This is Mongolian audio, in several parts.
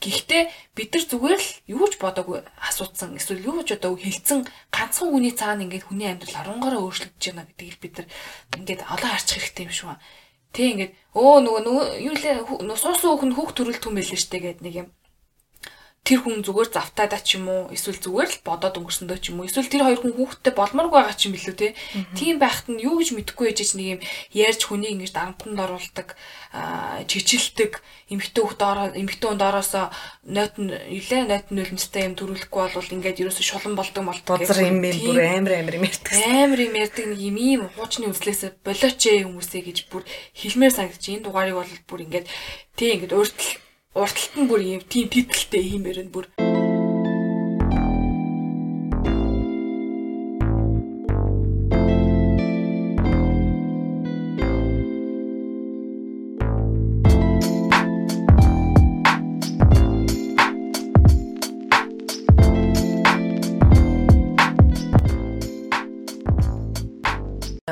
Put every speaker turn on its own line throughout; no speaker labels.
Гэхдээ бид нар зүгээр л юу ч бодоогүй асууцсан эсвэл юу ч одоо хилцэн ганцхан хүний цаана ингээд хүний амьдрал оронгороо өөрчлөгдөж байна гэдгийг бид нар ингээд олон харчих хэрэгтэй юм шүү. Тэ ингээд өө нөгөө юу лээ суусуу хүн хүүхд төрөлт хүм байлээ штэ гэд нэг юм тэр хүн зүгээр завтаадаа ч юм уу? Эсвэл зүгээр л бодоод өнгөрсөндөө ч юм уу? Эсвэл тэр хоёр хүн хүүхдтэй болморгүй байгаа ч юм билүү те. Тийм байхад нь юу гэж мэдэхгүй ээж нэг юм ярьж хүнийг ингэж дарамтанд оруулдаг чижилдэг эмхтэн хүүхд ороо эмхтэн хүнд ороосоо нойт нь илээ нойт нь нулимстай юм төрүүлэхгүй бол ингээд ерөөсө шулан болдог болдог
гэх юм бүр амар амар юм ярьдаг.
Амар юм ярьдаг нэг юм ийм хуучны үзлээсээ болооч ээ хүмүүсээ гэж бүр хэлмээр санагдаж энэ дугаарыг бол бүр ингээд тий ингээд өөртөл урталт нь бүр юм тийм титэлтэй хиймээр нь бүр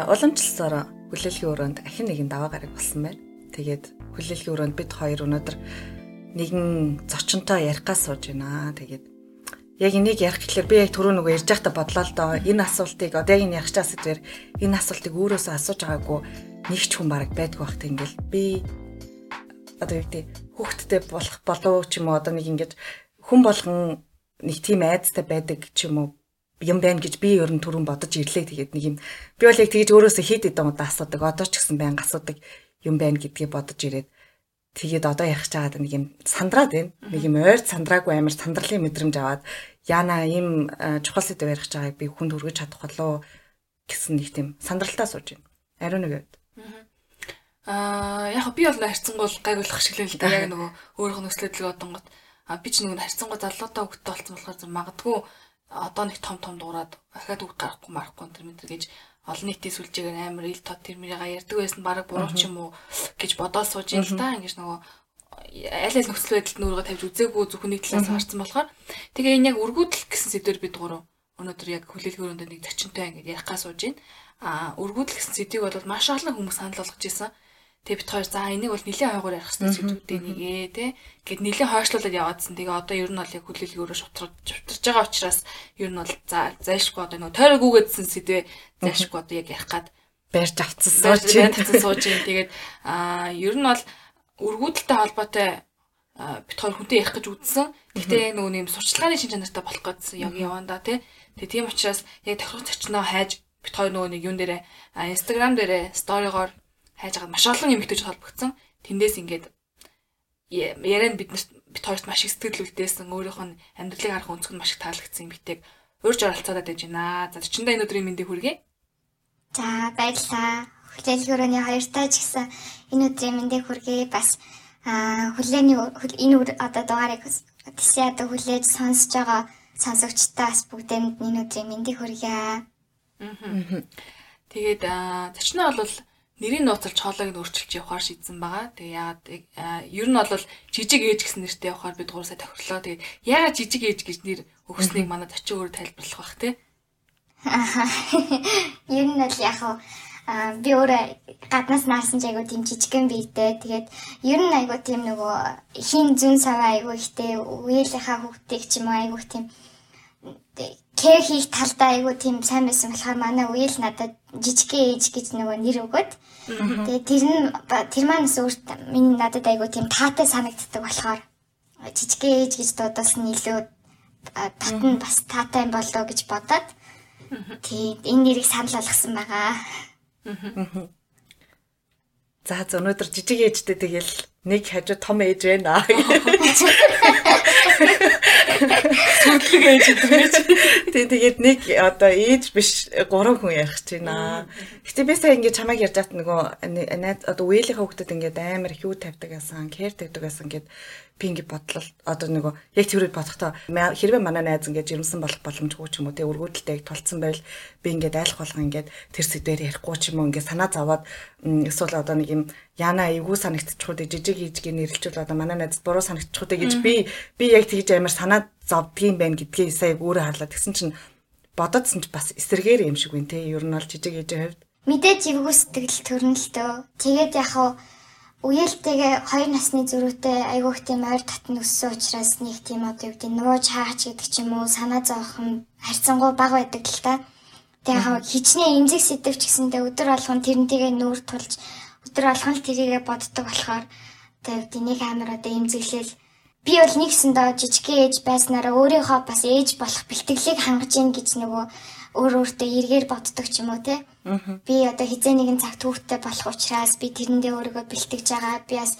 уламжлалсаар хүлээлгийн өрөөнд ахин нэгэн даваа гараг болсон байна. Тэгээд хүлээлгийн өрөөнд бид хоёр өнөөдөр нэгэн зочинтой ярихгаас сууж байна. Тэгээд яг энийг ярих гэхэлэр би яг түрүү нөгөө ярьж байхдаа бодлоо л доо. Энэ асуултыг одоо яг энэ ярих чаас дээр энэ асуултыг өөрөөсөө асууж байгаагүй нэг ч хүн бараг байдгүй бах тэнгэл би одоо юу гэдэг хүүхдтэй болох болов ч юм уу? Одоо нэг ингэж хүн болгон нэг тийм айцтай байдаг ч юм уу? Юм байна гэж би ер нь түрүүн бодож ирлээ. Тэгээд нэг юм би бол яг тэгж өөрөөсөө хэд хэдэн удаа асуудаг одоо ч гэсэн байнга асуудаг юм байна гэдгийг бодож ирээд Тэгээд одоо ярих чагаад нэг юм сандраад байна. Нэг юм ойр сандраагүй амар сандралын мэдрэмж аваад яана ийм э, чухал сэдв ярих чагааг би хүнд хүргэж чадах болоо гэсэн нэг тийм сандралтаа сууж байна. Ариун нэг үед.
Аа яг би бол харьцангуул гайгуулах шиг л да. Яг нөгөө өөрийнх нь өслөдлөг одонгот а би ч нөгөө харьцангуй залуутай хөвгтэй болсон болохоор магадгүй одоо нэг том том дуурайд ахаад үг гарахгүй марахгүй энэ мэтэр гэж олон нийтийн сүлжээгээр амар ил тод тэр мэрийг ярьдаг байсан баг буруу ч юм уу гэж бодоод сууж ин л та ингэж нөгөө аль аль нөхцөл байдалд нүүргө тавьж үзээгүй зөвхөн нэг талаас харсан болохоор тэгээ энэ яг өргүүдэл гэсэн сэдвэр бид гурав өнөөдөр яг хүлээлгөөрөнд нэг зочинтой ингэж ярих гас сууж байна. А өргүүдэл гэсэн сэдвийг бол маш олон хүмүүс санал болгож ирсэн. Тэгээ бит хоёр за энийг бол нилийн хойгоор ярих хэрэгтэй зүйлүүдээ нэгээ тий. Гэт нилийн хойшлуулад яваадсан. Тэгээ одоо ер нь бол яг хүлээлгөөрөө шутраж шутрж байгаа учраас ер нь бол за зайшгүй одоо нөгөө тойрог үгээдсэн сэдвээ зайшгүй одоо яг ярих гад
барьж авцсан сууж байна.
Авцсан сууж байна. Тэгээд аа ер нь бол өргүүдэлтэй холбоотой бит хоёр хүнтэй ярих гэж үзсэн. Гэхдээ нөгөө нэм сурчлагын шин чанартай болох гэсэн яг яванда тий. Тэгээ тийм учраас яг тохирох зочноо хайж бит хоёр нөгөө нэг юун дээрээ Instagram дээрээ сторигоор хайж байгаа маш олон эмэгтэйч холбогдсон. Тэндээс ингээд яриа нь биднэрт бит хоёрт маш их сэтгэл үлдээсэн. Өөрийнх нь амьдралыг харах өнцөг нь маш их таалагдсан эмэгтэйг урьж оролцоод байж байна. За төчөндөө энэ өдрийн мэндийг хүргэе.
За баярлалаа. Хүлээлгөрөөний хоёртаа ч гэсэн энэ өдрийн мэндийг хүргэе. Бас хүлээний энэ одоо дугаарыг тийшээ одоо хүлээж сонсож байгаа сонсогчдаа бас бүгдээнд энэ өдрийн мэндийг хүргье.
Аа. Тэгээд зочноо бол нэрийг нууцлж хоолойг нь өөрчилж явахаар шийдсэн байгаа. Тэгээ яагаад ер нь бол жижиг ээж гэсэн нэртэй явахаар бид гурав сая тохирлоо. Тэгээ яагаад жижиг ээж гэж нэр өгснгийг манад очиж өөр тайлбарлах бах тий.
Ер нь бол яг би өөрөө гаднаас наарсан ч айгу тийм жижигэн биетэй. Тэгээд ер нь айгу тийм нөгөө хин зүн саваа айгу ихтэй үеийнхаа хүүхдийг ч юм уу айгу тийм кэр хийх талдаа айгу тийм сайн байсан болохоор манай үеэл надад жижигхэн ээж гэж нөгөө нэр өгөөд. Тэгээ тэр нь тэр манаас өөрт миний надад айгу тийм таатай санагддаг болохоор жижигхэн ээж гэж дуудсан илүү татна бас таатай юм болоо гэж бодоод тийм энэ нэрийг санал болгосон байгаа.
За за өнөөдөр жижиг ээжтэй тэгэл нэг хажуу том ээж байна. Сүтлэг ээж гэж. Тэг тэгээд нэг одоо ээж биш гурван хүн ярих гэж байна. Гэтэ би сая ингээд чамайг ярьж хат нөгөө одоо үеийнхээ хүүхдэд ингээд амар хүү тавьдаг байсан, кэр тавьдаг байсан гэд би ингэ бодлоо одоо нөгөө яг тэрийг бодохдоо хэрвээ манай найз ингэ жирэмсэн болох боломжгүй ч юм уу? Те өргөдөлтэй тулцсан байл би ингэ айлах болгоо ингэ тэр сэдвээр ярихгүй ч юм уу? ингэ санаа зовоод эсвэл одоо нэг юм яна эйгүү санагдчихгүй жижиг хийжгээ нэрлэлчүүл одоо манай найзд буруу санагдчихгүй гэж би би яг тэгж амар санаа зовдгийм байх гэдгийг сая өөрөө харлаа. Тэгсэн чинь бодоодсэн ч бас эсэргээр юм шиг үн те ер нь бол жижиг ээжийн хувьд.
Мэдээж эвгүй сэтгэл төрнөлтөө. Тэгээд яг хаа үеэлтэйгээ хоёр насны зөрүүтэй айгүйх тийм ойр татн өссөн учраас нэг тийм одоо юу гэдэг нууж хаач гэдэг ч юм уу санаа зовхон харьцангуй бага байдаг л та. Тэгээ хичнээн эмзэг сэтвч гэсэндээ өдөр болгон тэрнтэйгээ нүүр тулж өдөр болгон л тэрийгэ боддог болохоор тэгээ юу нэг амар одоо эмзэглэл би бол нэгсэндээ жижигхэн ээж байснараа өөрийнхөө бас ээж болох бэлтгэлийг хангаж ийн гэж нөгөө өөр өөртөө эргээр боддог ч юм уу те. Би одоо хизээ нэгэн цаг түүхтэй болох учраас би тэрэндээ өөрийгөө бэлтгэж байгаа. Би бас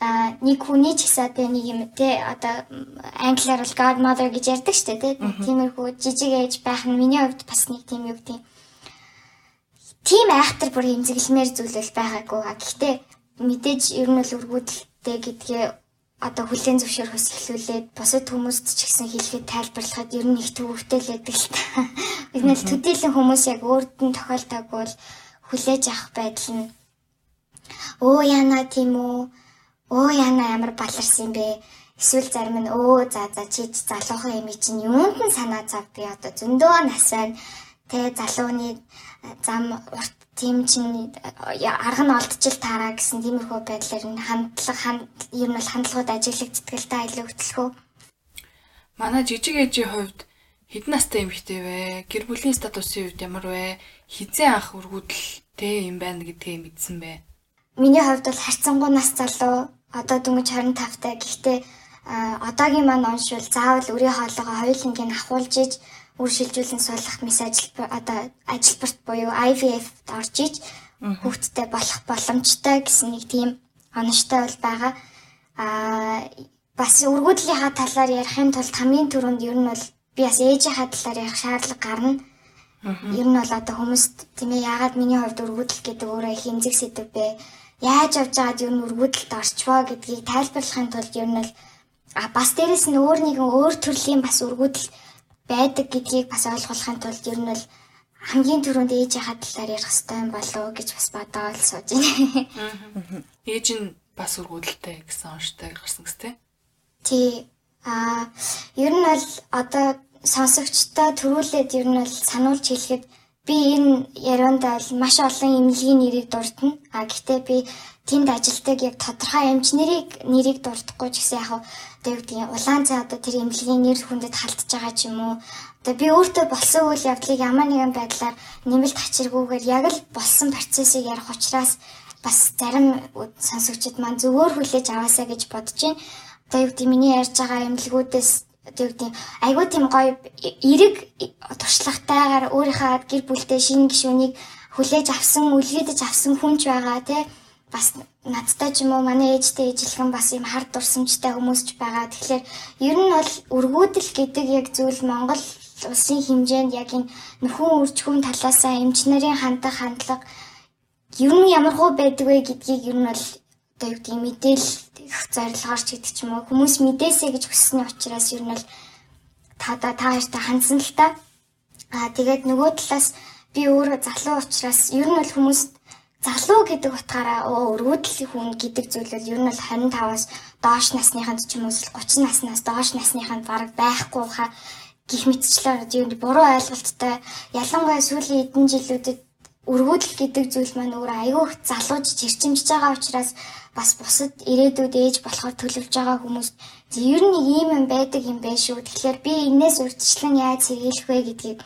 а нэг хүний ч гэсэн тэ нэг юм те. Одоо англиар бол godmother гэж ярьдаг штэ те. Тиймэрхүү жижиг ээж байх нь миний хувьд бас нэг тийм юу гэдэг тийм айхтар бүр хэмзэглэмээр зүйлэл байгаагүй. Гэхдээ мэдээж ер нь л өргүүдэлтэй гэдгээ одоо хүлэн зөвшөөрөхөс эхлүүлээд бусад хүмүүст ч гэсэн хэлэхэд тайлбарлахад ер нь их төвөгтэй л байдаг л та. Бид нэл төдийлөн хүмүүс яг өөрд нь тохиолдог бол хүлээж авах байдал нь өө яна тийм үү? Өө яна ямар баларсан юм бэ? Эсвэл зарим нь өө за за чи залуухан юм чинь юунд нь санаа зав би одоо зөндөө нас байна. Тэ залууны зам урт тийм чинь арга нь олдчил таараа гэсэн тиймэрхүү байдлаар нь хандлага ер нь бол хандлагууд ажиглагддаг л та илүү хөтлөхөө.
Манай жижиг ээжийн хувьд хэдэн настай эмэгтэй вэ? Гэр бүлийн статусын хувьд ямар вэ? Хизээ анх үргүүдэлтэй юм байна гэдгээ мэдсэн бэ?
Миний хувьд бол харьцангуй нас залуу одоо дөнгөж 25 таа. Гэхдээ одоогийн маань оншвол заавал өрийн хоолойгоо хоёулангийн ахуулж иж үр шилжүүлэн суулгах мис ажил одоо ажилбарт буюу IVF-д орж иж хүүхдтэй болох боломжтой гэсэн нэг тийм онцтой бол байгаа. Аа бас өргөдлийнхаа талаар ярихын тулд хамгийн түрүүнд ер нь бол би бас ээжийнхаа талаар ярих шаардлага гарна. Ер нь бол одоо хүмүүст тийм ээ яагаад миний хувьд өргөдөл гэдэг өөрөө их эмзэг сэдв бэ? Яаж явж байгаад ер нь өргөдөлд орчвоо гэдгийг тайлбарлахын тулд ер нь л а бас дээрэс нь өөр нэгэн өөр төрлийн бас өргөдөл байдаг гэдгийг бас ойлгуулахын тулд ер нь бол хамгийн түрүүнд ээжийнхаа талаар ярих хэрэгтэй болов уу гэж бас бодоод сууж байна.
Ээж нь бас үргүүдэлтэй гэсэн онцтой гарсан гэстэй.
Тий. Аа ер нь бол одоо сонсогчтой төрүүлээд ер нь бол сануулж хэлэхэд би энэ ярианд бол маш олон эмнэлгийн нэрийг дурдна. А гэхдээ би тэнд ажилтдаг яг тодорхой эмч нэрийг нэрийг дурдахгүй ч гэсэн яг одоо юу гэдгийг улаан цай одоо тэр эмнэлгийн нэр хүндэд халтж байгаа ч юм уу. Одоо би өөртөө болсон үйл явдлыг ямар нэгэн байдлаар нэмэлт хачиргүйгээр яг л болсон процессыг ярих учраас бас зарим сонсогчид маань зөвөр хүлээж аваасаа гэж бодож байна. Одоо юу гэдэг миний ярьж байгаа эмнэлгүүдээс одоо юу гэдэг айгүй тийм гоё эрэг туршлагатайгаар өөрийнхөө гэр бүлтэй шинэ гишүүнийг хүлээж авсан, үлгэдэж авсан хүнч байгаа тий бас надтай ч юм уу манай ээжтэй ижилхэн бас юм хард дурсамжтай хүмүүс ч байгаа. Тэгэхээр ер нь бол өргүүдэл гэдэг яг зүйл Монгол улсын хэмжээнд яг энэ нөхөн үржихүүн талаасаа эмч нарын хандах хандлага ер нь ямар хөө байдаг вэ гэдгийг ер нь бол одоо юу гэдэг мэдээлэл зорилгоор ч гэдэг ч юм уу хүмүүс мэдээсэй гэж хүссний учраас ер нь бол та та хоёртай хандсан л та. Аа тэгээд нөгөө талаас би өөрөө залуу учраас ер нь бол хүмүүст залуу гэдэг утгаараа оо өргөдлийн хүн гэдэг зүйл бол ер нь бол 25-аас доош насныханд ч юм уу 30 наснаас доош насныханд бараг байхгүй хаа гих мэтчлэр юм буруу ойлголттой ялангуяа сүүлийн эдэн жилүүдэд өргөдөл гэдэг зүйл маань өөр аюу их залууж чирчимж байгаа учраас бас бусад ирээдүйд ээж болохоор төлөвлөж байгаа хүмүүст ер нь ийм юм байдаг юм байна шүү. Тэгэхээр би энээс урьдчилан яаж сэргийлэх вэ гэдгийг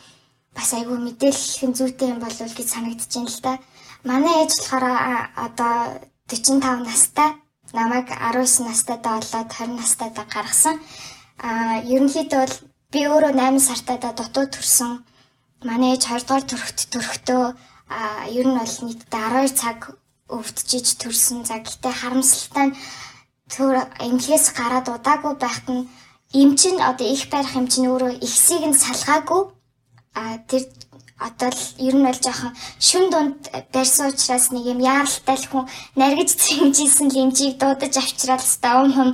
бас айгүй мэдээлэх нь зүйтэй юм болов уу гэж санагдаж байна л да. Манай ээж болохоор одоо 45 настай. Намайг 19 настайдаа болоод 20 настайдаа гаргасан. Аа ерөнхийдөө бол би өөрөө 8 сартайдаа дутуу төрсөн. Манай ээж 20 дугаар төрөхт төрөхдөө аа ер нь бол нийтдээ 12 цаг өвдөж төрсөн. За гэхдээ харамсалтай нь төр эмнэлгээс гараад удаагүй байхад нь эмчин одоо их барих эмчин өөрөө ихсийг нь салгаагүй. А тэр одоо л ер нь бол жоохон шүн дунд барьсан учраас нэг юм яаралтай л хүн наргиж зэмжижсэн лимжийг дуудаж авчраад ста ум хум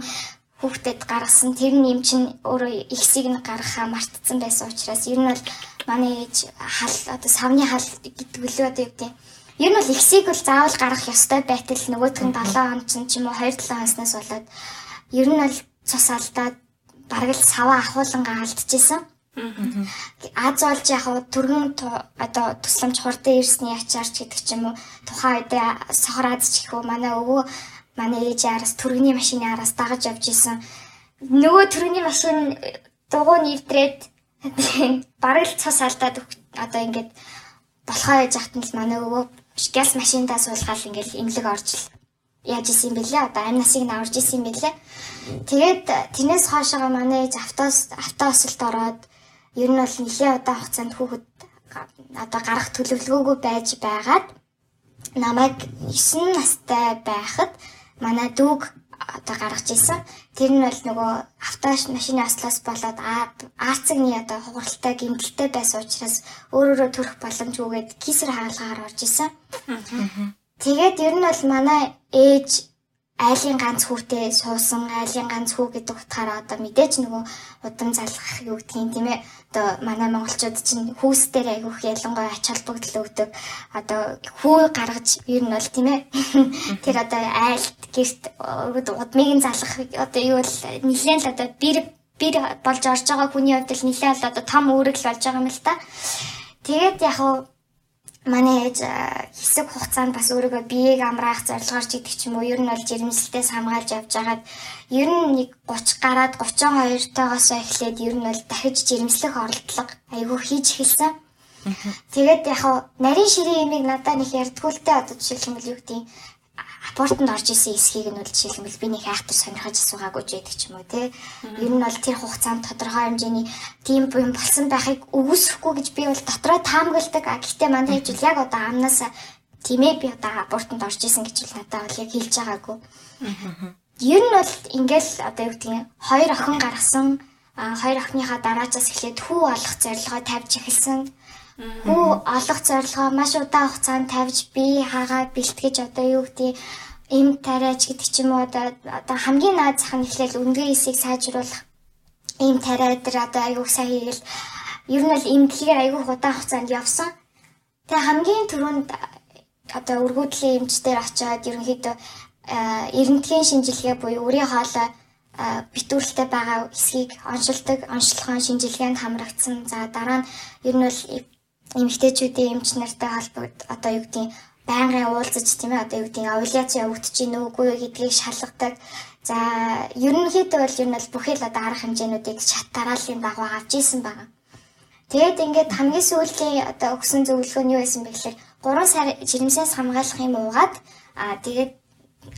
хүүхдэд гаргасан. Тэр нь юм чин өөрөө ихсийг нь гаргахаа мартцсан байсан учраас ер нь бол манай ээж хал одоо савны хал гэдэг үлээ одоо юу гэдэг ер нь бол ихсийг бол заавал гаргах ёстой байтал нөгөөх нь 7 он ч юм уу 2 7 хоноснаас болоод ер нь бол цус алдаад бараг л саваа ахуулангаа алдчихсан Аз олж яг түргэн одоо тусламж хурдан ирсний ачаарч гэдэг ч юм уу тухайн үед сохор аз ч гэхүү манай өвөө манай ээж араас түргэний машины араас дагаж явж исэн. Нөгөө түргэний машин дугуй нэвтрээд бараг л цус алдаад одоо ингээд болохоо яж хатан л манай өвөө газ машиндаа суулгаад ингээд имлэг орж л яаж исэн бэлээ одоо амь насыг наварж исэн бэлээ тэгээд тэрнээс хоошоо манай ээж автоос автоосолд ороод ер нь бол нэлээд удаан хугацаанд хүүхэд одоо гарах төлөвлөгөөгүй байж байгаад намайг 9 настай байхад манай дүүг одоо гаргаж исэн. Тэр нь бол нөгөө автош машины ослоос болоод арцагны одоо хугаралтай гэмтэлтэй байсан учраас өөрөөрөө төрөх боломжгүйгээд кисэр хаалгаар орж исэн. Тэгээд ер нь бол манай ээж айлын ганц хүүтэй суусан айлын ганц хүү гэдэг утгаараа одоо мэдээж нөгөө удам залгах юу гэдгийг тийм ээ. Одоо манай монголчууд чинь хүүсдэр айгүйх ялангуяа ач холбогдол өгдөг. Одоо хүү гаргаж ер нь бол тийм ээ. Тэр одоо айлт гэрт удмыг нь залгах одоо юу бол нэлээд л одоо бэр бэр болж орж байгаа хүний хувьд л нэлээд л одоо том үүрэг л болж байгаа юм л та. Тэгээд яг манай ээж хэсэг хугацаанд бас өөрийгөө биеийг амраах зорилгоор ч идэх ч юм уу ер нь бол жирэмслэлтээс хамгаалж явж хагаад ер нь нэг 30 гараад 32 тоогоос эхлээд ер нь бол дахиж жирэмслэх оролдлого айгүй хийж эхэлсэн. Тэгээд яг нарийн ширийн имийг надад нэг ярдгүүлтэй одоо жишээлбэл юу гэдэг апортонд орж исэн эсхийг нь бол жишээлбэл би нэг хайхтар сонирхож асуугаагүй ч гэдэг ч юм уу те. Ер нь бол тэр хугацаанд тодорхой хэмжээний тийм юм болсон байхыг өгөөсөхгүй гэж би бол дотроо таамагладаг. Гэхдээ манай хэл яг одоо амнаас тийм ээ би одоо апортонд орж исэн гэж л надад бол яг хэлж байгаагүй. Ер нь бол ингээл одоо юу гэдгийг хоёр охин гаргасан хоёр охиныхаа дараажаас эхлээд хүү олох зорилгоо тавьж эхэлсэн. Хүү олох зорилгоо маш удаан хугацаанд тавьж би хаагаа бэлтгэж одоо юу гэдэг им тариач гэдэг ч юм уу одоо хамгийн наад зах нь эхлээл өндгөө эсийг сайжруулах им тариа дээр одоо аягүй сайн хийгээл ер нь бол имдлэгээр аягүй удаан хугацаанд явсан. Тэгээ хамгийн түрүүнд одоо өргөдлийн эмчдэр очиад ерөнхийдөө эрентгийн шинжилгээ буюу үрийн хоолой битүүрэлтэй байгаа эсхийг оншилдог, онцлогоо шинжилгээнд хамрагдсан. За дараа нь ер нь бол эмэгтэйчүүдийн эмч нартай холбогд одоо юу гэдгийг байнгын уулзаж тийм ээ одоо юу гэдгийг овуляц явагдаж гин үгүй гэдгийг шалгадаг. За ерөнхийдөө бол ер нь бол бүхэл одоо арга хэмжээнүүдийг шат дарааллын дагуу авч исэн байгаа. Тэгээд ингээд хамгийн сүүлийн одоо өгсөн зөвлөгөө нь юу байсан бэ гэхээр 3 сар жирэмсээс хамгаалах юм уугаад аа тэгээд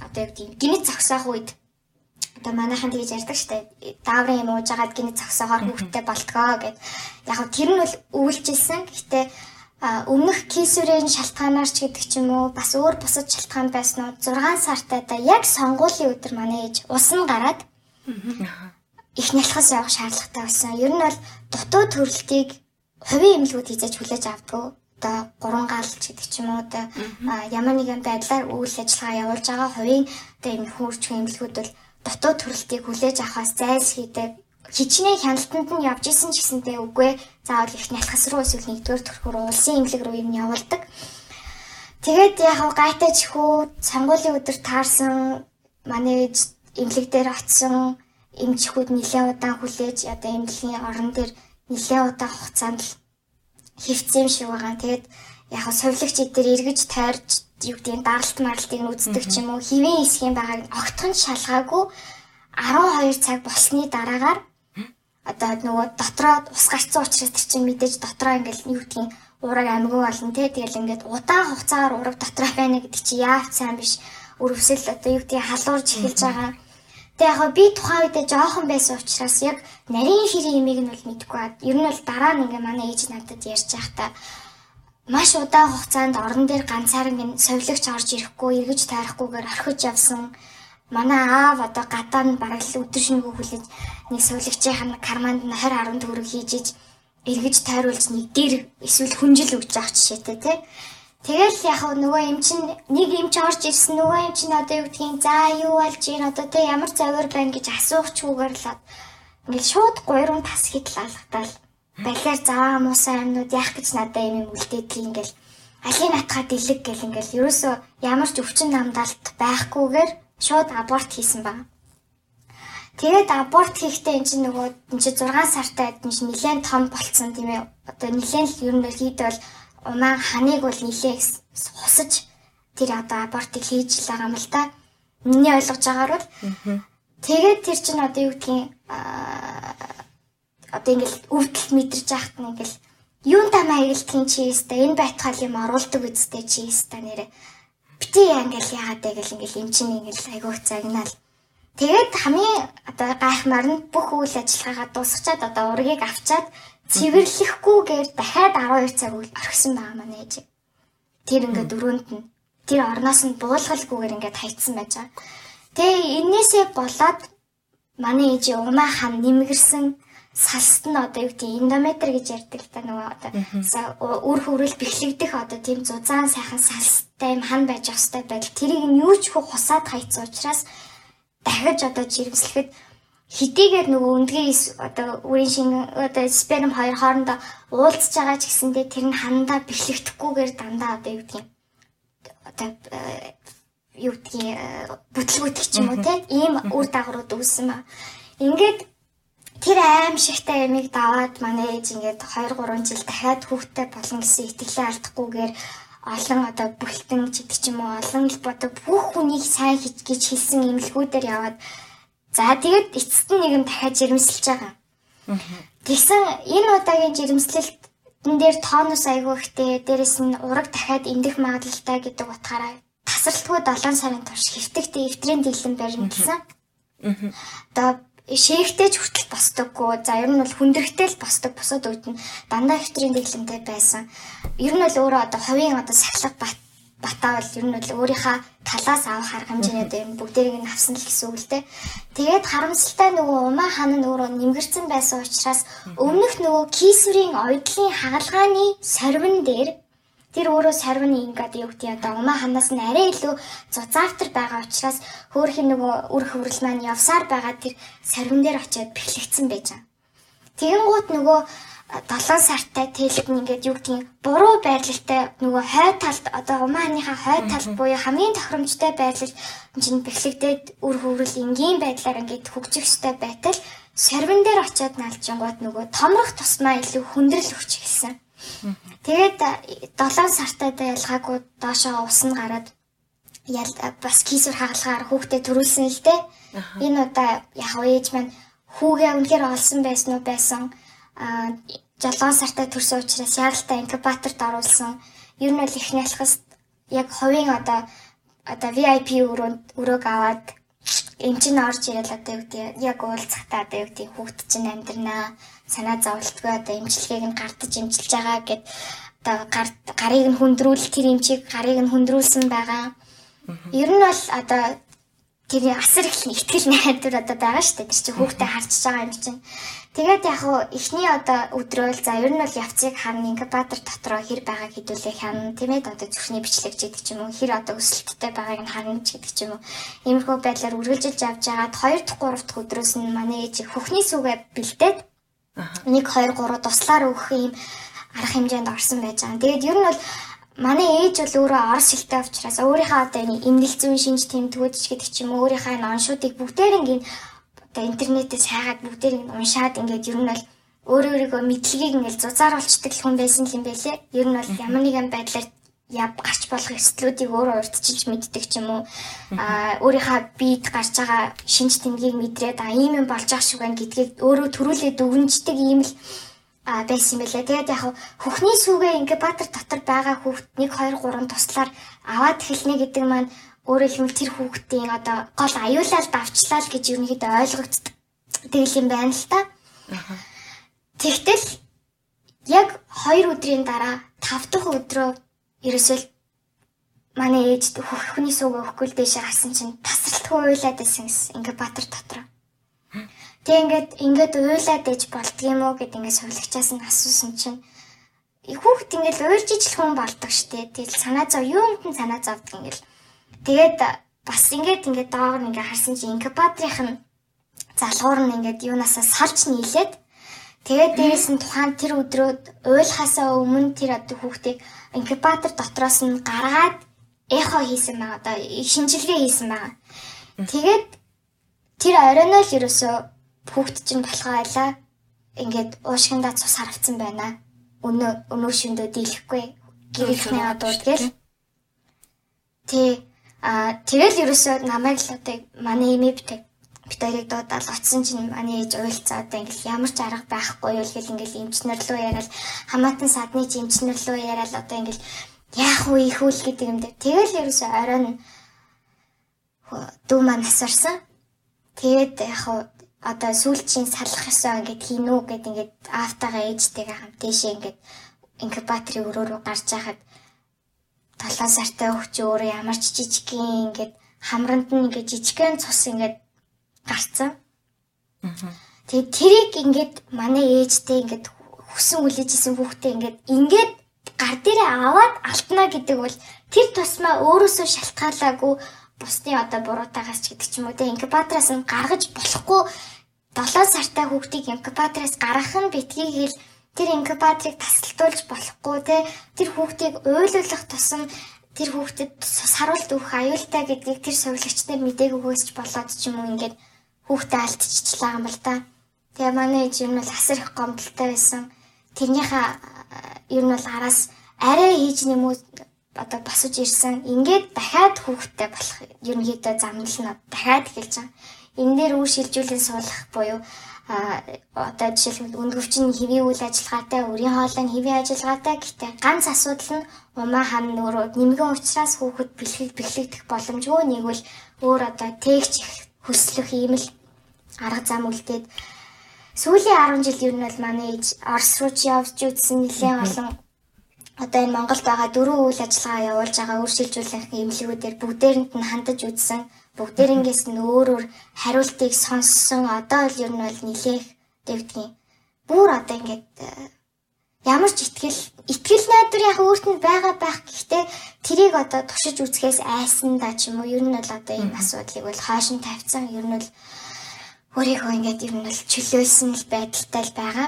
одоо юу гэдгийг гинэт зогсоох үед одоо манайхан тэгж ярьдаг штэ. Дааврын юм ууж агаад гинэ цогсоогоор хүүхдтэй болтгоо гэд. Яг хөө тэр нь бол өвлжилсэн гэхдээ өмнөх кисүрийн шалтгаанаар ч гэдэг ч юм уу бас өөр бусад шалтгаан байсан уу 6 сартай да яг сонгуулийн өдөр манай ээж усан гараад их нялхас явах шаардлагатай болсон. Ер нь бол дутуу төрөлтийг хувийн эмнэлгүүд хийж хүлээж авдаг одоо гурван гаалч гэдэг ч юм уу одоо ямар нэгэн байдлаар үйл ажиллагаа явуулж байгаа хувийн одоо энэ хурж эмнэлгүүд бол дотоод төрөлтийг хүлээж авахаас зайлсхийдэг хичнээн хяналтанд нь явж исэн ч гэсэнтэй үгүй заавал их нялхас руу эсвэл нэгдүгээр төрхөөр улсын эмнэлэг рүү юм явуулдаг. Тэгээд яг гайтайч хүү сонгуулийн өдөр таарсан манай эмнэлэг дээр очсон эмчхүүд нэлээд удаан хүлээж одоо эмнэлгийн орон дээр нэлээд удаан хугацаанд хөвцсөн юм шиг байгаа. Тэгээд яг совилогч эдгээр эргэж тойрч юу гэдэг даралт маралтыг нь үздэг ч юм уу хэвийн хэсгийн байгааг огтхон шалгаагүй 12 цаг болсны дараагаар одоо нөгөө дотроо ус гарцсан учраас тэр чинь мэдээж дотроо ингээл юу гэдгийг ураг амьгүй болно те. Тэгэл ингээд удаан хугацаагаар ураг дотроо байна гэдэг чи яав сайн биш. Өрөвсөл одоо юу гэдгийг халуурж эхэлж байгаа. Тэгээ яг би тухайн үедээ жоохон байсан учраас яг нарийн ширийн имийг нь бол мэдэхгүй баад ер нь бол дараа нь ингээ манай ээж надад ярьж байхдаа маш удаан хугацаанд орон дээр ганцаар ингэ совилогч орж ирэхгүй, эргэж тайрахгүйгээр орхиж явсан. Манай аав одоо гадаа нь бараг л өдөр шингүү хүлээж нэг совилогчийн карманд нь 20 10 төгрөг хийж иж эргэж тайруулж нэг дээр эсвэл хүнжил өгч авах жишээтэй тий. Тэгэл яг нөгөө юм чин нэг юм ч орж ирсэн нөгөө юм чин одоо юу гэдгийг за юу болж ийн одоо тий ямар завар байна гэж асуухчгүйгээр л ингээд шууд гуйрын тас хитлалгатал балиар заваа муусан амьнууд яах гэж надад юм үлдээдэг ингээл алийг натхаа дэлэг гэл ингээл ерөөсөө ямар ч өвчин намдалт байхгүйгээр шууд аборт хийсэн баг. Тэгээд аборт хийхдээ эн чинь нөгөө эн чинь 6 сартай эн чинь нэлээд том болцсон тийм ээ. Одоо нэлээд л ер нь хийдэл умаа ханыг бол нэлээд хусаж тэр одоо абортыг хийж л байгаа юм л да. Миний ойлгож байгаагаар бол тэгээд тэр чинь одоо юу гэдгийг одоо ингээл өвдөлт мэдэрч яхад нь ингээл юун та маягдлын чи өстэй энэ байтгал юм оруулдаг үстэй чи өстэй нэрэ бити ингээл яагаад гэл ингээл юм чинь ингээл айгуух загнаал тэгээд хамгийн одоо гайхмаар нь бүх үйл ажиллагаагаа дуусгачаад одоо ургийг авчаад цэвэрлэхгүйгээр дахиад 12 цаг үйл орхисон байгаа маань ээж. Тэр ингээд дөрөнд нь тэр орноос нь буулгалгүйгээр ингээд хайцсан байж байгаа. Тэгээ энээсээ болоод манай ээж умаа хам нэмгэрсэн салст нь одоо юу гэдэг эндометр гэж ярьдаг та нөгөө одоо үр хөврөл бэхлэгдэх одоо тийм зузаан сайхан салсттай юм хан байж ах хэвээр байдал. Тэрийг нь юу ч хөө хусаад хайцсан учраас дахиж одоо жирэмслэхэд хэдийгээр нөгөө өндгий одоо үрийн шин одоо сперм хоёр хоорондоо уулзж байгаа ч гэсэндээ тэр нь хандаа бэхлэгдэхгүйгээр дандаа одоо юу гэдэг одоо э, юу гэдгийг э, бүтлгүүтэх ч юм уу те ийм үр дагаврууд үүссэн ба. Ингээд тэр аим шигтэй ямиг даваад манай ээж ингээд 2 3 жил дахиад хүүхдтэй болно гэсэн итгэлээ алдахгүйгээр олон одоо бүлтэн ч гэдэг ч юм уу олон л бодо бүх хүнийг сайн хийж гэж хэлсэн имлгүүдээр яваад за тэгээд эцэст нь нэг юм дахиад жирэмсэлж байгаа. Тэгсэн энэ удаагийн жирэмслэлт энэ дээр тонус айгүй ихтэй дээрэс нь ураг дахиад эндэх магадлалтай гэдэг утгаараа тасралтгүй 7 сарын турш хэвтэгтэй эвтрийн дэглэм барьна гэсэн. Одоо шээгтэй ч хүртэл босдоггүй. За ер нь бол хүндрэхтэй л босдог бусад үед нь дандаа хэвтрийн дэглэмтэй байсан. Ер нь бол өөрөө одоо хувийн одоо сахилга бат батаа бол ер нь бол өөрийнхөө талаас авах арга хэмжээний дээр нь бүгдээрийг нь авсан л гэсэн үг л дээ. Тэгээд харамсалтай нөгөө умаа хан нь өөрөө нэмгэрсэн байсан учраас өмнөх нөгөө кисүрийн ойдлын хагалгааны сорвин дээр тэр өөрөө сорвины ингээд юу гэдэг одоо умаа ханаас нь арай илүү зузаавтар байгаа учраас хөөх нөгөө үр хөврөл маань явсаар байгаа тэр сорвин дээр очиод бэхлэгдсэн байж байгаа. Тэгэнгუут нөгөө 7 сартай тэлт нь ингээд юу гэдгийг буруу байрлалтай нөгөө хой талд одоо умааныхаа хой талд буюу хамгийн тохиромжтой байрлал чинь бэхлэгдээд үр хөврөл энгийн байдлаар ингээд хөгжихстэй байтал сорвин дээр очиод налжингууд нөгөө томрох тусмаа илүү хүндрэл өгч эхэлсэн. Тэгээд 7 сартайдаа ялгаагүй доошоо ус нь гараад ял бас кисүр хагалгаар хүүхдээ төрүүлсэн л дээ. Энэ удаа яг ээж маань хүүгээ үнэхээр олсон байсан уу байсан. А 7 сартай төрсөн учраас яралтай инкубаторт оруулсан. Ер нь бол их нялхас яг хувийн одоо одоо VIP өрөөнд өрөөг аваад эмчин орж ирэл одоо юу гэдэг яг уулзахтаа одоо юу гэдэг хүүхд чинь амьдрнаа санаа зовлтгүй одоо эмчилгээг нь гардаж эмчилж байгаа гэд одоо гарыг нь хөндрүүл тэр эмчийг гарыг нь хөндрүүлсэн байгаа. Ер нь бол одоо тэр асар их ихтгэл найдвар одоо байгаа шүү дээ. Тэр чинь хүүхдээ харж байгаа юм чинь. Тэгээд яг хуу эхний одоо өдрөөл за ер нь бол явцыг харна инкубатор дотроо хэр байгааг хэдүүлээ хянана тийм ээ одоо зүрхний бичлэг гэдэг ч юм уу хэр одоо өсөлттэй байгааг нь харна ч гэдэг ч юм уу иймэрхүү байдлаар үргэлжилж явж байгаад 2 дахь 3 дахь өдрөөс нь манай ээж хөхний сүгэ бэлдээд 1 2 3 туслаар өгөх юм арга хэмжээнд орсон байж байгаа. Тэгээд ер нь бол манай ээж бол өөрөө орос хэлтэй учраас өөрийнхөө одоо энэ эмнэлэг зүйн шинж тэмдгүүд ч гэдэг ч юм өөрийнхөө энэ оншуудыг бүгдээрингийн одоо интернетээс хайгаад бүгдээр ингэ уншаад ингээд ер нь бол өөрөө өөрийгөө мэдлэгийг ингээд зузаар олчдаг хүн байсан юм байлээ. Ер нь бол ямар нэгэн байдлаар яв гарч болох эслүүдийг өөрөө урдчилж мэддэг ч юм уу а өөрийнхөө биед гарч байгаа шинж тэмдгийг мэдрээд а ийм юм болж байгаа шиг байна гэдгийг өөрөө төрүүлээд өвнждэг ийм л а байсан юм байлээ. Тэгээд яг хөхний сүгээ инкубатор дотор байгаа хүүхд 1 2 3 туслаар аваад эхэлнэ гэдэг маань өөрөөр хэлбэл тэр хүүхдийн одоо гол аюулаар давчлаа л гэж ерөнхийдөө ойлгогддог. Тэгэл юм байна л та. Тэгтэл яг 2 өдрийн дараа 5 дахь өдрөө ерөөсөө манай ээж хөхний сууг өгөхгүй л дэше гарсан чинь тасралтгүй уйлаад байсан гэсэн. Ингээ Баатар дотор. Тэг ингээд ингээд уйлаад ээж болдгийм үү гэд ингээд сувлагчаас нь асуусан чинь хүүхд ингээд уйлж ижил хүн болдог штэ. Тэгэл санаа зов юунд нь санаа зовдөг ингээд Тэгээд бас ингээд ингээд доогор ингээд харсан чи инкубаторынх нь залгуур нь ингээд юунасаа салж нийлээд тэгээд дээрээс нь тухайн тэр өдрөө уйлахаасаа өмнө тэр одоо хүүхдийг инкубатор дотроос нь гаргаад эхо хийсэн байгаа. Одоо шинжилгээ хийсэн байгаа. Тэгээд тэр оройноо л ерөөсөө хүүхд чинь болохоо байлаа. Ингээд уушгиндаа цус харавцсан байна. Өнөө өнөө шөндөө дийлэхгүй. Гэрийнхний одууд гэл. Тэг Аа тэгэл ерөөсөө намайг л одоо манай имэв тэг бит хоёрыг дуудаад оцсон чинь манай ээж уйлцаа одоо ингээл ямар ч арга байхгүй юу гэл ингээл эмчнэр рүү яриад хамаатан садны эмчнэр рүү яриад одоо ингээл яах вэ их үл гэдэг юм дээр. Тэгэл ерөөсөө оройн дүү маань насарсан тэгээд яг одоо сүүлчийн салах ёсоо ингээд хийнүү гэд ингээд аавтайгаа ээжтэйгээ хамт дэшээ ингээд инкубаторын өрөө рүү гарч яхад 7 сартай хөвч өөрөө ямар ч жижигхэн ингээд хамранд нь ингээд жижигхэн цус ингээд гарцсан. Тэгээд тэрийг ингээд манай ээжтэй ингээд хүсэн үлээж исэн хүүхдээ ингээд ингээд гар дээрээ аваад алтна гэдэг бол тэр тусмаа өөрөөсөө шалтгаалаагүй бусны одоо буруутаагаас ч гэдэг ч юм уу те инкубатороос нь гаргаж болохгүй 7 сартай хүүхдийг инкубатороос гаргах нь битгий хэл тэр инкубаторыг тасалдуулж болохгүй те тэр хүүхдийг уйлуулах тусам тэр хүүхдэд саруулт өгөх аюултай гэдгийг тэр сувилагчтай мдэггүйгээс ч болоод ч юм уу ингээд хүүхдээ алдчихлаа юм л да. Тэгээ манай ээж юм бол асар их гомдолтой байсан. Тэрнийхээ ер нь бол араас арай хийж нэмүү одоо босож ирсэн. Ингээд дахиад хүүхдтэй болох ерөнхийдөө замнал нь дахиад эхэлж байгаа. Энэ дээр үр шилжүүлэн суулгах буюу а одоо жишээлбэл өндгөвчин хэвийн үйл ажиллагаатай, өрийн хоолойн хэвийн ажиллагаатай гэхдээ ганц асуудал нь умаа хам нөрөө нэмгэн учраас хүүхэд бэлхэг бэхлэгдэх боломжгүй нэгвэл өөр одоо тээгч хөслөх ийм л арга зам үлдээд сүүлийн 10 жил ер нь бол манай ээж Орос руу ч явж үзсэн нэлээд олон одоо энэ Монголд байгаа дөрвөн үйл ажиллагаа явуулж байгаа өөрчилжүүлэх эмнэлгүүдээр бүгдээрэнд нь хандаж үзсэн. Бүгдээрэнгээс нь өөр өөр хариултыг сонссон. Одоо л ер нь бол нэлээх дэвдгийн. Бүр одоо ингээд ямар ч итгэл итгэл найдар яг өөрт нь байгаа байх гэхдээ тэрийг одоо тушиж үзэхээс айсан да ч юм уу ер нь бол одоо ийм асуудлыг бол хойш нь тавьсан ер нь бол өөрийгөө ингээд ер нь бол чөлөөлсөн л байдалтай л байгаа.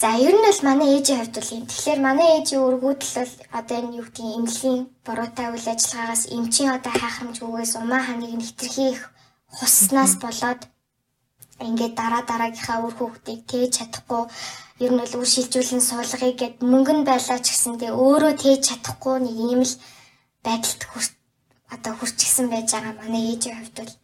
За ер нь бол манай ээжийн хувьд бол юм. Тэгэхээр манай ээжийн өргүүдэл бол одоо энэ юу гэдгийг эмнэлгийн буруутай үйл ажиллагаагаас эмчийн одоо хайхрамжгүйгээс умаа ханыг нь хитрхи их хуснаас болоод ингээд дараа дараагийнхаа үр хүүхдийг тээж чадахгүй ер нь бол үр шилжүүлэн суулгахыг гэд мөнгө нь байлаа ч гэсэндээ өөрөө тээж чадахгүй нэг юм л байдалд хүрч одоо хүрчихсэн байж байгаа манай ээжийн хувьд бол.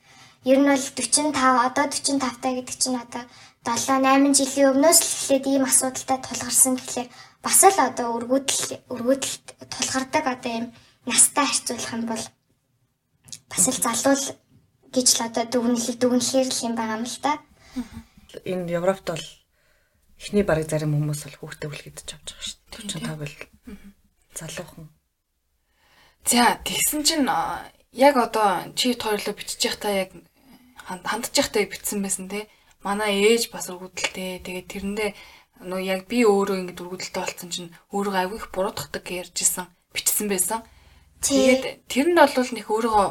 Ер нь бол 45 одоо 45 таа гэдэг чинь одоо 7 8 жилийн өмнөөс л эхлээд ийм асуудалтай тулгарсан гэхлээр бас л одоо өргөдөл өргөдөлт тулгардаг одоо ийм настай харьцуулах юм бол бас л залуул гэж л одоо дүгнэлт дүгнэлээр л юм байгаа юм л та.
Энэ Европт бол эхний бараг зарим хүмүүс бол хүүхдээ үлгэдэж авч байгаа шүү дээ. 45 бол залуухан.
За тэгсэн чинь яг одоо чи тоорлоо бичиж байхдаа яг хандж байхдаа бичсэн байсан те. Манай ээж бас өргөдөлтэй. Тэгээд тэрэндээ нөө яг би өөрөө ингэж өргөдөлтэй болсон чинь өөрөө аягүй их буруудахдаг гэж ярьжсэн бичсэн байсан. Тэгээд тэр нь бол нэг өөрийгөө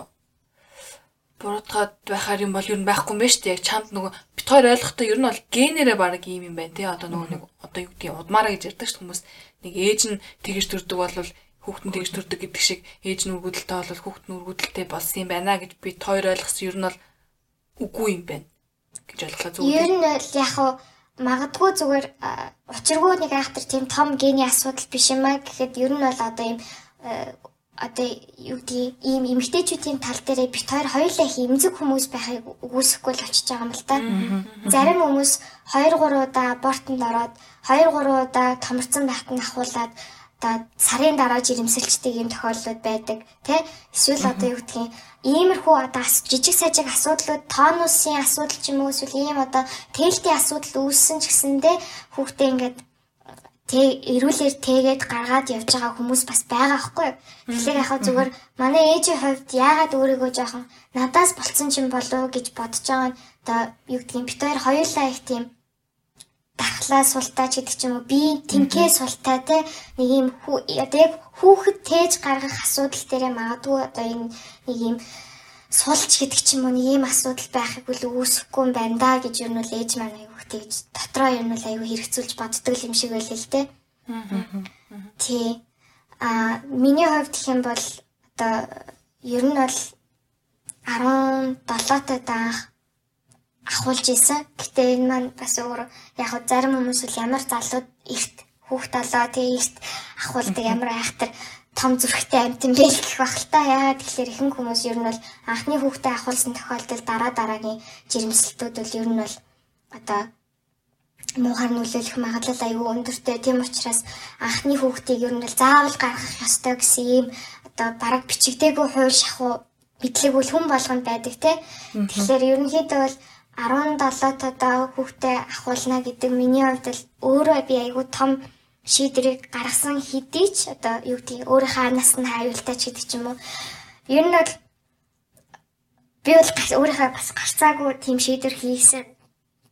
буруутгаад байхаар юм бол ер нь байхгүй юм байна шүү дээ. Яг чамд нөгөө бит хоёр ойлгохдоо ер нь бол генерээ баг ийм юм байна тий. Одоо нөгөө нэг одоо юу гэдгийг удмаараа гэж ярьдаг ш хүмүүс. Нэг ээж нь тэгэж төрдөг бол хүүхэд нь тэгж төрдөг гэдэг шиг ээж нь үргүүдэлтэй бол хүүхэд нь үргүүдэлтэй болсон юм байна гэж бит хоёр ойлгосон ер нь бол үгүй юм байна гэж ойлголоо
зүгээр. Ер нь бол яг магадгүй зүгээр учиргүй нэг айхтар тийм том гений асуудал биш юм а гэхэд ер нь бол одоо ийм одоо юу гэдгийг ийм эмгтээчүүдийн тал дээрээ бит хоёр хоёулаа их эмзэг хүмүүс байхыг үгүйсэхгүй л очиж байгаа юм л та. Зарим хүмүүс 2 3 удаа бортонд ороод 2 3 удаа томорцсон байхад нь ахуулаад одоо сарын дараа жирэмсэлчдэг юм тохиолдлууд байдаг тий эсвэл одоо юу гэдгийг иймэрхүү одоо жижиг сажиг асуудлууд тонусын асуудал ч юм уу эсвэл ийм одоо тээлтийн асуудал үүссэн ч гэсэндээ хүүхдээ ингээд тэг эрүүлэр тэгээд гаргаад явж байгаа хүмүүс бас байгаа байхгүй юу. Тэгэхээр яхаа зүгээр манай ээжийн хувьд яагаад өөрийгөө жоохон надаас болцсон юм болов гэж бодож байгаа нь одоо юу гэдгийг бит хоёр хоёулаа их тийм дархлаа султаа ч гэдэг ч юм уу би тэнхээ султаа те нэг юм одоо яг хүүхэд тээж гаргах асуудал дээр магадгүй одоо энэ нэг юм сулч гэдэг ч юм уу нэг юм асуудал байхыг үл үүсэхгүй юм байна да гэж юу нь л ээж маань аягүй тэгж дотроо юу нь л аягүй хэрэгцүүлж боддог юм шиг байлээ л те. Тий. А миний хувьд гэх юм бол одоо ер нь бол 17 тад анх ахуулж исэн. Гэтэ энэ маань бас өөр яг хөө зарим хүмүүс л ямар залууд ихт хүүхд олоо тэгээ ихт ахуулдаг ямар айхтар том зүрхтэй амтан бэл гэх бах л та. Яагаад тэгэхээр ихэнх хүмүүс ер нь бол анхны хүүхдээ ахуулсан тохиолдолд дараа дараагийн жирэмслэлтүүд бол ер нь бол одоо муухай нөлөөлөх магадлал аюул өндөртэй. Тийм учраас анхны хүүхдийг ер нь заавал гаргах ёстой гэсэн ийм одоо бараг бичигдээгүй хууль шахуу мэдлэг үл хүн болгонд байдаг те. Тэгэхээр ерөнхийдөө бол 17 одоо хүүхдээ ахуулна гэдэг миний хувьд л өөрөө би аюул том шийдрийг гаргасан хэдий ч одоо юу гэдэг өөрийнхөө нас нь аюултай ч гэдэг ч юм уу. Ер нь бол би бол өөрийнхөө бас гарцаагүй тийм шийдвэр хийсэн.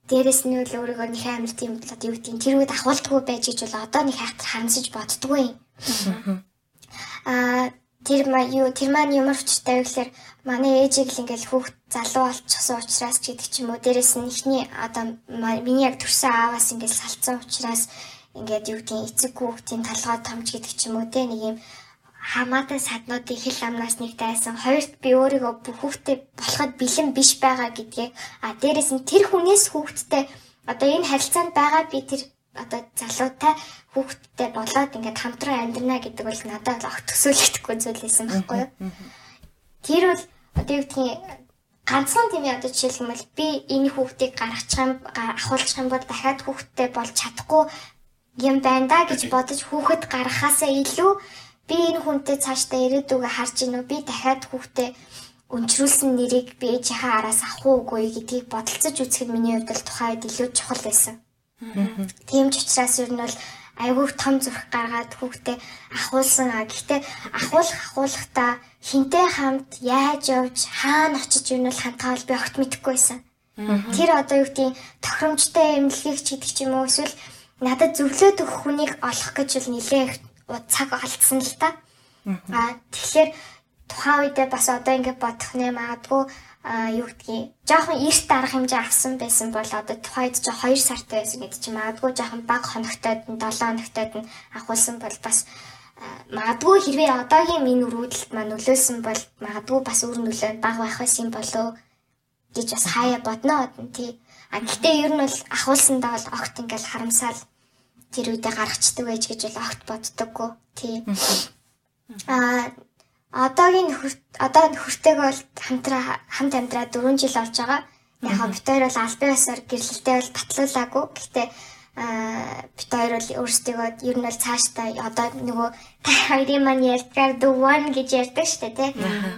Дээрэс нь бол өөрийгөө нэг амар тийм л юу гэдэг тэр үед ахуулдаггүй байж гэж бол одоо нэг хайхтар харамсаж боддггүй юм. Аа тэр ма юу тэр маань ямар учиртай вэ гэхээр манай ээжийг л ингээл хүүхд залуу болчихсон учраас ч гэдэг ч юм уу дээрэс нь ихний одоо миний яг төрсэн ааваас ингээл салцсан учраас ингээд юу гэдгийг эцэг хүүхдийн талгай томч гэдэг ч юм уу те нэг юм хамаатай саднуудын хэл амнаас нэг дайсан. Хоёрт би өөрийгөө хүүхдээ болоход бэлэн биш байгаа гэдгийг а дээрэс нь тэр хүнээс хүүхдтэй одоо энэ харилцаанд байгаа би тэр одоо залуутай хүүхдтэй болоод ингээд хамтран амьдрна гэдэг бол надад л огт төсөөлөгдөхгүй зүйл байсан байхгүй юу. Тэр бол одоо юу гэдгийг ганцхан тийм одоо жишээлбэл би энэ хүүхдийг гаргачих юм ахуулчих юм бол дахиад хүүхдтэй болж чадахгүй юм байна да гэж бодож хүүхэд гаргахаасаа илүү би энэ хүнтэй цаашдаа ирээдүгөө харж гинөө би дахиад хүүхдээ өнчрүүлсэн нэрийг би ээжийнхээ араас авах уугүй гэдгийг бодолцож үзэхэд миний хувьд л тухайн үед илүү чухал байсан. Тийм ч учраас ер нь бол айгүй том зүрх гаргаад хүүхдээ ахуулсан а гэхдээ ахуулах ахуулахдаа хинтээ хамт яаж явж хаана очиж юу нь бол хантгаал би огт мэдэхгүй байсан. Тэр одоо юу гэдэг тохиромжтой эмнэлгийг ч гэдэг ч юм уу эсвэл надад зөвлөөд өгөх хүнийг олох гэж бол нэлээ цаг алдсан л та. Аа тэгэхээр тухайн үедээ бас одоо ингээд бодох нэ магадгүй юу гэдгийг жоохон эрт дарах хэмжээ авсан байсан бол одоо тухайд ч 2 сартай байсан гэдэг чинь магадгүй жоохон баг хоногтойд нь 7 хоногтойд нь авахулсан бол бас магадгүй хэрвээ одоогийн минь өрөөдөлт маань нөлөөлсөн бол магадгүй бас өөр нөлөө баг байх байсан болоо гэж бас хаяа бодно одон тий. А гэхдээ ер нь бол ахуулсандаа бол огт ингээл харамсаал тэр үедээ гаргацдаг байж гэж бол огт боддоггүй. Тийм. Аа одоогийн одоо нөхөртэйгээ бол хамтраа хамт амьдраа 4 жил болж байгаа. Яг бит хоёр бол албан ёсоор гэрлэлтэй бол татлуулаагүй. Гэхдээ бит хоёр бол өөрсдөө ер нь бол цаашдаа одоо нөгөө хоёрын маань ярьдгаар the one гэж ярьдаг штэ тий.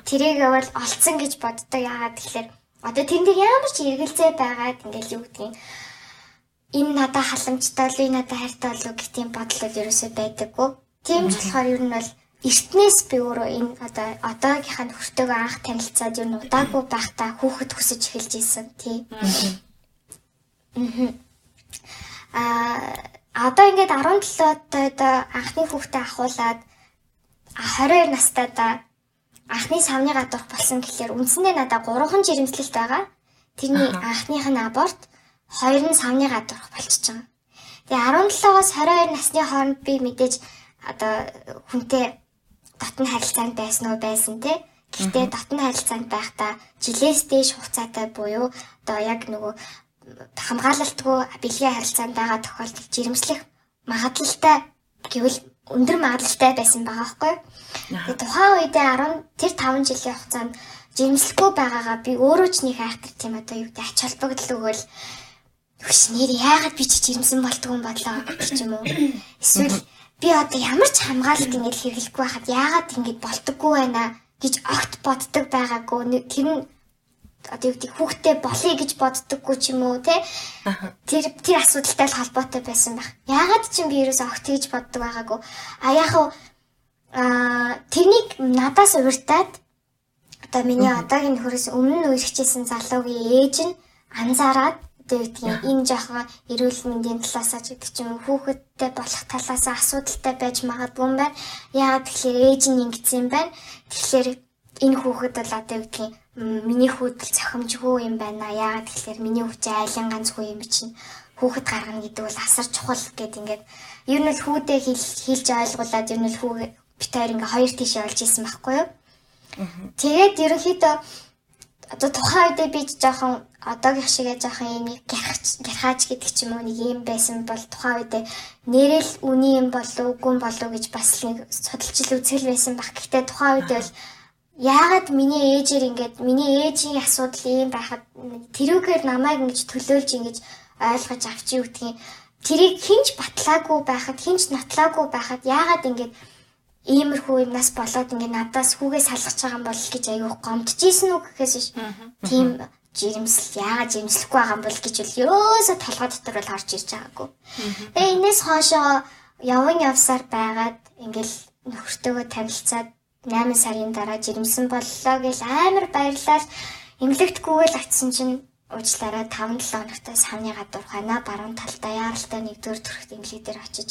Тэрийг бол олцсон гэж боддог. Яагаад тэгэхээр одоо тэрнээ ямар ч эргэлзээ байгаад ингээл юу гэдгийг энэ надад халамжтай л энэ надад хайртай болов гэх тийм бодол ерөөсөй байдаггүй. Тийм ч болохоор ер нь бол эртнээс би өөрөө энэ одоо одоогийнхаа нөхөртөөгөө анх танилцаад ер нь удаагүй байхдаа хүүхэд хүсэж эхэлж исэн тий. Аа одоо ингээд 17 тойд анхны хүүхдээ ахуулаад 22 настайдаа анхны савны гадуурх болсон гэхэлэр үндсэндээ надад 3хан жирэмслэлт байгаа. Тэрний анхных нь аборт, хоёр нь савны гадуурх байгаа. Тэгээ 17-оос 22 насны хооронд би мэдээж одоо хүнтэй дотн харилцаанд байсан уу байсан те. Гэхдээ дотн харилцаанд байхдаа жилээс дээш хугацаатай буюу одоо яг нөгөө хамгаалалтгүй бэлгийн харилцаанд байгаа тохиолдолд жирэмслэх магадлалтай гэвэл өндөр магадлалтай байсан байгаа байхгүй. Тэгээ тухайн үедээ 10 тэр 5 жилийн хугацаанд жирэмслэхгүй байгаагаа би өөрөө ч нэг айхтар тийм одоо юу гэдэг ач холбогдол өгөөл Хүч нэр яагаад би ч жирэмсэн болдгоо бодлоо гэх юм уу. Эсвэл би одоо ямар ч хамгаалалт ингэж хэрэглэхгүй байхад яагаад ингэж болдоггүй байна гэж огт боддог байгаагүй. Тэр нь одоо юу гэдэг хүүхдээ болъё гэж боддоггүй ч юм уу те тэр тэр асуудалтай л холбоотой байсан байх. Яагаад ч юм би ерөөсөө огт тэгж боддог байгаагүй. А яг хуу а тэрнийг надаас урьдаад одоо миний одоогийн нөхөрөөс өмнө үргэлжлэсэн залуугийн ээж нь анзаараад тэгээд энэ жоохон эрүүл мэндийн талаасаа ч гэдэг чинь хүүхэдтэй болох талаасаа асуудалтай байж магадгүй юм байна. Яагаад тэгэхээр ээж нь ингэсэн юм байна. Тэгэхээр энэ хүүхэд бол одоо юу гэдгийг миний хүүдэл цохимжгүй юм байна. Яагаад тэгэхээр миний хүчээ айлан ганцгүй юм чинь хүүхэд гаргана гэдэг бол асар чухал гэд ингээд ер нь л хүүдээ хэлж ойлгуулад ер нь л хүүгээ бит хоёр ингээ хоёр тийшээ олж исэн байхгүй юу. Тэгээд ерөнхийдөө одоо тухайн үедээ би жоохон одоогийн шигээ жоохон юм гэрхаач гэдэг ч юм уу нэг юм байсан бол тухайн үедээ нэрэл үний юм болов үгүй болов гэж бас нэг судалжил үзэл байсан баг. Гэхдээ тухайн үедээ бол яагаад миний ээжээр ингээд миний ээжийн асуудал ийм байхад тэрүүгээр намайг ингэж төлөөлж ингэж ойлгож авчи үгдгийн тэрийг хинч батлаагүй байхад хинч нотлаагүй байхад яагаад ингээд иймэрхүү юмнаас болоод ингээд надаас хүүгээ салгаж байгаа юм бол гэж аюу гомдчихсэн үг гэхээс биш. Тийм жирэмсэл яагаад жирэмслэхгүй байгаа юм бол гэж үл ерөөсө толгой дотор бол харж ирж байгаагүй. Тэгээ энэс хоошоо яван явсаар байгаад ингээл нөхөртөөгөө танилцаад 8 сарын дараа жирэмсэн боллоо гэж амар баярлал эмнэлэгтгүйгээл атсан чинь уучлаарай 5 7 хоногт савны гадуур хана баруун талдаа яаралтай нэгдүгээр төрхт эмнэлэг дээр очиж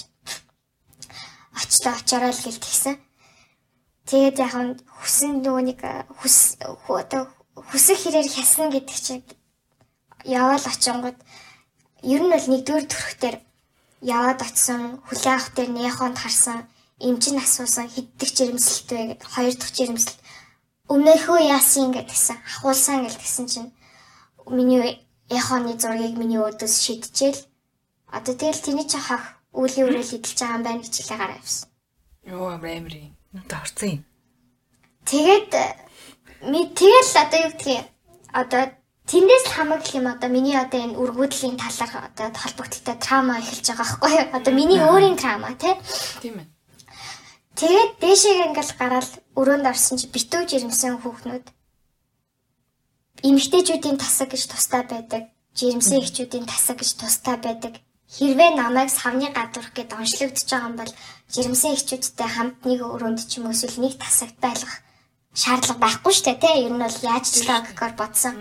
очлоо очороо л гэлтгсэн. Тэгээд яг нь хүсэн нөгөө нэг хүс одоо хүсэх хэрээр хясна гэдэг чинь яваал очингууд ер нь бол нэгдүгээр төрхтөр яваад очсон хүлээ авах дээр нээхонд харсан эмчин асуусан хиддэг жирэмсэлтэй хоёр дахь жирэмсэл өмнөхөө яасан гэдгсэн ахуулсан гэдгсэн чинь миний яхооны зургийг миний өөдөөс шидчихэл. Одоо тэгэл тэний ч хах үлийн үрэл идэлж байгаа юм байна гэж хэлээ гараа явсан.
Йоо амар юм.
Надад орсон юм.
Тэгээд ми тэгэл одоо юу гэдгийг одоо тэндээс л хамааглах юм одоо миний одоо энэ үргүүдлийн талаар одоо холбогдлолтой трама эхэлж байгаа байхгүй юу? Одоо миний өөрийн трама тий.
Тийм ээ.
Тэгээд дээшээ ингээл гараад өрөөнд орсон чи битүү жирэмсэн хүүхнүүд эмэгтэйчүүдийн тасаг гэж тустай байдаг. Жирэмсэн эхчүүдийн тасаг гэж тустай байдаг хэрвээ намайг савны гадуурх гэд онцлогдож байгаа юм бол жирэмсэн эхчүүдтэй хамт нэг өрөөнд ч юм уу эсвэл нэг тасагт байлгах шаардлага байхгүй шүү дээ тий. Ер нь бол яаж ч логикоор бодсон.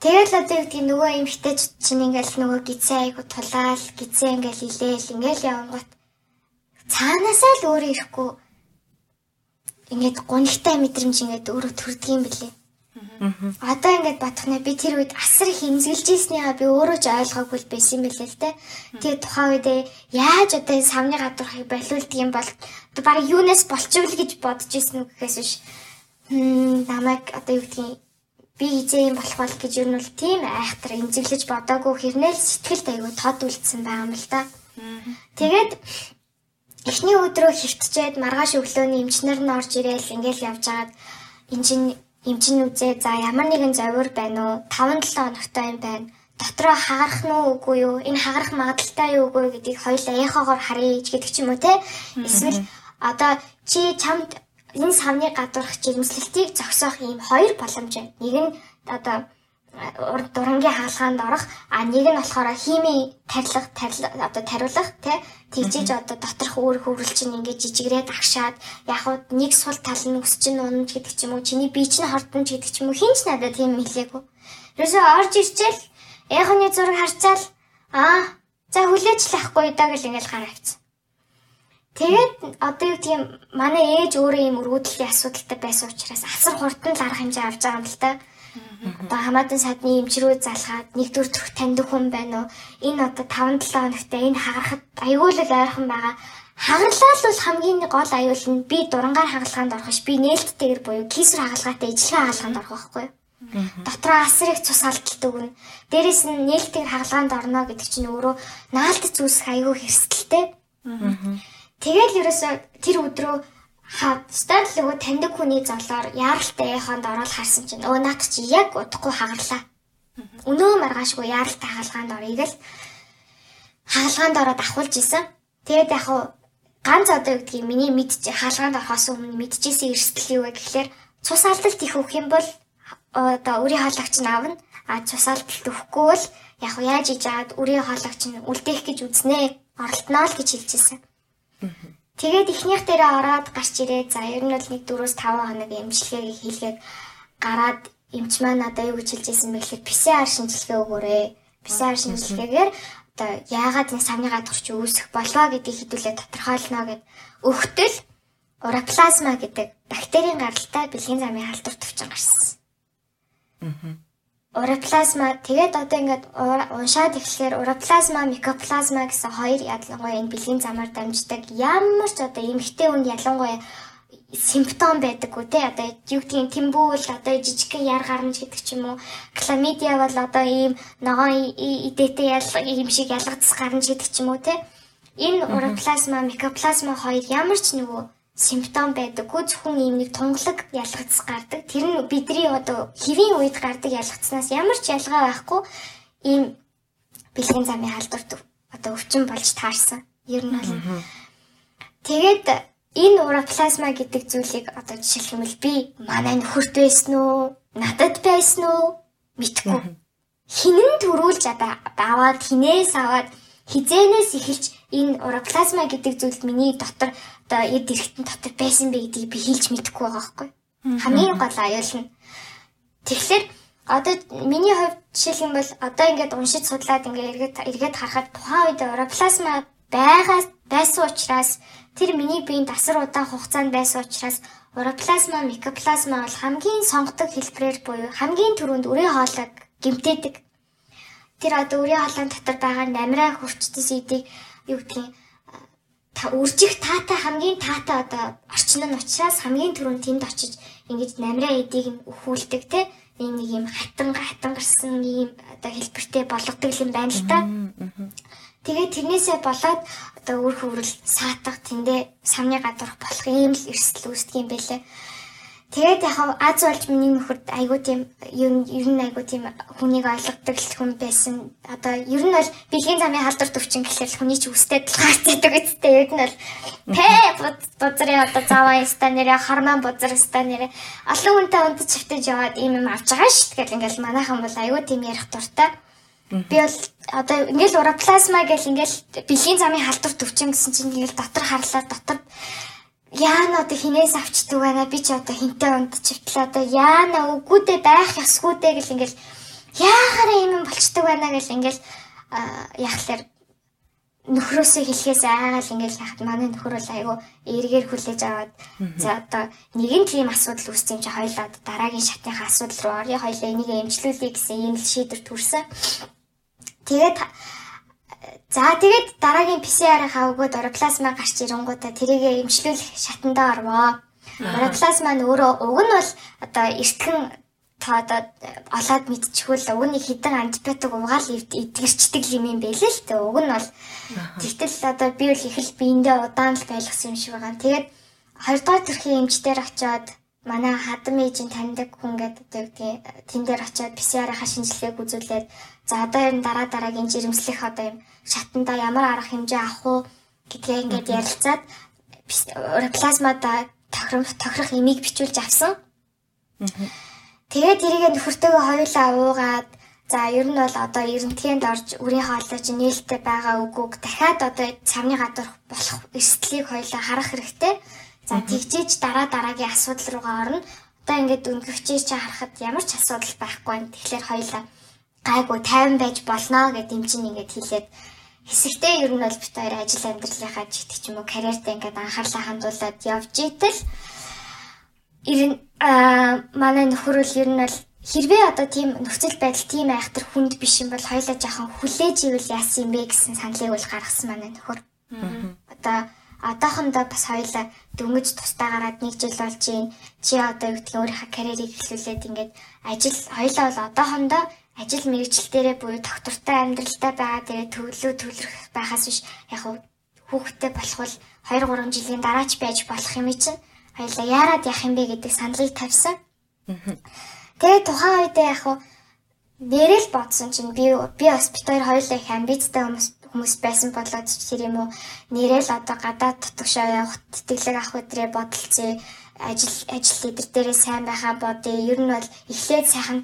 Тэгэл одоо юу гэдэг нөгөө эмхтэйч чинь ингээл нөгөө гизээ айгу тулаал гизээ ингээл илээл ингээл явангууд цаанаасаа л өөрөө ирэхгүй ингээд гунигтай мэдрэмж ингээд өөрөө төрдөг юм билээ. Одоо ингээд бодох нэ би тэр үед асар их имзэглэж ийснийхаа би өөрөө ч ойлгоогүй байсан юм билээ л те. Тэгээ тухайн үед яаж одоо энэ савны гадуурхыг болиулдаг юм бол баг юунаас болчихвол гэж бодож ийсэн үг гэхээс биш. Хм намайг одоо юу гэдгийг би хизээ юм болох бол гэж юу нь бол тийм айхтар имзэглэж бодоогүй хэрнээл сэтгэлд айгүй тод үлдсэн байгаа юм л да. Тэгээд эхний өдрөө хөвтчээд маргааш өглөөний эмчнэр нь орж ирээл ингээл явж байгаад энэ чинь эмчин үзээ за ямар нэгэн зовир байна уу? 5 7 хоногтой юм байна. Дотроо хагарах нь үгүй юу? Энэ хагарах магадaltaй юу үгүй гэдгийг хоёулаа яхагаар харъя гэдэг ч юм уу те? Эсвэл одоо чи чамд энэ савны гадуурх жирэмслэлтийг зогсоох ийм хоёр боломж байна. Нэг нь одоо урд дурангийн хаалгаанд орох а нэг нь болохоор хими тарилах одоо тариулах тий тэгжиж одоо доторх өөр хөврөл чинь ингээд жижигрээд агшаад яг хуу нэг сул тал нь өсч нь унаж гэдэг ч юм уу чиний бие чинь хортомж гэдэг ч юм уу хинч надад тийм хэлээгүй. Ерөөсөө орж ирчээл яханы зураг харчаал аа за хүлээж лахгүй даа гэл ингээд гараа авчихсан. Тэгээд одоо юу тийм манай ээж өөрөө ийм өргөдлийн асуудалтай байсан учраас асар хурдан л арга хэмжээ авч байгаа юм л та. Одоо хамаатан садны эмчрүү залгаад нэгдүгээр төрх таньдаг хүн байна уу? Энэ одоо 5 7 хоногтой энэ хагарахад аюул л ойрхон байгаа. Хагарлаа л бол хамгийн гол аюул нь би дурангаар хагалгаанд орох ш. Би нээлттэйгэр буюу кисэр хагалгаатай ижлэхэн хагалгаанд орох байхгүй юу? Дотроо асар их цус алдалт өгнө. Дээрээс нь нээлттэйгэр хагалгаанд орно гэдэг чинь өөрөө наалтц үүсэх аюул хэрсэлтэй. Тэгэл ерөөсө тэр өдрөө нөгөө таньдаг хүний золоор яаралтай яханд ороод харсан чинь өө наад чи яг удахгүй хагарлаа. Өнөө маргаашгүй яаралтай хаалгаанд оръё гэл хаалгаанд ороод ахуулж исэн. Тэгээд яг хуу ганц одоо юу гэдгийг миний мэдчих хаалгаанд орохоос өмнө мэдчихсэн эрсдэл юу вэ гэхлээр цус алдалт их өгөх юм бол одоо үрийн хаалгач нь аавна. А цус алдалт өгөхгүй бол яг яаж хийж аваад үрийн хаалгач нь үлдээх гэж үзнэ. Оролтноо л гэж хэлжсэн. Тэгээд эхнийх дээрээ ороод гарч ирээд за ер нь бол нэг 4-5 хоног эмчилгээг хийлгээд гараад эмч маань надад юу гэж хэлж ирсэн бэ гэхээр PCR шинжилгээ өгөөрэй. PCR шинжилгээгээр одоо яагаад энэ савны гадагш чи үүсэх болоо гэдгийг хэдүүлээ тодорхойлно гэд өгтөл уроплазма гэдэг бактерийн гаралтай бэлгийн замын халдвар төвчөн гарсан. Аа уроплазма тэгээд одоо ингээд уншаад эхлэхээр уроплазма, микоплазма гэсэн хоёр ялангуяа энэ бэлгийн замаар дамждаг. Ямар ч одоо эмгтэй үнд ялангуяа симптом байдаггүй те. Одоо юу гэдгийг тэмбүүл одоо жижигхэн яр гарнаж гэдэг ч юм уу. Кламидиа бол одоо ийм ногоон идэтэ ийм шиг ялгацс гарнаж гэдэг ч юм уу те. Энэ уроплазма микоплазма хоёр ямар ч нөгөө симптом байдаггүй зөвхөн ийм нэг тунгалаг ялгацс гардаг. Тэр нь бидний одоо хэвийн үед гардаг ялгацснаас ямар ч ялгаа байхгүй. Ийм бэлгийн замын халдварт одоо өвчин болж таарсан. Ер нь бол. Тэгээд энэ уроплазма гэдэг зүйлийг одоо бол би манай нөхөрт байсан уу? Надад байсан уу? Мэдхгүй. Хинэн төрүүлж одоо аваад хинээс аваад хизэнээс эхэлж энэ уроплазма гэдэг зүйлд миний дотор одоо эд эргэтэн дотор байсан бэ гэдгийг би хэлж мэдэхгүй байгаа байхгүй. Хамгийн гол аюул нь. Тэгэхээр одоо миний хувьд жишээлх юм бол одоо ингээд уншиж судлаад ингээд эргээд эргээд харахад тухайн үед уроплазма байгаа байсан учраас Тэр миний биеинд асар удаан хугацаанд байсан учраас уроплазма, микоплазма бол хамгийн сонгодог хэлбэрээр буюу хамгийн түрүүнд үрийн хоолойг гэмтээдэг. Тэр одоо үрийн хоолойн дотор байгаа намраа хурцтай сэдийг юу гэдгийг та үржих таатай хамгийн таатай одоо орчин нь учраас хамгийн түрүүнд тэнд очиж ингэж намраа эдийг нь өхүүлдэг те нэг нэг юм хатан хатан гарсан ийм одоо хэлбэртэй болгодог юм байна л да. Тэгээд тэрнээсээ болоод одоо үр хөврөл саатах тэндээ самны гадуурх болох ийм л эрсдэл үүсдэг юм бэлээ. Тэгээд яг аз болж миний нөхөрд айгуу тийм ер нь ер нь айгуу тийм хүнийг ойлгодог хүн байсан. Одоо ер нь бол бэлгийн замын халдвар төвчин гэхэл хүний ч үстэй талхаарцдаг үстэй ер нь бол тэ бузрын одоо заваа яста нэрэ харман бузар яста нэрэ олон хүнтэй унтж чивтэж яваад ийм юм авч байгаа шүү. Тэгэл ингээл манайхан бол айгуу тийм ярих дуртай. Би бол одоо ингээл уроплазма гэл ингээл бэлгийн замын халдвар төвчин гэсэн чинь ингээл дотор харлаа дотор яана одоо хинээс авчдаг байна? Би ч одоо хинтээ унд чивтлээ. Одоо яана? Үгүүдээ байх ёсгүйдээ гэл ингээл яагараа юм болчдөг байна? гэл ингээл яхахлаар нөхрөөсөө хэлхээс айгаал ингээл яхад манай нөхөр бол айгу эргээр хүлээж аваад за одоо нэгэн тийм асуудал үүссэн юм чи хоёлаа дараагийн шатныхаа асуудал руу орё. Хоёлаа энийг эмчлүүлэе гэсэн ийм л шийдвэр төрсэн. Тэгээд за тэгээд дараагийн PCR-ийнхаа өгөөд ороплазма гарч ирэнгуудаа тэрийгэ эмчлүүлэх шатандаа орвоо. Ороплазма нь өөрөө уг нь бол одоо эртхэн та одоо олоод мэдчихвэл угны хідэн антибиотик угаал эдгэрчдэг юм юм байлээ л дээ. Уг нь бол тэгтэл одоо би бол их л биендээ удаан л байлгасан юм шиг байгаа. Тэгээд хоёрдугаар төрхийн эмчдэр очиод манай хадам ээжийн таньдаг хүн гэдэг одоо гэдгийг тэн дээр очиод PCR-ийнхаа шинжилгээг үзүүлээд За одоо энэ дараа дараагийн жирэмслэх одоо юм шатанда ямар арга хэмжээ авах уу гэдгээ ингээд ярилцаад плазмада тохирох тохирох имийг бичүүлж авсан. Тэгээд тэрийг нөхөртөөгөө хоёулаа уугаад за ер нь бол одоо эрентгээнд орж үрийн хоолойч нээлттэй байгаа үгүйг дахиад одоо цавны гадуур болох эрсдлийг хоёулаа харах хэрэгтэй. За тэгжээж дараа дараагийн асуудал руугаа орно. Одоо ингээд өнгөвчээж чи харахад ямар ч асуудал байхгүй. Тэгэхээр хоёулаа гайгүй 50 байж болно гэд юм чинь ингээд хэлээд хэсэгтээ ер нь бол бит хоёр ажил амьдралынхаа жигт ч юм уу карьертаа ингээд анхаарлаа хандуулад явж итэл ер нь аа манай нөхөр л ер нь бол хэрвээ одоо тийм нөхцөл байдал тийм айхтар хүнд биш юм бол хоёлаа жаахан хүлээж ивэл яасан юм бэ гэсэн саналыг бол гаргасан манай нөхөр. Одоо одоохондоо бас хоёлаа дөнгөж тустай гараад нэг жил болж чинь чи одоо юу гэдгийг өөрийнхөө карьерийг эхлүүлээд ингээд ажил хоёлаа бол одоохондоо ажил мэргэжилтээрээ буюу доктортой амьдралтай байгаа тэгээ төвлөө төвлөрөх байхаас биш яг хүүхдтэй болох бол 2 3 жилийн дараач байж болох юм чинь хоёлаа яарад явах юм бэ гэдэг саналыг тавьсан. Тэгээ тухайн үедээ яг нэрэл бодсон чинь би би бас бит хоёр хоёулаа их амбицтай хүмүүс хүмүүс байсан болоод тэр юм уу нэрэл одоо гадаад тутагшаа явах тэтгэлэг авах өдрөө бодолцъё ажил ажил лидер дээрээ сайн байхаа бодъё. Ер нь бол эхлээд сайхан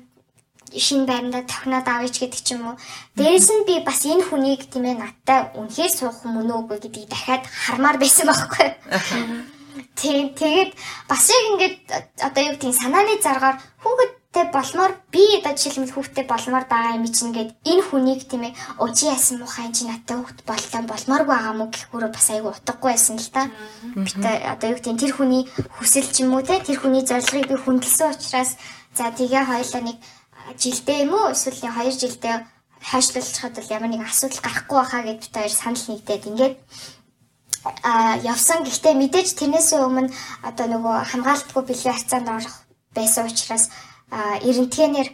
шинэ байранда тохноод авъя гэдэг ч юм уу. Дээрээс нь би бас энэ хүнийг тийм ээ надтай үнэхээр суух юм уу үгүй гэдгийг дахиад хармаар байсан байхгүй. Тийм тэгээд бас яг ингээд одоо юу гэдгийг санааны заргаар хүүхэдтэй болмоор би одоо жишээлбэл хүүхэдтэй болмоор байгаа юм чинь ингээд энэ хүнийг тийм ээ өчи яасан муухай чинь надтай хүүхэд боллоо болмооргүй байгаа мó гэхүүрээ бас айгу утгагүй байсан л та. Бит одоо юу гэдгийг тэр хүний хүсэл ч юм уу те тэр хүний зорилгыг би хүндэлсэн учраас за тэгээ хоёлаа нэг жилдээ юм уу? эсвэл 2 жилдээ хойшлуулчихад бол ямар нэгэн асуудал гарахгүй байхаа гэдэгт хоёр санал нэгдээд ингээд а явсан. Гэхдээ мэдээж тэрнээс өмнө одоо нөгөө хамгаалтгүй бэлгийн харьцаанд орох байсан учраас эрентгэнээр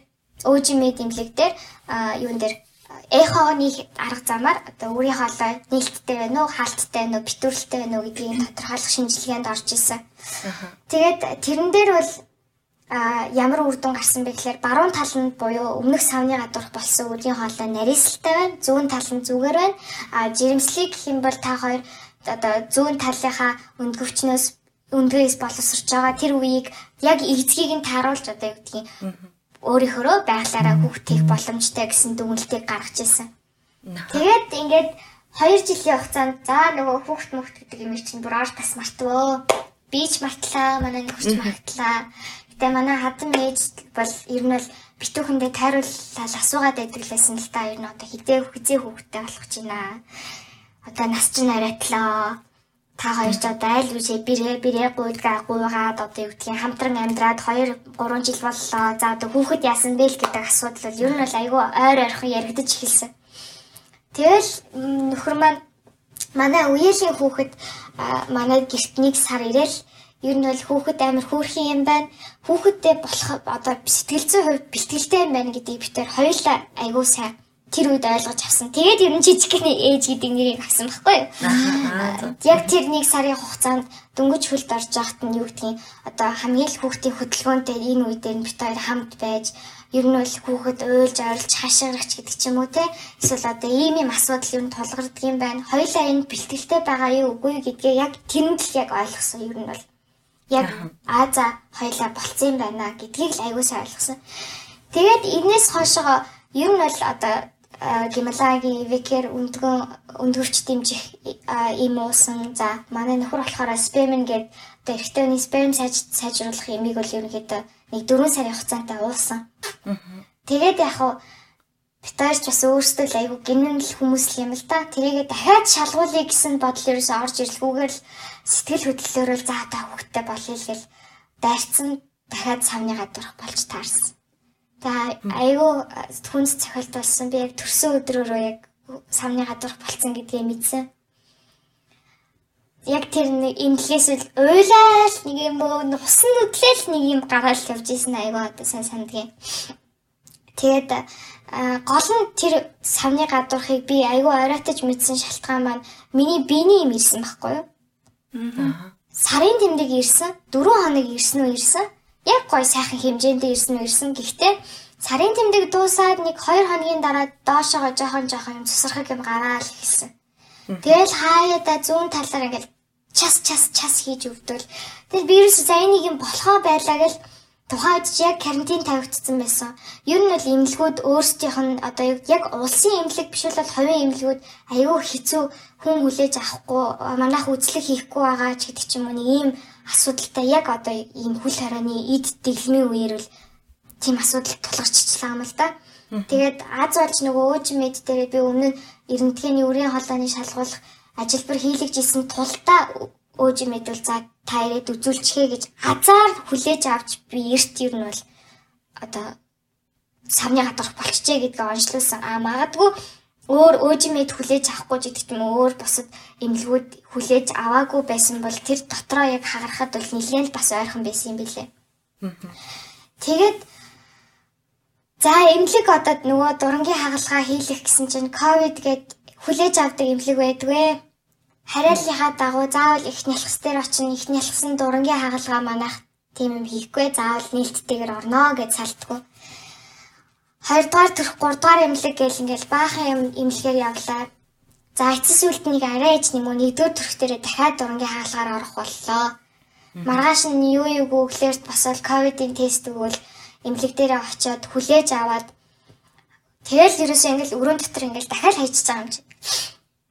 өөжимэд имлэг дээр юун дээр? Эхооны арга замаар одоо өөрийнхөө олоо нээлттэй байна уу, хаалттай байна уу, битүүрэлтэй байна уу гэдгийг тодорхойлох шинжилгээнд орж исэн. Тэгээд тэрэн дээр бол а ямар үр дүн гарсан бэ гэхээр баруун тал нь буюу өмнөх савны гадуурх болсон үрийн хоолой нарийсалтай байна. Зүүн тал нь зүгээр байна. А жирэмслийг гэх юм бол та хоёр одоо зүүн талынхаа өндгөвчнөөс өндгөөс боловсрч байгаа тэр үеийг яг эзгийг нь тааруулж одоо юу гэдгийг өөрийнхөө байглаараа хүүхдийг боломжтой гэсэн дүгнэлтийг гаргаж ирсэн. Тэгээд ингээд 2 жилийн хугацаанд за нөгөө хүүхд мөхт гэдэг юм чинь бүр ор тас мартвөө. Би ч мартлаа, манай нөхөрч мартлаа. Гэтэ манай хадам ээж бол ер нь бол битүүхэндээ тайруулаад асуугаад байдаг лсэн л та ер нь одоо хідээ хизээ хүүхдтэй болох ч байна. Одоо нас чинь арайтлаа. Та хоёр ч одоо айл үжээ бирээ бирээ гуйгаа гуйгаад одоо юу гэдгийг хамтран амьдраад 2 3 жил боллоо. За одоо хүүхэд яасан бэ л гэдэг асуудал бол ер нь бол айгүй ойр ойрхон яригдаж эхэлсэн. Тэгэл нөхөр маань манай үеэлийн хүүхэд манай гэрт нэг сар ирээл ер нь бол хүүхэд амар хөөрхөн юм байна. Хүүхэдтэй болох одоо сэтгэл зүйн хувьд бэлтгэлтэй юм байна гэдгийг бид тээр хоёулаа айгуу сайн тэр үед ойлгож авсан. Тэгээд ер нь жижигхэн ээж гэдэг нэрийг авсан байхгүй юу? Яг тэр нэг сарын хугацаанд дөнгөж хөлд орж яхад нь юу гэдгийг одоо хамгийн л хүүхдийн хөдөлгөөнтэй энэ үед нь бид хоёр хамт байж ер нь бол хүүхэд уйлж ойрлж хашгирч гэдэг ч юм уу те эсвэл одоо ийм юм асуудал ер нь тулгардаг юм байна. Хоёулаа энэ бэлтгэлтэй байгаа юу үгүй гэдгээ яг тэрэнд л яг ойлгосон ер нь бол яг аа за хоёлаа болцсон юм байна гэдгийг л аягүй сайн ойлгосон. Тэгээд энэс хойшоо ер нь бол одоо Гималаги Викер өндгөн өндгөрч дэмжих юм уусан. За манай нөхөр болохоор спемэн гээд одоо эрэгтэй хүний спем сайжруулах ямиг бол ерөнхийдөө нэг 4 сарын хугацаантай уусан. Тэгээд яг хуу битаарч бас өөрсдөө л айгүй гинэн л хүмүүс л юм л да. Тэрийгээ дахиад шалгуулъя гэсэн бодол ерөөсөө орж ирлгүүгээр л сэтгэл хөдлөлөөрөө за та хүүхдтэй болъё л гэл дайрцсан дахиад савны гадуурх болж таарсан. За айгүй хүнс цохилт болсон. Би яг төрсөн өдрөөрөө яг савны гадуурх болцсон гэдгийг мэдсэн. Яг тэр нэг имлгээс л уйлал нэг юм усан нүдлэл нэг юм гараал явж исэн айгүй одоо сайн сандгийн. Тэгээд гол нь тэр савны гадуурхыг би айгүй оройтож мэдсэн шалтгаан маань миний биений юм ирсэн байхгүй юу? Сарын тэмдэг ирсэн, 4 хоног ирсэн үү ирсэн. Яг гой сайхан хэмжээндээ ирсэн үү ирсэн. Гэхдээ сарын тэмдэг дуусаад нэг 2 хоногийн дараа доошоогоо жоохон жоохон юм цусрахыг юм гараал хэлсэн. Тэгэл хаяада зүүн талаар ингээл час час час хийж өвдөл. Тэгэл вирус за энийг юм болохоо байлаа гэл тухайд ч яг карантин тавигдсан байсан. Ер нь бол эмнэлгүүд өөрсдийнх нь одоо яг улсын эмнэлэг биш бол хувийн эмнэлгүүд аюу хэцүү хүн хүлээж авахгүй манайх үзлэг хийхгүй байгаа ч гэдэг ч юм уу нэг ийм асуудалтай яг одоо ийм хүл харааны эд дэглэмийн үеэр л тийм асуудал тулгарчихлаа юм л да. Тэгээд Аз болж нөгөө өөжмэд дээр би өмнө нь эрентгээний үрийн холооны шалгуулах ажилбар хийлгэжсэн тулдаа өөжмэд бол за та ирээд үзүүлчихээ гэж азар хүлээж авч би эрт юу нь бол одоо савны гадарх болчихжээ гэдгээ онцлуулсан. А магадгүй өөр өөжимэд хүлээж авахгүй гэдэг юм өөр бусад эмнэлгүүд хүлээж аваагүй байсан бол тэр дотроо яг хагарахад бол нэлээд бас ойрхон байсан юм билээ. Тэгээд за эмнэлэг одоо нөгөө дурангийн хагалгаа хийлэх гэсэн чинь ковид гээд хүлээж авдаг эмнэлэг байдгүй хариаллынхаа дагуу заавал их нялхс дээр очино их нялхсан дурангийн хагалгаа манайх тийм юм хийхгүй заавал нээлттэйгээр орно гэж салтгүй. Хоёрдугаар төрөх гуравдугаар эмнэлэг гэл ингээл баахан юм эмнэлгээр явлаа. За эцэс үлднийг арай ээж нэмүү нэгдүгээр төрөх дээрээ дахиад дурангийн хагалгаар орох боллоо. Маргааш нь юу юу гуглэрт босоод ковидын тест өгвөл эмнэлэг дээрээ очиод хүлээж аваад тэгэл ерөөсөө ингээл өрөөнд дотор ингээл дахиад хайчиж байгаа юм чи.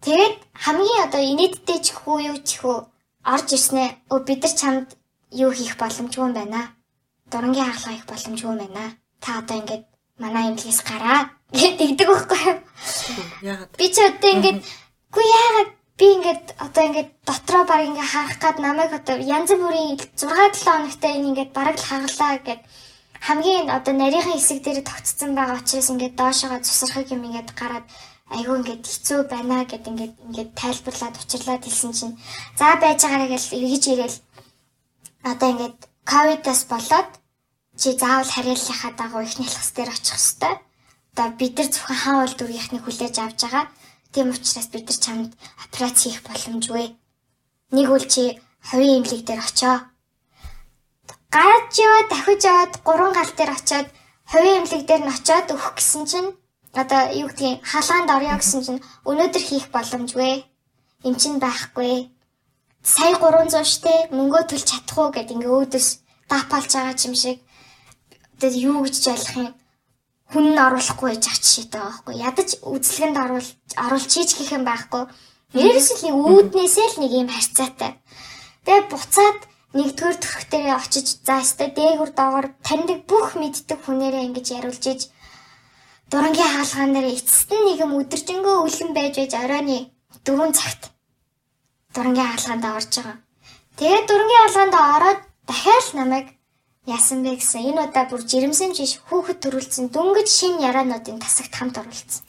Тэгээд хамгийн одоо инээдтэй ч хүү юу ч хүү орж ирснээ өө бид нар чамд юу хийх боломжгүй юм байна. Дурангийн хаалга хийх боломжгүй юм байна. Та одоо ингээд манай имлгээс гараа гэдэг байхгүй юу? Яагаад? Би ч одоо ингээд үгүй яагаад би ингээд одоо ингээд дотроо баг ингээд харах гад намайг одоо янз бүрийн 6 7 хоногтай энэ ингээд бараг л хаглаа гэд хамгийн одоо нарийнхан хэсэг дээр тогтцсон байгаа учраас ингээд доошоогоо цусрахыг юм ингээд гараад айгүй ингээд хэцүү байна гэд ингээд ингээд тайлбарлаад учирлаад хэлсэн чинь за байж байгаараа гэж эргэж ирээл одоо ингээд ковидос болоод чи заавал харьяаллынхаа дагуу ихний хэлхс дээр очих хэвээр. Одоо бид нар зөвхөн хаан уул дүргийнхний хүлээж авч байгаа. Тийм учраас бид нар чамд операц хийх боломжгүй. Нэг үл чи хувийн эмнэлэг дээр очоо. Гарч яваа дахиж яваад гурван гал дээр очоод хувийн эмнэлэг дээр нь очоод өгөх гэсэн чинь одоо юу гэдгийг хаалгаанд орё гэсэн чинь өнөөдөр хийх боломжгүй. Эм чин байхгүй. Сая 300 штэ мөнгөө төлж чадах уу гэд ингээ өөдөөс дапалж байгаа юм шиг. Тэгээд юу гэж жаалах юм? Хүн нь оруулахгүй гэж ач шийдэг байгаа байхгүй. Ядаж үзлэгэнд оруул оруулж хийж гэх юм байхгүй. Нэрээс л нэг үүднээсээ л нэг юм харьцаатай. Тэгээд буцаад нэгдүгээр төрх дээрээ очиж за өстой дээгүр доогоор таньдаг бүх мэддэг хүнээрээ ингэж яриулж иж дурангийн хаалгаан дээр эцэст нь нэгэн өдөржингөө үлэн байж байж оройны 4 цагт дурангийн хаалгаанд орж байгаа. Тэгээд дурангийн хаалгаанд ороод дахиад намайг яасан бэ гэсэн энэ удаа бүр жирэмсэн жиш хүүхэд төрүүлсэн дүнгэж шин яриануудын тасагт хамт оруулсан.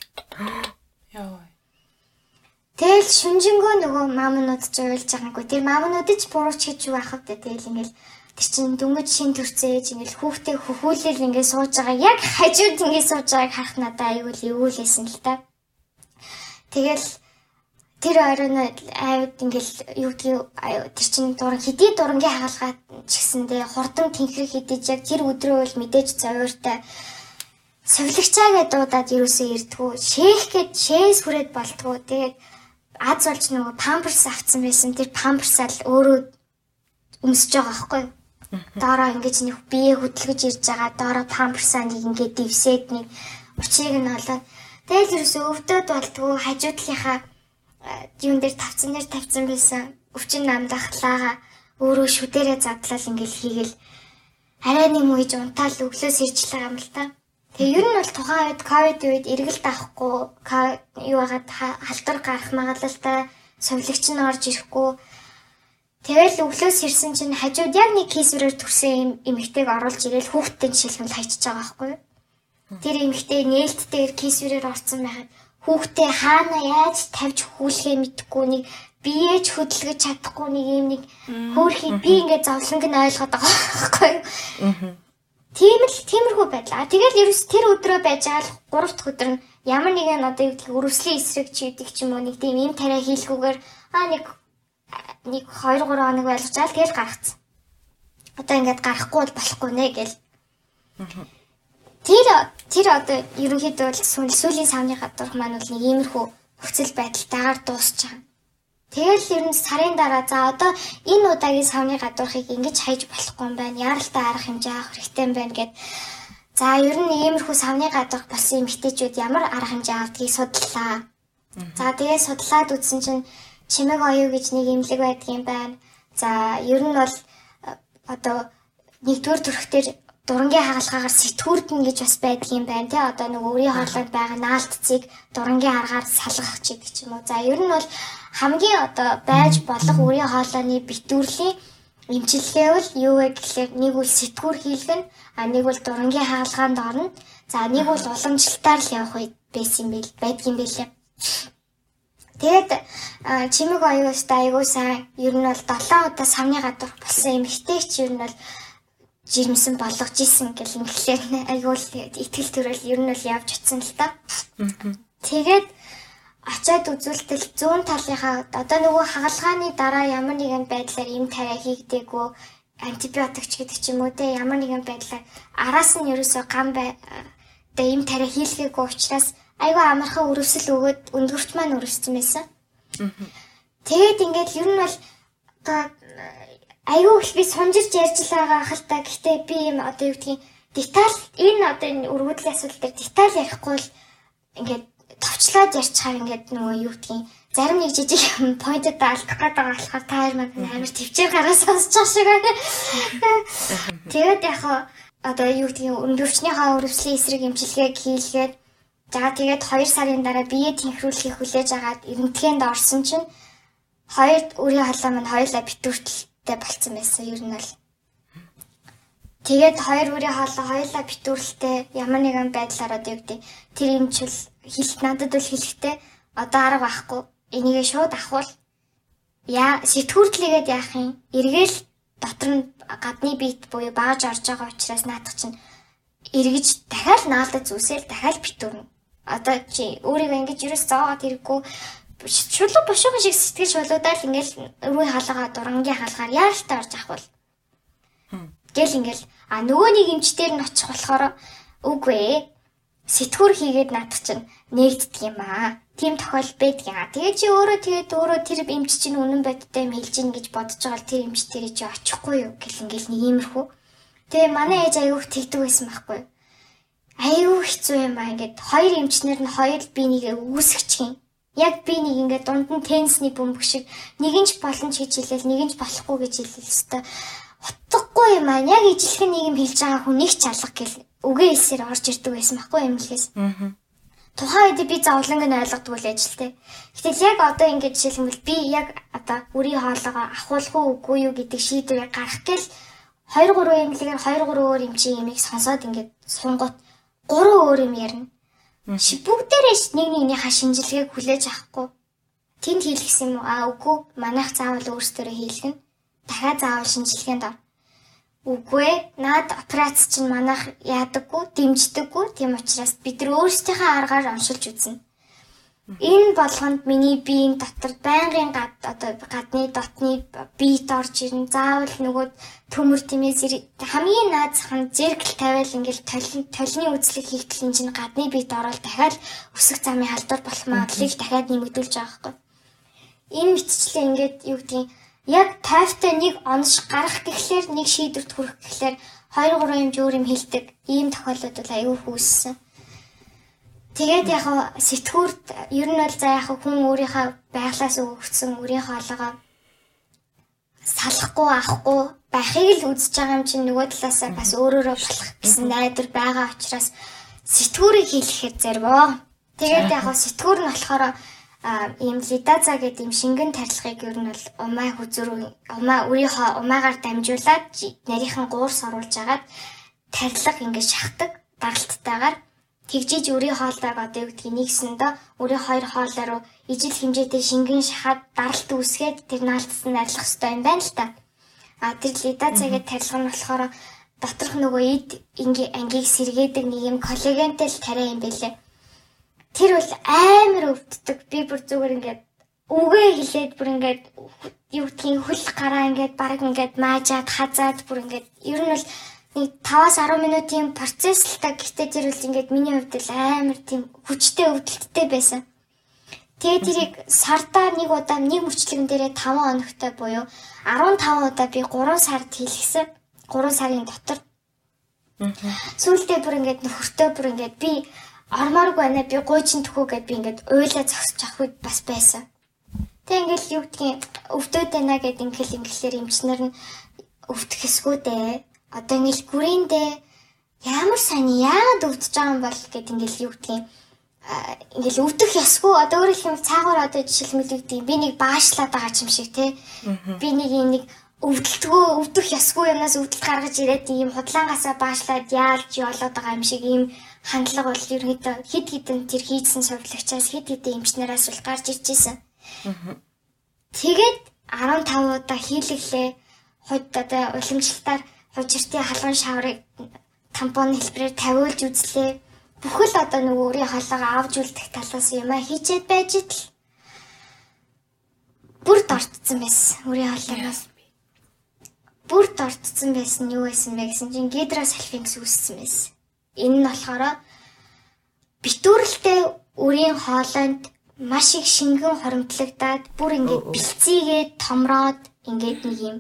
Яа.
Тэгэл шүнжэнгөө нөгөө маамнууд ч уйлж байгаагүй. Тэр маамнууд ч бурууч гэж юу ахав тэ тэгэл ингээл тэр чин дүнгэж шин төрцөөж ингээл хүүхдээ хөхүүлэл ингээд сууж байгаа. Яг хажууд ингээд сууж байгааг харах надад аюул эвүүлсэн л та. Тэгэл тэр оройн айвд ингээл юу гэдгийг тэр чин дуран хэдий дурангийн хаалгаа ч гэсэндээ хурдан тэнхрэх хэдиж яг тэр өдрөө бол мэдээж зовёртой совлогчаа гэдээ дуудаад юусоо ирдгүү шээх гэд шээс хүрээд болтгоо тэгээд аз болж нөгөө памперс авцсан байсан тэр памперсаа л өөрөө өмсөж байгаа байхгүй Доороо ингэж нэг бие хөдөлгөж ирж байгаа. Доороо памперсаа нэг ингэ дивсэд нэг учрыг нь олоод тэгэл ерөөсөө өвдөд болдгоо хажуудлынхаа юун дээр тавцсан дээр тавьсан байсан. Өвчин намдахлаага өөрөө шүдэрээ задлал ингээл хийгээл. Арай нэг мүйж унтаал өглөөс ирчлээ юм л та. Тэгээ ер нь бол тухайн үед ковид үед эргэлт авахгүй юу хагаад халдвар гарах магадлалтай совлогч нь орж ирэхгүй Тэгэл өглөөс ирсэн чинь хажууд яг нэг кейсвэрээр төрсэн эмэгтэйг оруулж ирээл хүүхдтэй шилхэн хайчиж байгаа байхгүй юу? Тэр эмэгтэй нээлттэйгээр кейсвэрээр орсон байхад хүүхдээ хаана яаж тавьж хүүлэхээ мэдэхгүй нэг биеэж хөдөлгөж чадахгүй нэг юм нэг хөөрхий би ингээд зовлонг нь ойлгоод байгаа байхгүй юу? Тийм л тиймэрхүү байдлаа. Тэгэл ерөөс тэр өдрөө байж байгаа л 3 дахь өдөр нь ямар нэгэн одоо юу гэх өрөвслийн эсрэг чи гэдэг ч юм уу нэг тийм юм тариа хийлгүүгээр аа нэг нэг 2 3 хоног байлгачаал тэгэл гаргацсан. Одоо ингээд гарахгүй бол болохгүй нэ гэл. Тэр тэр одоо ерөнхийдөө бол сүүлийн савны гадуурх маань бол нэг иймэрхүү нөхцөл байдалтайгаар дуусч байгаа. Тэгэл ер нь сарын дараа за одоо энэ удаагийн савны гадуурхыг ингэж хайж болохгүй юм байна. Яралтай арга хэмжээ авах хэрэгтэй юм байна гэд. За ер нь иймэрхүү савны гадуурх болсон эмэгтэйчүүд ямар арга хэмжээ авдгийг судлаа. За тэгээ судлаад үзсэн чинь чимэг оюу гэж нэг имлэг байдаг юм байна. За ер нь бол э, одоо нэгдүгээр төрхтөр дурангийн хагалгаагаар сэтгүүрдэн гэж бас байдаг юм байна тий одоо нэг өөрийн хоолойд байгаа наалтцыг дурангийн аргаар салгах ч гэдэг ч юм уу. За ер нь бол хамгийн одоо байж болох өөрийн хоолойны битүүрлийн эмчилгээ бол юу вэ гэхлээр нэг үл сэтгүүр хийлгэн а нэг үл дурангийн хаалгаанд орно. За нэг үл уламжлалтаар л явах байсан юм байл байдгийн байлээ. Тэгээд чимэг оюустай айгуу сайн ер нь бол 7 удаа савны гадуур болсон эмэгтэй ч ер нь бол жирэмсэн болгож исэн гэл ингэлээр айгуу л итгэл төрөл ер нь бол явж утсан л та. Тэгээд очиад үзүүлтэл зүүн талынхаа одоо нөгөө хагалгааны дараа ямар нэгэн байдлаар им тариа хийгдээгүй антибиотик ч гэдэг ч юм уу те ямар нэгэн байдлаар араас нь ерөөсөө гам бай одоо им тариа хийлгээгүй учраас айгүй амархан өрөвсөл өгөөд өндгөрч маань өрөвссөн байсан. Тэгээд ингээд ер нь бол одоо айгүй их би сунжирч ярьж байгаа хальтаа гэхдээ би юм одоо юу гэдгийг деталь энэ одоо энэ өргөдлийн асуудал дээр деталь ярихгүй л ингээд товчлаад ярьчихаар ингээд нөгөө юу гэдгийг зарим нэг жижиг поинтэд алдах гээд байгаа болохоор та хоёр маань амар төвчээр гараа сонсож байгаа шиг байна. Тэгээд яг одоо юу гэдгийг өндөрчнийхаа өрөвслийн эсрэг эмчилгээг хийлгээд За тэгээд 2 сарын дараа бие тэнхрүүлэхийг хүлээж агаад эрентгээнд орсон чинь хоёр үрийн халаа маань хоёулаа битүүртэлтэй болцсон байсан ер нь бол. Тэгээд хоёр үрийн халаа хоёулаа битүүрэлтэй ямар нэгэн байдлаар одоо юу гэдэг тэр юмчил хэлэх надад бол хэлэхдээ одоо арга байхгүй. Энийгээ шууд ахвал яа сэтгүүрдлээгээд яах юм? Эргээл дотор нь гадны биет буюу багаж орж байгаа учраас наадах чинь эргэж дахиад наалдаж зүсэл дахиад битүүрнэ. Одоо чи өөрийгөө ингэж юус зоогоод хэрэггүй шулуу бошгоо шиг сэтгэл шулуудаад ингээл өрөө хаалгаа дурангийн хаалгаар яаралтай орж ахвал. Гэл ингээл а нөгөө нэг эмчтэр нь очих болохоор үгүй ээ сэтгүүр хийгээд наадах чинь нэгддэг юм аа. Тийм тохиол байдаг юм. Тэгээ чи өөрөө тэгээд өөрөө тэр эмч чинь үнэн бодтой юм хэлж гин гэж бодож байгаа л тэр эмч тэр чи очихгүй юу гэл ингээл нэг иймэрхүү. Тэгээ манай ээж аяух тэгдэг байсан байхгүй. Аяух хэцүү юм аа ингээд хоёр эмчнэр нь хоёр би нэг үүсгэж юм. Яг би нэг ингээд дунд нь теннисний бөмбөг шиг нэг нь ч болон ч гэж хэлээл нэг нь ч болохгүй гэж хэлээл өстой. Утгагүй юм аа. Яг ижилхэн нэг юм хэлж байгаа хүн нэг ч алга гэл үгээ хэлсээр орж ирдэг байсан байхгүй юм лээс. Аа. Тухайн үед би зовлонг нь ойлгодгүй л ажилтэй. Гэтэл яг одоо ингэж жишээлбэл би яг одоо үрийн хоолойгоо ахуулах уу үгүй юу гэдэг шийдвэрийг гаргах гээл 2 3 эмнэлгээр 2 3 өөр эмчийн эмийг сонсоод ингээд сунгууд 3 өөр юм ярина. Бүгдээрээ нэг нэгнийхээ шинжилгээг хүлээж авахгүй. Тэнд хийлгэсэн юм аа үгүй манайх заавал өөрсдөө хийлгэн. Дахиад заавал шинжилгээнд ор. Үгүй ээ. Наад операц чинь манайх яадаггүй, дэмждэггүй. Тийм учраас бид нар өөрсдийнхээ аргаар оншилж үзнэ. Энэ болгонд миний биеийн дотор байнгын гад одоо гадны дотны биет орж ирнэ. Заавал нөгөө төмөр тиймээс хамгийн наазах нь зеркэл тавиал ингээл толин толины үзлэг хийгдэл энэ чинь гадны биет ороод дахиад өсөх замын халдвар болох магадлалыг дахиад нэмэгдүүлж байгаа байхгүй. Энэ мэтчлээ ингээд юу гэдгийг яг тайвтай нэг онш гарах гэхлээр нэг шийдвэрт хүрэх гэхлээр 2 3 юм жүүр юм хилдэг ийм тохиолдод бол аюу хүүссэн. Тэгээд яг сэтгүүрт ер нь бол за яг хүн өөрийнхөө байглаас өгөгдсөн өөрийнхөө олгоо салахгүй авахгүй байхыг л үзэж байгаа юм чинь нөгөө талаасаа бас өөрөөрөө болох гэсэн найдвар байгаа учраас сэтгүүрийг хийлгэхэд зарим. Тэгээд яг сэтгүүр нь болохоор ийм лидаза гэдэг ийм шингэн тарилгыг ер нь бол умаа хүзрүү умаа өөрийнхөө умаагаар дамжуулаад нарийнхан гуурс оруулж агаад тарилга ингээд шахдаг даралттайгаар тэгжиж өөрийн хоолойг одоо юу гэдгийг нэгсэндээ өөрийн хоёр хоолой руу ижил хэмжээтэй шингэн шахаад даралт үүсгээд тэр наалтсан нарилах хэрэгтэй юм байна л та. А тэр лидазагийн тарилга нь болохоор доторх нөгөө эд ингийн ангийг сэргээдэг нэг юм коллагентэй л тариа юм байлээ тэр бол амар өвддөг. Би бүр зүгээр ингээд үгээ хэлээд бүр ингээд юу гэдгийг хөл гараа ингээд баг ингээд маажаад хазаад бүр ингээд ер нь бол 5-аас 10 минутын процесс л та гэхдээ тэр бол ингээд миний хувьд л амар тийм хүчтэй өвдөлттэй байсан. Тэгээ тэрийг сардаа нэг удаа нэг мөчлөгөн дээрээ 5 хоногтой буюу 15 удаа би 3 сард хийлгэсэн. 3 сарын дотор. Сүүлдээ бүр ингээд нөхөртөө бүр ингээд би ормооргүй байна би гуйчин төхөө гэд би ингээд уйлаа зогсож авах үед бас байсан. Тэг ингээл юу гэдгийг өвдөд байна гэд ингээл ингэлээр эмчнэр нь өвдөх хэсгүү дээ. Одоо ингээл гүрэндээ ямар сайн яагаад өвдөж байгаа юм бол гэд ингээл юу гэдгийг ингээл өвдөх ясгүй одоо өөрөөр хэлбэл цаагаар одоо жишээлбэл юу гэдгийг би нэг баашлаад байгаа юм шиг те. Би нэг юм нэг өвдөлтгөө өвдөх ясгүй юмнаас өвдөлт гаргаж ирээд ийм худлаангасаа баашлаад яалж явуулаад байгаа юм шиг ийм хандлага бол ерөөдөө хид хідэн тэр хийсэн сурвалжаас хид хідэн эмчнээс бол гарч иржсэн. Тэгээд 15 удаа хийлэглээ. Хойд одоо уламжлалтаар хужиртын халуун шаврыг тампон хэлбэрээр тавиулж үзлээ. Бүхэл одоо нөгөө өөрийн хоолойгоо авч үлдэх талаас юм а хийчээд байж тал бүр дортцсон байсан. Өөрийн хоолойгоос бүр дортцсон байсан юу байсан бэ гэсэн чинь гидросальфинкс үүссэн байсан. Энэ нь болохоор битүүрэлтэй үрийн хоолойнд маш их шингэн хоримтлагдаад бүр ингээд бэлцээгээд томроод ингээд нэг юм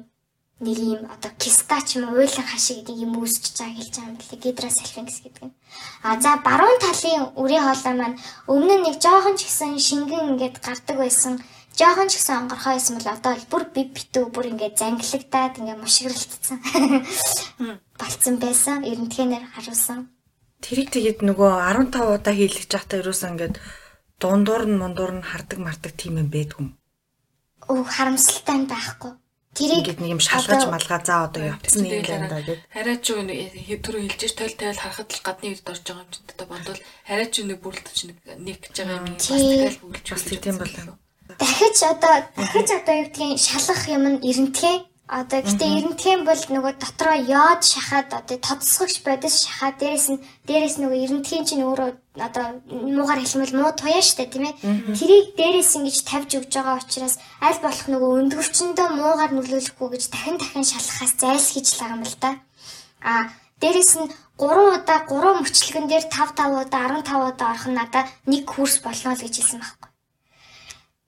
нэг юм одоо киста ч юм уу уйлах хашиг нэг юм үүсэж байгаа хэлж байгаа юм билээ гидросальфинкс гэдэг нь. А за баруун талын үрийн хоолой маань өмнө нь нэг жоохон ч гэсэн шингэн ингээд гардаг байсан. Жоохон ч гэсэн онгорхой байсан бол одоо бол бүр бив битүү бүр ингээд зангилагдаад ингээд мушгиралтцсан. Болцсон байсан. Эрентхэнээр харуулсан.
Тэрийг тэгээд нөгөө 15 удаа хийлгэж байхдаа ерөөсөө ингээд дундуур нь мундуур нь хардаг мардаг тийм юм байдгүй.
Өө харамсалтай байхгүй. Тэрийг
нэг юм шалгаж
одоо-
малгаа за одоо явцсан юм байна да гэд.
Арай ч юу нэг түрүү хэлж ш тойл тойл харахад л гадны үед орж байгаа юм чинь одоо бодвол арай ч юу нэг бүрлдэж нэг нэг гэж байгаа юм бас тэгэл бүрлж
Бас тийм болоо.
дахиж одоо дахиж одоо юу гэдгийг шалгах юм нь эрентхэн одоо гэтээ эрентхэн бол нөгөө дотроо яод шахаад одоо тодсгогч бодис шахаад дээрэс нь дээрэс нөгөө эрентхэн чинь өөрөө одоо муугар хэлмэл муу туяа штэ тийм ээ. Тэрийг дээрэс ингэж тавьж өгж байгаа учраас аль болох нөгөө өндгөвчөндөө муугар нөлөөлөхгүй гэж дахин дахин шалгахаас зайлсхийж л байгаа юм л да а дээрэс нь 3 удаа 3 мөчлөгөн дээр 5 5 удаа 15 удаа орох нь надад нэг курс болно л гэж хэлсэн байхгүй.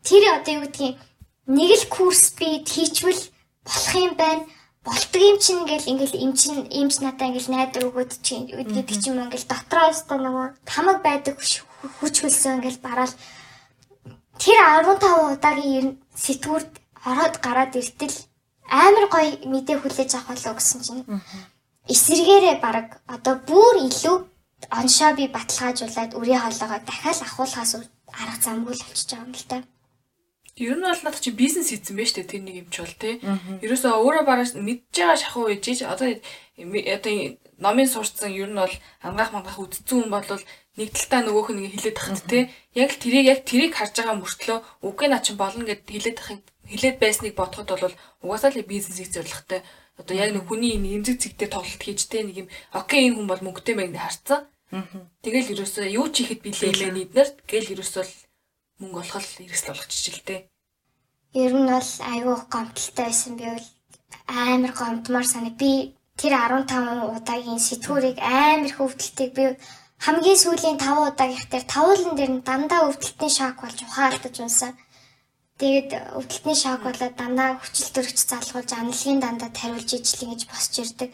Тэр одоо юу гэдгийг нэг л курс би хийчвэл болох юм байна. Болдог юм чинь ингээл ингээл им чин имч надаа ингээл найдар өгөөд чи гэдэг ч юм уу ингээл дотроо өстө нөгөө тамаг байдаг хүч хөлсөө ингээл бараал тэр 15 удаагийн сэтгүүрт ороод гараад иртэл амар гоё мэдээ хүлээж авах болов гэсэн чинь эсэргээрээ баг одоо бүр илүү оншоо би баталгаажуулаад үрийн хоолоогоо дахиад ахуулахаас арга замгүй л болчихж байгаа юм л та.
Ер нь бол надад чи бизнес хийсэн байж тээ тэр нэг юм ч бол тий. Ерөөсөө өөрөө бараж мэдж байгаа шахуу ээжиж одоо ми- одоо номын сурцсан ер нь бол ангаах мангаах үдцсэн хүн бол нэг талтаа нөгөөх нь хилээд тахт тий. Яг л тэрийг яг тэрийг харж байгаа мөртлөө үгүй наа чин болно гэд хилээд тахыг хилээд байсныг бодоход бол угаасаа л бизнес хийх зорилготой. Одоо яг нэг хүний энэ эмзэг цэгтэй тоглолт хийж тий нэг юм окей энэ хүн бол мөнгөтэй мэн харцсан. Тэгэл ерөөсөө юу ч хийхэд билээ мэн эднэр гэл ерөөсөө л мөнгө олох л хэрэгсэл болгочих л тий.
Ер нь бол айгүй гомдолтой байсан би бол амар гомдмаар санаа. Би тэр 15 удаагийн сэтгүүрийг амар хөвдөлтийг би хамгийн сүүлийн 5 удаагийнх дээр тавуулан дээр нь дандаа өвдөлтний шок болж ухаалтаж унсан. Тэгээд өвдөлтний шок болоод дандаа хүчил төрөгч залгуулж амлагийн дандаа тариулж ижил ингэж босч ирдэг.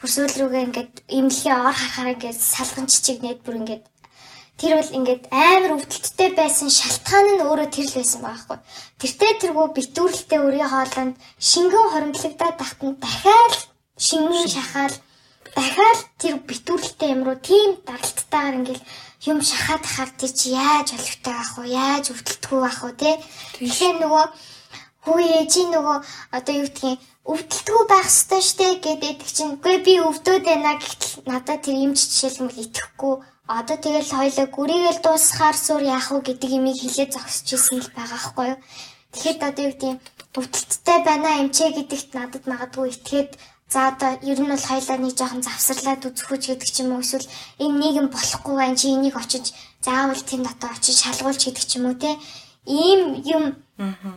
Бүр сүүл рүүгээ ингээд имлэгийн ор харахаар ингээд салган чичигнээд бүр ингээд Тэр бол ингээд амар өвдөлттэй байсан шалтгаан нь өөрөө тэр л байсан байхгүй. Тэртээ тэргүй битүүрэлтэй өрийн хоолонд шингэн хоримтлагдаад тахтан дахиад шингэн шахаал дахиад тэр битүүрэлтэй юм руу тийм даралттайгаар ингээд юм шахаад хахаар тэр чи яаж олигтой байх вэ? Яаж өвдөлтгүй байх вэ? Тэ? Тэгэхээр нөгөө хүү ээжи нөгөө одоо юу гэдгийг өвдөлтгүй байх ёстой штэ гэдэг чинь үгүй би өвдөд байна гэтэл надад тэр юмч жишээлбэл итгэхгүй одоо тэгэл хоёлоо гүрийгэл дуусахаар сур яах вэ гэдэг имийг хилээ зогсож исэн л байгаа байхгүй юу. Тэгэхэд одоо юу гэдгийг өвдөлттэй байна эмчээ гэдэгт надад магадгүй итгээд за одоо ер нь бол хоёлаа нэг жоохон завсарлаад үзэхүүч гэдэг ч юм уу эсвэл энэ нийгэм болохгүй байна чи энийг очиж заавал тэнд одоо очиж шалгуулж гэдэг ч юм уу те ийм юм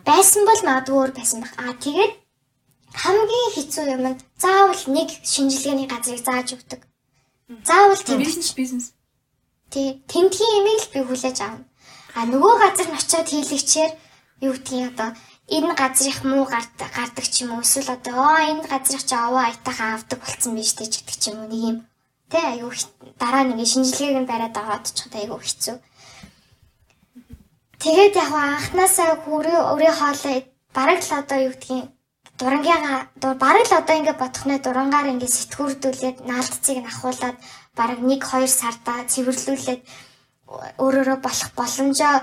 байсан бол магадгүй өөр байсан баг. Аа тэгээд хамгийн хэцүү юм нь заавал нэг шинжилгээний газрыг зааж өгдөг. Заавал тийм
бизнес
Тий, тентгийн имийг л би хүлээж авна. А нөгөө газар нь очиод хийлэгчээр юу гэдгийг одоо энэ газрынх муу гардаг ч юм уу эсвэл одоо оо энэ газрынх чи овоо аятайхан авдаг болцсон биш үү гэдэг ч юм уу нэг юм. Тэ аюу дараа нэг шинжилгээг нь бариад аваад очиход аюу хэцүү. Тэгээд яг анханасаа хүрээ өрөө хоолой бараг л одоо юу гэдгийг дурангийн бараг л одоо ингээд бодох нэ дурангаар ингээд сэтгүүрдүүлээд наалтцыг нь ахуулаад бараг 1 2 сарда цэвэрлүүлээд өөрөөрөө болох боломжоо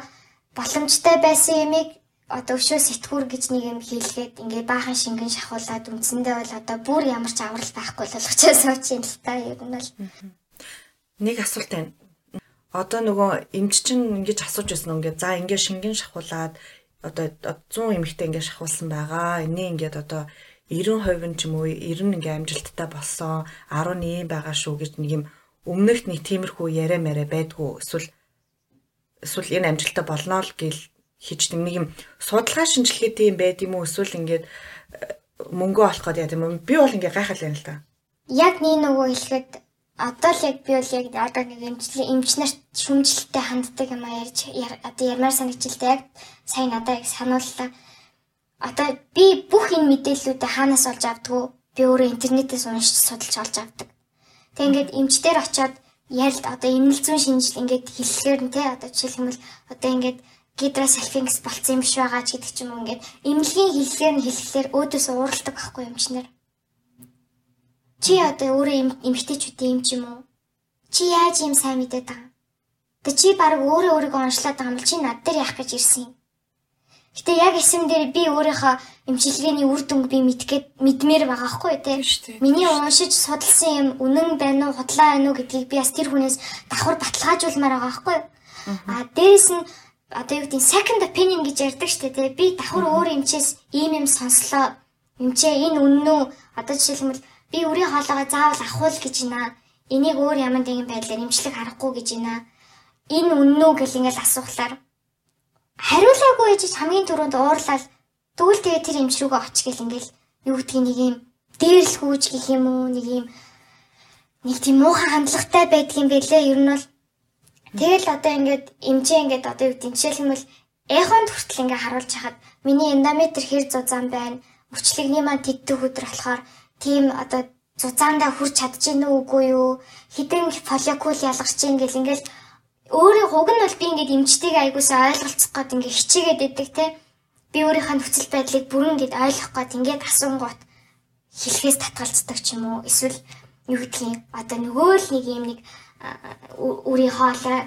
боломжтой байсан юмыг одоо өшөө сэтгүүр гэж нэг юм хийлгээд ингээд баахан шингэн шахуулаад үндсэндээ бол одоо бүр ямар ч аврал байхгүй болгочоо сууч юм л та ер нь бол
Нэг асуулт байна. Одоо нөгөө эмч чинь ингэж асууж байсан ингээд за ингээд шингэн шахуулаад одоо 100 эмэгтэй ингээд шахуулсан байгаа. Эний ингээд одоо 90% нь ч юм уу 90 ингээ амжилттай болсон 11 байгаа шүү гэж нэг юм өмнөхд нэг тиймэрхүү яриа мэрэ байдгүй эсвэл эсвэл энэ амжилттай болно л гэл хийждэг нэг юм судалгаа шинжилгээ тийм байд юм уу эсвэл ингээд э, мөнгө олох гэдэг яа үү би бол ингээ гайхал байна л да.
яг нэг нөгөө хэлэхэд одоо л яг би бол яг одоо нэг эмчлийн эмч нарт шүмжлэлтэй ханддаг юм а ярьж яр- одоо ярмаар санагчлаа яг сайн надад яг санууллаа. Одоо би бүх энэ мэдээллүүдээ хаанаас олж авдггүй би өөрөө интернетээс уншиж судалж олж авдаг. Тэг ингээд эмчдэр очиод ярил одоо эмнэлзүүн шинжил ингээд хэлэхээр нь те одоо жишээлбэл одоо ингээд гидросальфингс болцсон юм биш байгаа ч гэдэг ч юм уу ингээд эмнэлгийн хэлэхээр нь хэлэхлээр өөдөөс ууралдаг байхгүй эмчнэр. Чи одоо өөрөө эм- эмгтээчүүдийн юм ч юм уу? Чи яаж юм сайн мэдээд байгаа? Тэ чи баг өөрөө өөрийгөө онцлоод байгаа юм чи над дээр яах гэж ирсэн юм? Гэтэ яг эсэм дээр би өөрийнхөө эмчилгээний үр дүнг би мэдгээд мэдмээр байгаа хгүй тий. Миний уншиж судалсан юм үнэн байна уу, худлаа байна уу гэдгийг би бас тэр хүнээс давхар баталгаажуулмаар байгаа хгүй. А дээрэс нь одоо юу гэдэг second opinion гэж ярьдаг штэ тий. Би давхар өөр эмчээс ийм юм сонслоо. Эмчээ энэ үнэн үү? Одоо жишээлбэл би үрийн хоолойгоо заавал авах гэж байна. Энийг өөр ямар нэгэн байдлаар эмчлэг харахгүй гэж байна. Энэ үнэн үү гэл ингээл асуухлаар хариулаагүй ээж хамгийн түрүүнд уурлал тэгвэл тэгээ тэр эмч рүүгээ очихгээл ингээл юу гэдгийг нэг юм дээрлэх хүүж гэх юм уу нэг юм нэг тийм муухай хандлагатай байдгийн байлээ. Ер нь бол тэгэл одоо ингээд эмчээ ингээд одоо юу гэдэг жишээлбэл эхонд хүртэл ингээ харуулж хахад миний эндометр хэр зузаан байна мөчлөгний маань тэддэг өдр болохоор тийм одоо зузаандаа хүрч чадчихэв үгүй юу? Хідэн фолликул ялгарч ийн гэл ингээл Өөрийн уг нь бол би ингээд эмчтийг аягуулсаа ойлголцох гээд ингээд хичээгээд идэг те. Би өөрийнхөө нөхцөл байдлыг бүрэн ингээд ойлгох гээд ингээд асуунгууд хэлхээс татгалцдаг ч юм уу. Эсвэл юу гэдгийг одоо нөгөө л нэг юм нэг үрийн хоолой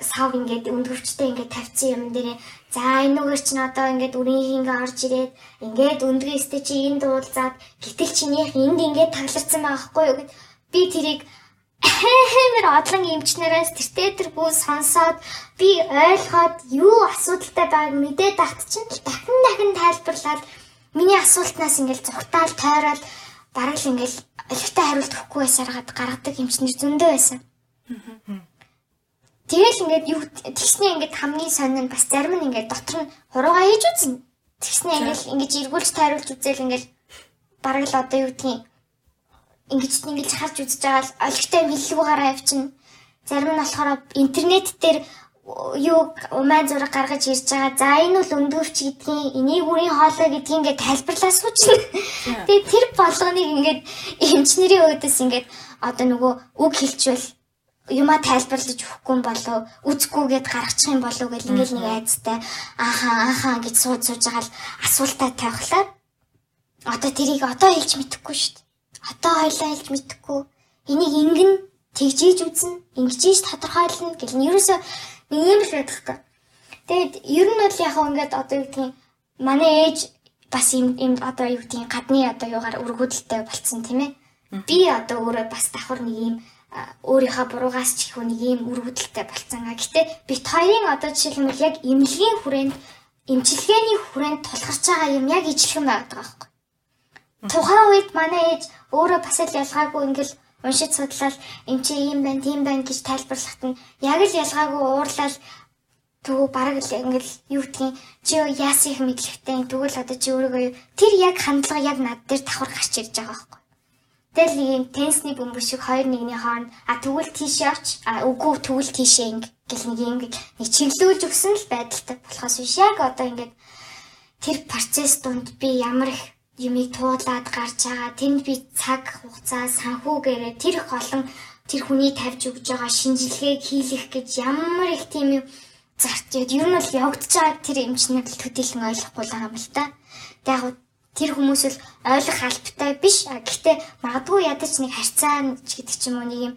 сав ингээд өндгөвчтэй ингээд тавьсан юм дээрээ за энүүгээр чинь одоо ингээд үрийн хингээ орж ирээд ингээд өндгөөстэй чи энд дуулзаад гэтэл чинийх энд ингээд тагларсан байгаа хгүй юу гэд би тэрийг хэмэр одлон эмчнэрээс тэр тэргүй сонсоод би ойлгоод юу асуудалтай байгааг мэдээд багт чинь дахин дахин тайлбарлаад миний асуултнаас ингээл зүгтаал тойроод бараг л ингээл олигтой хариулт өгөхгүй байсараад гаргадаг эмчнэр зөндөө байсан. Тэгэл ингээд юу тэгснээ ингээд хамгийн сонин нь бас зарим нь ингээд дотор нь хуруугаа хийж үзнэ. Тэгснээ ингээд ингэж эргүүлж тайруулж үзэл ингээд бараг л одоо юу гэдгийг ингэж ингэж харж үзэж байгаа л олигтой хэллэгүүгаараа явчихна. Зарим нь болохоор интернет дээр юу умаа зураг гаргаж ирж байгаа. За энэ бол өндөвч гэдгийг, энийг үрийн хоолой гэдгийг ингээд тайлбарлаа суучна. Тэгээ тэр болгоныг ингээд эмчнэрийн өөдөөс ингээд одоо нөгөө үг хэлчихвэл юмаа тайлбарлаж өгөхгүй болов үзгүйгээд гаргачих юм болов гэл ингээл нэг айцтай ааха ааха гэж сууд сууж байгаа л асуултаа тавихлаа. Одоо тэрийг одоо хэлж мэдэхгүй шүү дээ. Одоо хоёлаа хэлж мэдэхгүй. Энийг ингэн тэгжиж үзнэ, ингэжиж тодорхойлно гэл нь ерөөсөө нэг юм л байдаг. Тэгээд ер нь бол яг ингээд одоо юу гэдгийг манай ээж бас юм юм одоо юу гэдгийг гадны одоо юугаар өргөдөлтэй болцсон тийм ээ. Би одоо өөрөө бас давхар нэг юм өөрийнхөө буруугаас ч их нэг юм өргөдөлтэй болцсон. Гэтэ бит хоёрын одоо жишээлбэл яг эмнэлгийн хүрээнд эмчилгээний хүрээнд тулгарч байгаа юм яг ижилхэн байдаг байхгүй. Тухайн үед манай ээж өөрөө бас л ялгаагүй ингээл уншиж судлал эм чи ийм байна, тийм байна гэж тайлбарлахад нь яг л ялгаагүй уурлал тэгвэл бараг л ингээл юу гэдгийг чи яасан их мэдлэгтэй тэгвэл одоо чи өөрийгөө тэр яг хандлага яг над дээр давхар гарч ирж байгаа байхгүй. Тэгэл нэг юм тенсний бөмбөг шиг хоёр нэгний хооронд а тэгвэл тийшээ оч а үгүй тэгвэл тийшээ инг гэл нэг юм нэг чиглүүлж өгсөн л байдалтай болохоос биш яг одоо ингээд тэр процесс донд би ямар их юмыг туулаад гарч байгаа. Тэнд би цаг хугацаа санхүүгээрээ тэр их олон тэр хүний тавьж өгж байгаа шинжилгээг хийлэх гэж ямар их тийм юм зарт яд. Ер нь бол явагдаж байгаа тэр эмчнэр л төдийлөн ойлгохгүй л байгаа юм л та. Тэг яг тэр хүмүүс л ойлгох албатай биш. Гэхдээ магадгүй ядаж нэг харьцаа гэдэг ч юм уу нэг юм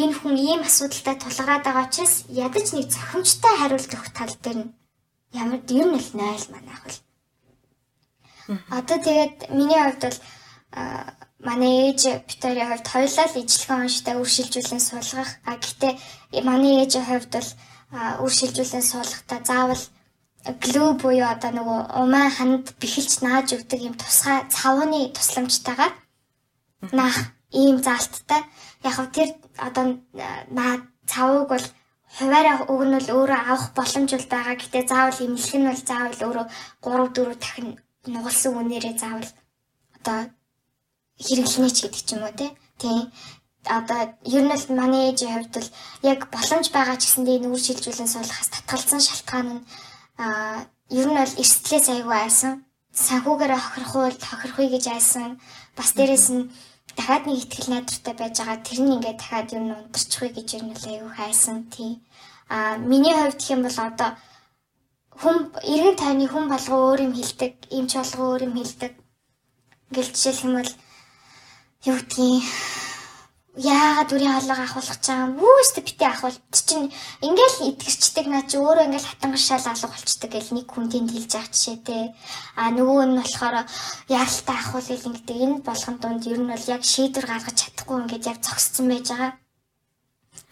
энэ хүн ийм асуудалтай тулгараад байгаа учраас ядаж нэг зохимжтой хариулт өгөх тал дээр нь ямар ер нь л 0 манайх бол Одоо тэгээд миний хувьд бол манай ээж Викторийн хувьд хоёулаа л ижлэгэн онштой үр шилжүүлэн суулгах. А гэхдээ манай ээжийн хувьд бол үр шилжүүлэн суулгахдаа заавал глүү буюу одоо нөгөө умаа ханд бэхэлж нааж өгдөг юм тусгай цавууны тусламжтайгаар наах ийм заалттай. Яг хөө тэр одоо наа цавууг бол хуваараа нь бол өөрөө авах боломж бол байгаа. Гэтэ заавал эмнэлэх нь бол заавал өөрөө 3 4 дахин нугалсан үнээрээ заавал одоо хэрэглэнэ ч гэдэг ч юм уу тий. Одоо ер нь л манай ээжийн хувьд л яг боломж байгаа ч гэсэндээ энэ үр шилжүүлэн суулгахаас татгалзсан шалтгаан нь аа ер нь бол эрсдлээс аягүй айсан. Санхүүгээр хохирох уу, хохирохыг гэж айсан. Бас дээрэс нь дахиад нэг ихтгэл найдвартай байж байгаа тэр нь ингээд дахиад н унтарчихгүй гэж ер нь л аягүй хайсан тий. Аа миний хувьд юм бол одоо хүн эргэн тойрны хүн болго өөр юм хилдэг, эмч болго өөр юм хилдэг. Ингээл жишээлх юм бол юу гэдгийг яагаад үрийн хоолойгоо ахуулах чам үүстэй битээ ахуул чинь ингээл итгэрчдэг наа чи өөрөө ингээл хатангашаал алга болчдөг гэл нэг хүн тэнд хэлж байгаа жишээ те. А нөгөө нь болохоор яаралтай ахуул гэл ингэдэг. Энэ болгон донд ер нь бол яг шийдвэр гаргаж чадахгүй ингээд яг зогссон байж байгаа.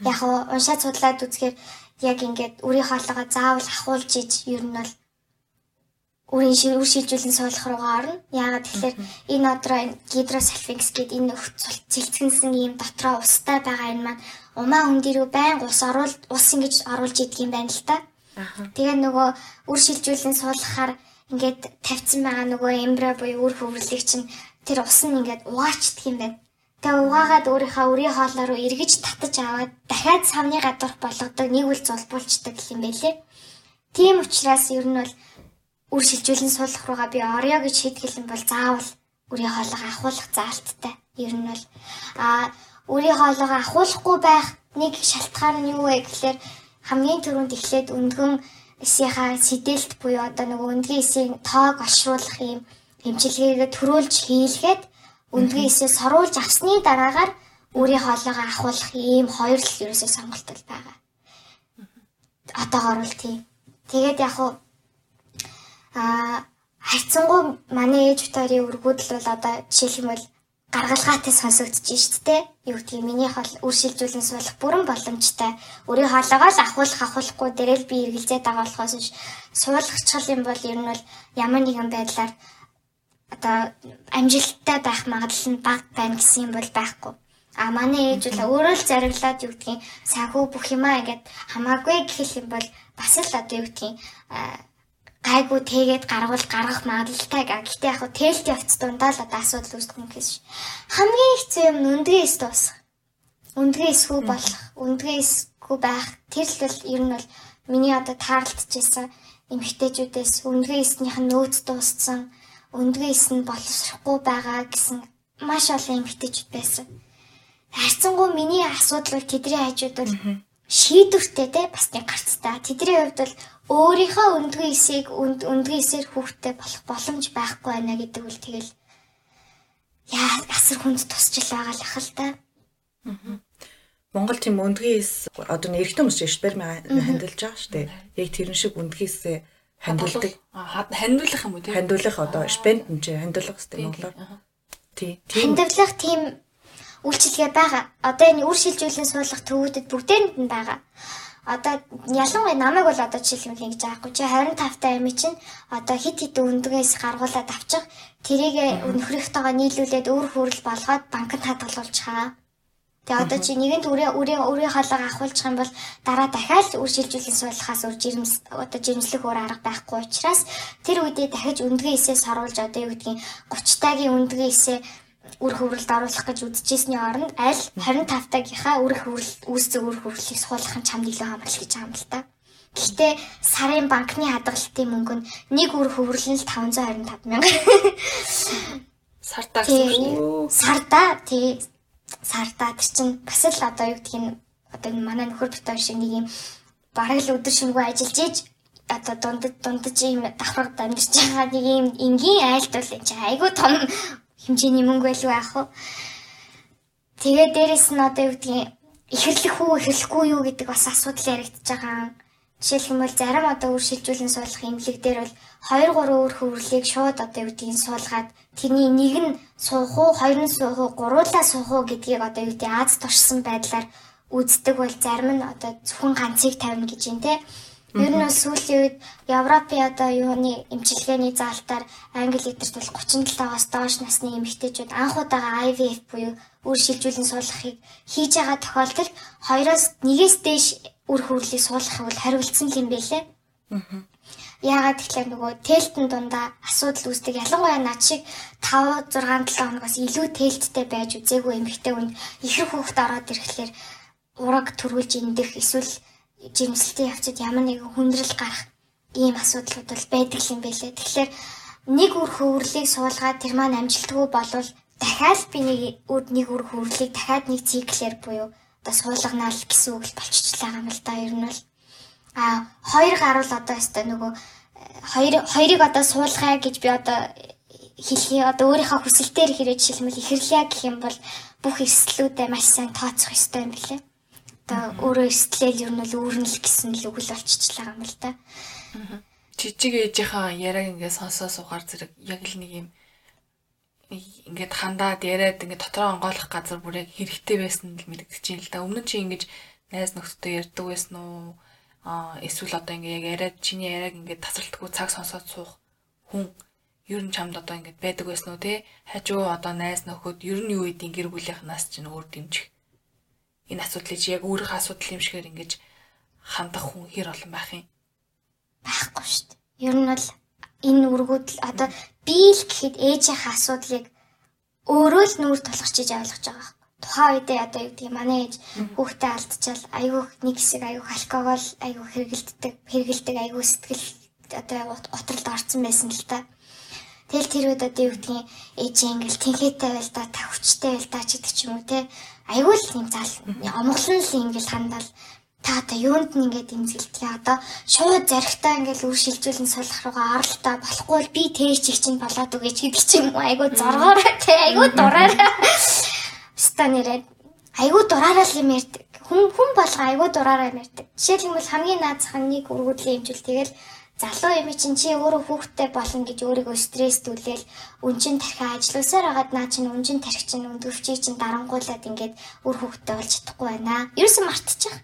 Яг уншаад судлаад үзэхээр яг ингээд үрийн хоолойгоо заавал ахуулж иж ер нь бол үрийн ширүү шилжүүлэн суулгах руугаа орно. Яагаад тэгэхээр энэ одроо гидросальфинкс гэдэг энэ цэлцгэнсэн ийм дотроо устай байгаа энэ маань умаа хүн дээрөө байн ус оруул ус ингэж оруулж идэг юм байна л та. Тэгээ нөгөө үр шилжүүлэн суулгахаар ингээд тавьсан байгаа нөгөө эмбра буюу үр хөврлийг чинь тэр ус нь ингээд угаачдаг юм байна. Тэгээ угаагаад өөрийнхөө үрийн хоолой руу эргэж татаж аваад дахиад савны гадуурх болгодог нэг үл зулбуулчдаг юм байлээ. Тийм учраас ер нь бол үр шилжүүлэн суулгах руугаа би орё гэж шийдгэлэн бол заавал үрийн хоолойгоо ахуулах заалттай. Ер нь бол а үрийн хоолойгоо ахуулахгүй байх нэг шалтгаан нь юу вэ гэхээр хамгийн түрүүнд эхлээд өндгөн эсийнхаа сэдэлт буюу одоо нөгөө өндгийн эсийг тоог олшруулах юм эмчилгээгээ төрүүлж хийлгээд өндгийн эсээ соруулж авсны дараагаар үрийн хоолойгоо ахуулах ийм хоёр л ерөөсөө сонголт байгаа. Одоогоор бол тийм. Тэгээд яг хуу Аа хайцсангуу манай ээж битэрийн өргүүдл бол одоо жишээлбэл гаргалгаатай сонсогдож шít те. Юу гэдгийг миний хол үршилжүүлэн суулгах бүрэн боломжтой. Өөрийн хоолойгоо л ахуулах ахуулахгүй дээрэл би эргэлзээд байгаа болохоос биш. Суулгахчхал юм бол ер нь бол ямар нэгэн байдлаар одоо амжилттай байх магадлал нь бага байна гэсэн юм бол байхгүй. А манай ээж бол өөрөө л зариглаад юу гэдгийг санхүү бүх юмаа ингээд хамаагүй гэх юм бол бас л одоо юу гэдгийг гайгүй тэгээд гаргуул гаргах магадлалтай га. Гэтэ яг хөө тэлт явц дундаа л одоо асуудал үүсдэг юм гэсэн. Хамгийн хэцүү юм өндгөө эс дуусах. Өндгөө эсгүй болох, өндгөө эсгүй байх. Тэр л бол ер нь бол миний одоо таарлтжсэн эмгтээчүүдээс өндгөө эснийх нь нөөц дууссан, өндгөө эс нь боловсрохгүй байгаа гэсэн маш олон эмгтээчүүд байсан. Хайцсангуу миний асуудал бол тэдний хажууд бол шийдвэртэй те бас нэг гарцтай. Тэдний хувьд бол өөрийнхөө өндгөө эсийг өндгөө эсээр хүүхдэд болох боломж байхгүй байна гэдэг үл тэгэл яа асар хүнд тусчил байгаа л ахал та.
Монгол тийм өндгөө эс одоо нэрхтэн хүмүүс эксперимент хандилж байгаа шүү дээ. Яг тэрэн шиг өндгөө эсээ хандилдаг.
Хандуулах юм уу тийм?
Хандуулах одоо спент юм чи хандуулах хэрэгтэй монголоор.
Тий. Хандуулах тийм үйлчилгээ байгаа. Одоо энэ үр шилжүүлэн суулгах төвүүдэд бүгдээнд нь байгаа одоо ялангуяа намайг бол одоо жишээлбэл ингэж аахгүй чи 25 та ами чинь одоо хит хит өндгөөс гаргуулад авчих тэрийг өнөхрийнхтэйгээ нийлүүлээд өөр хөрөл болгоод банкнд хадгалуулчих хаа. Тэгээ одоо чи нэгэнт үрээ үрээ үрээ хаалга авахулчих юм бол дараа дахиад үр шилжүүлэн суулгахаас өөр жирэмс одоо жирэмслэх өөр арга байхгүй учраас тэр үедээ дахиж өндгөө эсээ саруулж одоо юу гэдгийг 30 тагийн өндгөө эсээ үр хөврөлд оруулах гэж үзэжсэний оронд аль 25 тагийнхаа үр хөврөл үүсдэг үр хөврөлийг суулгах нь чамд илүү хамрал гэж байгаа юм л та. Гэхдээ сарын банкны хадгалалтын мөнгө нь нэг үр хөврөл нь л 525 мянга.
Сартаа гэсэн
үү? Сартаа тий. Сартаа тэр чинь бас л одоо юу гэдгийг нь одоо манай нөхөр битэр шиг нэг юм бараг л өдөр шингүү ажиллаж ийж одоо дундад дундаж ийм давхраг дамжиж байгаа нэг юм энгийн айлт бол энэ айгүй том хэмжээний мөнгө байлгүй яах вэ? Тэгээ дээрэс нь одоо юу гэдгийг ихэрлэх үү ихэрлэхгүй юу гэдэг бас асуудал яригдчихэж байгаа. Жишээлбэл зарим одоо үр шилжүүлэн суулгах имлэг дээр бол 2 3 өөр хөврлийг шууд одоо юу гэдгийг суулгаад тэрний нэг нь суух уу, хоёр нь суух уу, гуруулаа суух уу гэдгийг одоо юу гэдгийг аз туршсан байдлаар үздэг бол зарим нь одоо зөвхөн ганцыг тавина гэж юм те. Ер нь бол сүүлийн үед Европын одоо юуны эмчилгээний заалтаар англи эдэрт бол 37-аас доош насны эмэгтэйчүүд анх удаага IVF буюу үр шилжүүлэн суулгахыг хийж байгаа тохиолдолд хоёроос нэгээс дээш үр хөврлийг суулгахыг бол хариулсан юм байлээ. Яагаад тэгэхээр нөгөө тээлтэн дундаа асуудал үүсдэг. Ялангуяа над шиг 5 6 7 хоногоос илүү тээлттэй байж үзээгүй эмэгтэй хүнд ихэр хүүхэд ороод ирэхлээр ураг төрүүлж эндэх эсвэл жирэмслэлтийн явцад ямар нэгэн хүндрэл гарах ийм асуудлууд бол байдаг юм байлээ. Тэгэхээр нэг үр хөврлийг суулгаад тэр маань амжилтгүй болвол дахиад би нэг нэг үр хөврлийг дахиад нэг циклээр буюу одоо суулганаа л гэсэн үг л болчихлаа юм л да. Ер нь бол а хоёр гаруул одоо өстой нөгөө хоёр хоёрыг одоо суулгая гэж би одоо хэлхий одоо өөрийнхөө хүсэлтээр хэрэг жишээлбэл ихэрлээ гэх юм бол бүх эрсдлүүдээ маш сайн тооцох ёстой юм билээ. Одоо өөрөө эрсдлээл ер нь л үүрнэл гэсэн л үг л болчихчлаа юм л да.
Жижиг ээжийнхаа яриаг ингээд сонсоо суугаар зэрэг яг л нэг юм ингээд хандаад яриад ингээд дотроо онгойлох газар бүр яг хэрэгтэй байсан л мэдэгдэж юм л да. Өмнө чи ингэж найз нөхдөд ярьдаг байсан уу? Аа эсвэл одоо ингээд яг яриад чиний яриаг ингээд тасралтгүй цаг сонсоод суух хүн ер нь чамд одоо ингээд байдаг байсан уу те хажуу одоо найз нөхөд ер нь юу гэдгийг гэр бүлийнхнаас чинь өөр дэмжих энэ асуудлыг яг өөрийнхөө асуудал юм шигээр ингэж хандах хүн хэр олон байх юм
байхгүй шүү дээ ер нь бол энэ үргүүд л одоо би л гэхэд ээжийнхээ асуудлыг өөрөө л нүүр тулгарчиж ойлгож байгаа байхгүй тухайн үедээ одоо юу гэдэг манай ээж хүүхдээ алдчихал айгүй нэг хэсэг айгүй алкогол айгүй хэрэгэлддэг хэрэгэлдэг айгүй сэтгэл одоо готролд орсон байсан л та. Тэгэл тэр үед одоо юу гэдгийг ээж ингээл тэнхээтэй байл да тавчтай байл да ч гэдэг ч юм уу те. Айгүй л юм зал омглон л ингээл хандал та одоо юунд нь ингээд имзгэлтгээ одоо шууд зоригтой ингээд үр шилжүүлэн сулах руугаа аралтай болохгүй бол би тэр чиг чинь болоод үгэж гэдэг ч юм уу? Айгүй зоргоорой те айгүй дураарай. Ста нэрээ айгүй дураарай л юм ярьдаг. Хүн хүн болго айгүй дураарай юм ярьдаг. Жишээлбэл хамгийн наацхан нэг үргүүдлийн имжүүл тэгэл залуу юм чинь чи өөрөө хүүхдтэй болно гэж өөрийгөө стресстүүлээл үнчин тархиа ажилласаар агаад наа чинь үнчин тархи чинь өндөрчий чинь дарангуулад ингээд үр хүүхдтэй болж чадахгүй байна. Ерөөсөн мартчих.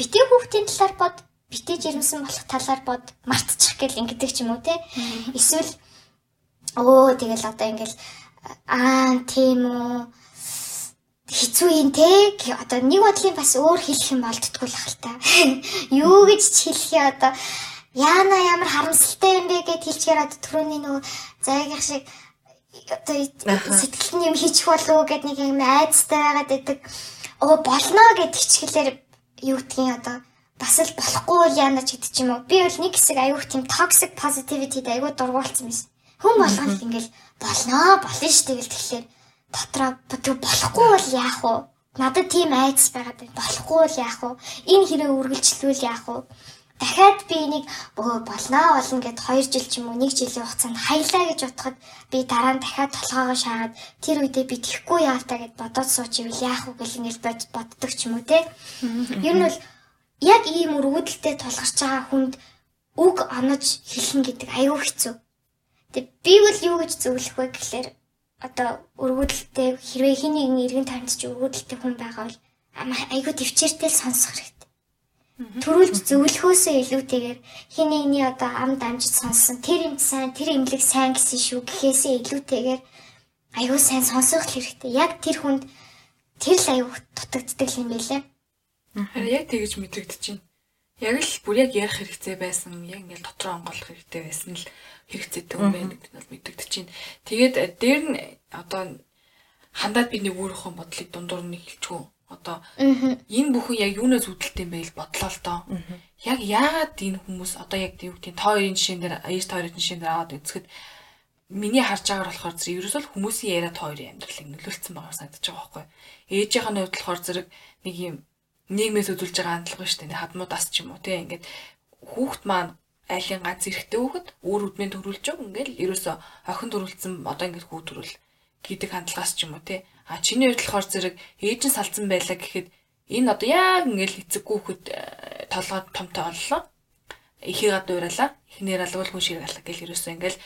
Битгий хүүхдийн талаар бод, битгий жирэмсэн болох талаар бод мартчих гэл ингэдэг ч юм уу те. Эсвэл өө тэгэл одоо ингээл аа тийм үү хэцүү юм те одоо нэг бодлын бас өөр хэлэх юм болдтгүй л хальта. Юу гэж хэлхий одоо яана ямар харамсалтай юм бэ гэд хэлчихээр одоо түрүүний нөгөө зайгийнх шиг одоо сэтгэлд юм хийчих болов гэд нэг юм айцтай байгаад байдаг. Оо болно гэд хичгэлээр юу гэдгийг одоо бас л болохгүй л яана ч гэдэг ч юм уу. Би бол нэг хэсэг аюух тийм toxic positivity-д аюу дургуулсан байсан. Хүн болгоно л ингээл болно болно шүү дээ тэгэхээр дотроо тэг болохгүй бол яах вэ? Надад тийм айц байгаад байна. Болохгүй бол яах вэ? Энэ хэрэг үргэлжлүүл яах вэ? Дахиад би энийг бөө болноо болно гэд 2 жил ч юм уу 1 жилийн хугацаанд хаялаа гэж бодоход би дараа нь дахиад толгоогоо шаагаад тэр үедээ би тэхгүй яалтаа гэд бодоод суучивал яах вэ гэл ингээл бод боддог ч юм уу те. Ер нь бол яг ийм өргөдөлтэй тулгарч байгаа хүнд үг онож хэлнэ гэдэг аюу хэцүү. Тэг би бол юу гэж зөвлөх вэ гэхлээр одоо өргөдөлтэй хэрвээ хиний нэгэн танд ч өргөдөлтэй хүн байгаа бол айгуу төвчээртэй сонсох хэрэгтэй Төрүүлж зөвлөхөөсөө илүүтэйгээр хин нэгний одоо ам дамжиж сонссон тэр юм сайн тэр имлэг сайн гэсэн шүү гэхээсээ илүүтэйгээр аюу сайн сонсох хэрэгтэй. Яг тэр хүнд тэр л аюу дутагддаг юм байлээ.
Харин яг тэгэж мэдрэгдэж байна. Яг л бүр яг ярих хэрэгцээ байсан. Яг ингээл дотроо онгоолох хэрэгтэй байсан л хэрэгцээтэй юм байна гэдэг нь мэдэгдэж байна. Тэгээд э, дээр нь одоо хандаад би нэг өөрийнхөө бодлыг дундуур нь хэлчихв одоо энэ бүхэн яг юунаас үүдэлтэй юм бэ гэж бодлоо л доо. Яг яагаад энэ хүмүүс одоо яг гэдэг та хоёрын жишээн дээр аяж та хоёрын жишээн дээр аваад үзэхэд миний харж байгаагаар болохоор зэрэг ерөөсөө хүмүүсийн яриад хоёрын амьдралыг нөлөөлсөн байгаа санагдаж байгаа байхгүй. Ээжийнх нь хувьд болохоор зэрэг нэг юм нийгмээс үзүүлж байгаа хандлага шүү дээ. Хадмуудаас ч юм уу тий ингээд хүүхд маань айлын ганц эрэхтэй хүүхэд өөр үдмийн төрүүлж өг ингээл ерөөсөө охин төрүүлсэн одоо ингээд хүү төрүүл гэдэг хандлагаас ч юм уу тий А чиний хувьд болохоор зэрэг ээж нь салцсан байлаа гэхэд энэ одоо яг ингээл эцэггүй хөхөд э, толгой томтой оллоо. Ихийг адууралаа. Эхнэр алгуул хүн шиг алга гэл ерөөсөө ингээл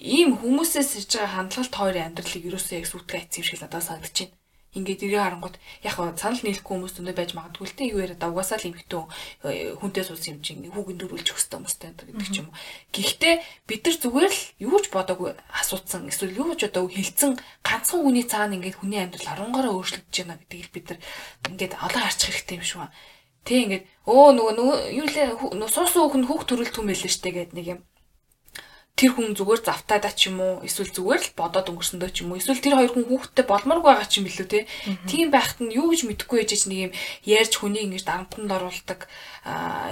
ийм хүмүүсээс иж байгаа хандлагалт хоёрын амьдралыг ерөөсөө яг сүтгэж айц юм шиг одоо санагдаж байна ингээд ирээ харангууд яг санал нийлэхгүй хүмүүс өндөө байж магадгүй л те юу яриад угаасаа л эмхтэн хүнтэй суус юм чинь хүүгэн дөрүүлж өгстэй хүмүүстэй гэдэг ч юм уу. Гэхдээ бид нар зүгээр л юу ч бодоогүй асууцсан эсвэл юу ч одоо хилцэн ганцхан хүний цаана ингээд хүний амьдрал 10 гараа өөрчлөгдөж байна гэдгийг бид нар ингээд олон харчих хэрэгтэй юм шүү. Тэ ингээд өө нөгөө юу лээ суус хүүхэн хүүхд төрөлт хүм байлээ штэ гэд нэг юм тэр хүн зүгээр завтаадаа ч юм уу эсвэл зүгээр л бодоод өнгөрсөндөө ч юм уу эсвэл тэр хоёр хүн хүүхдтэй болморгүй байгаа ч юм билүү те. Тийм байхад нь юу гэж мэдэхгүй ээж чинь нэг юм ярьж хүнийг ингэж дарамтанд оруулдаг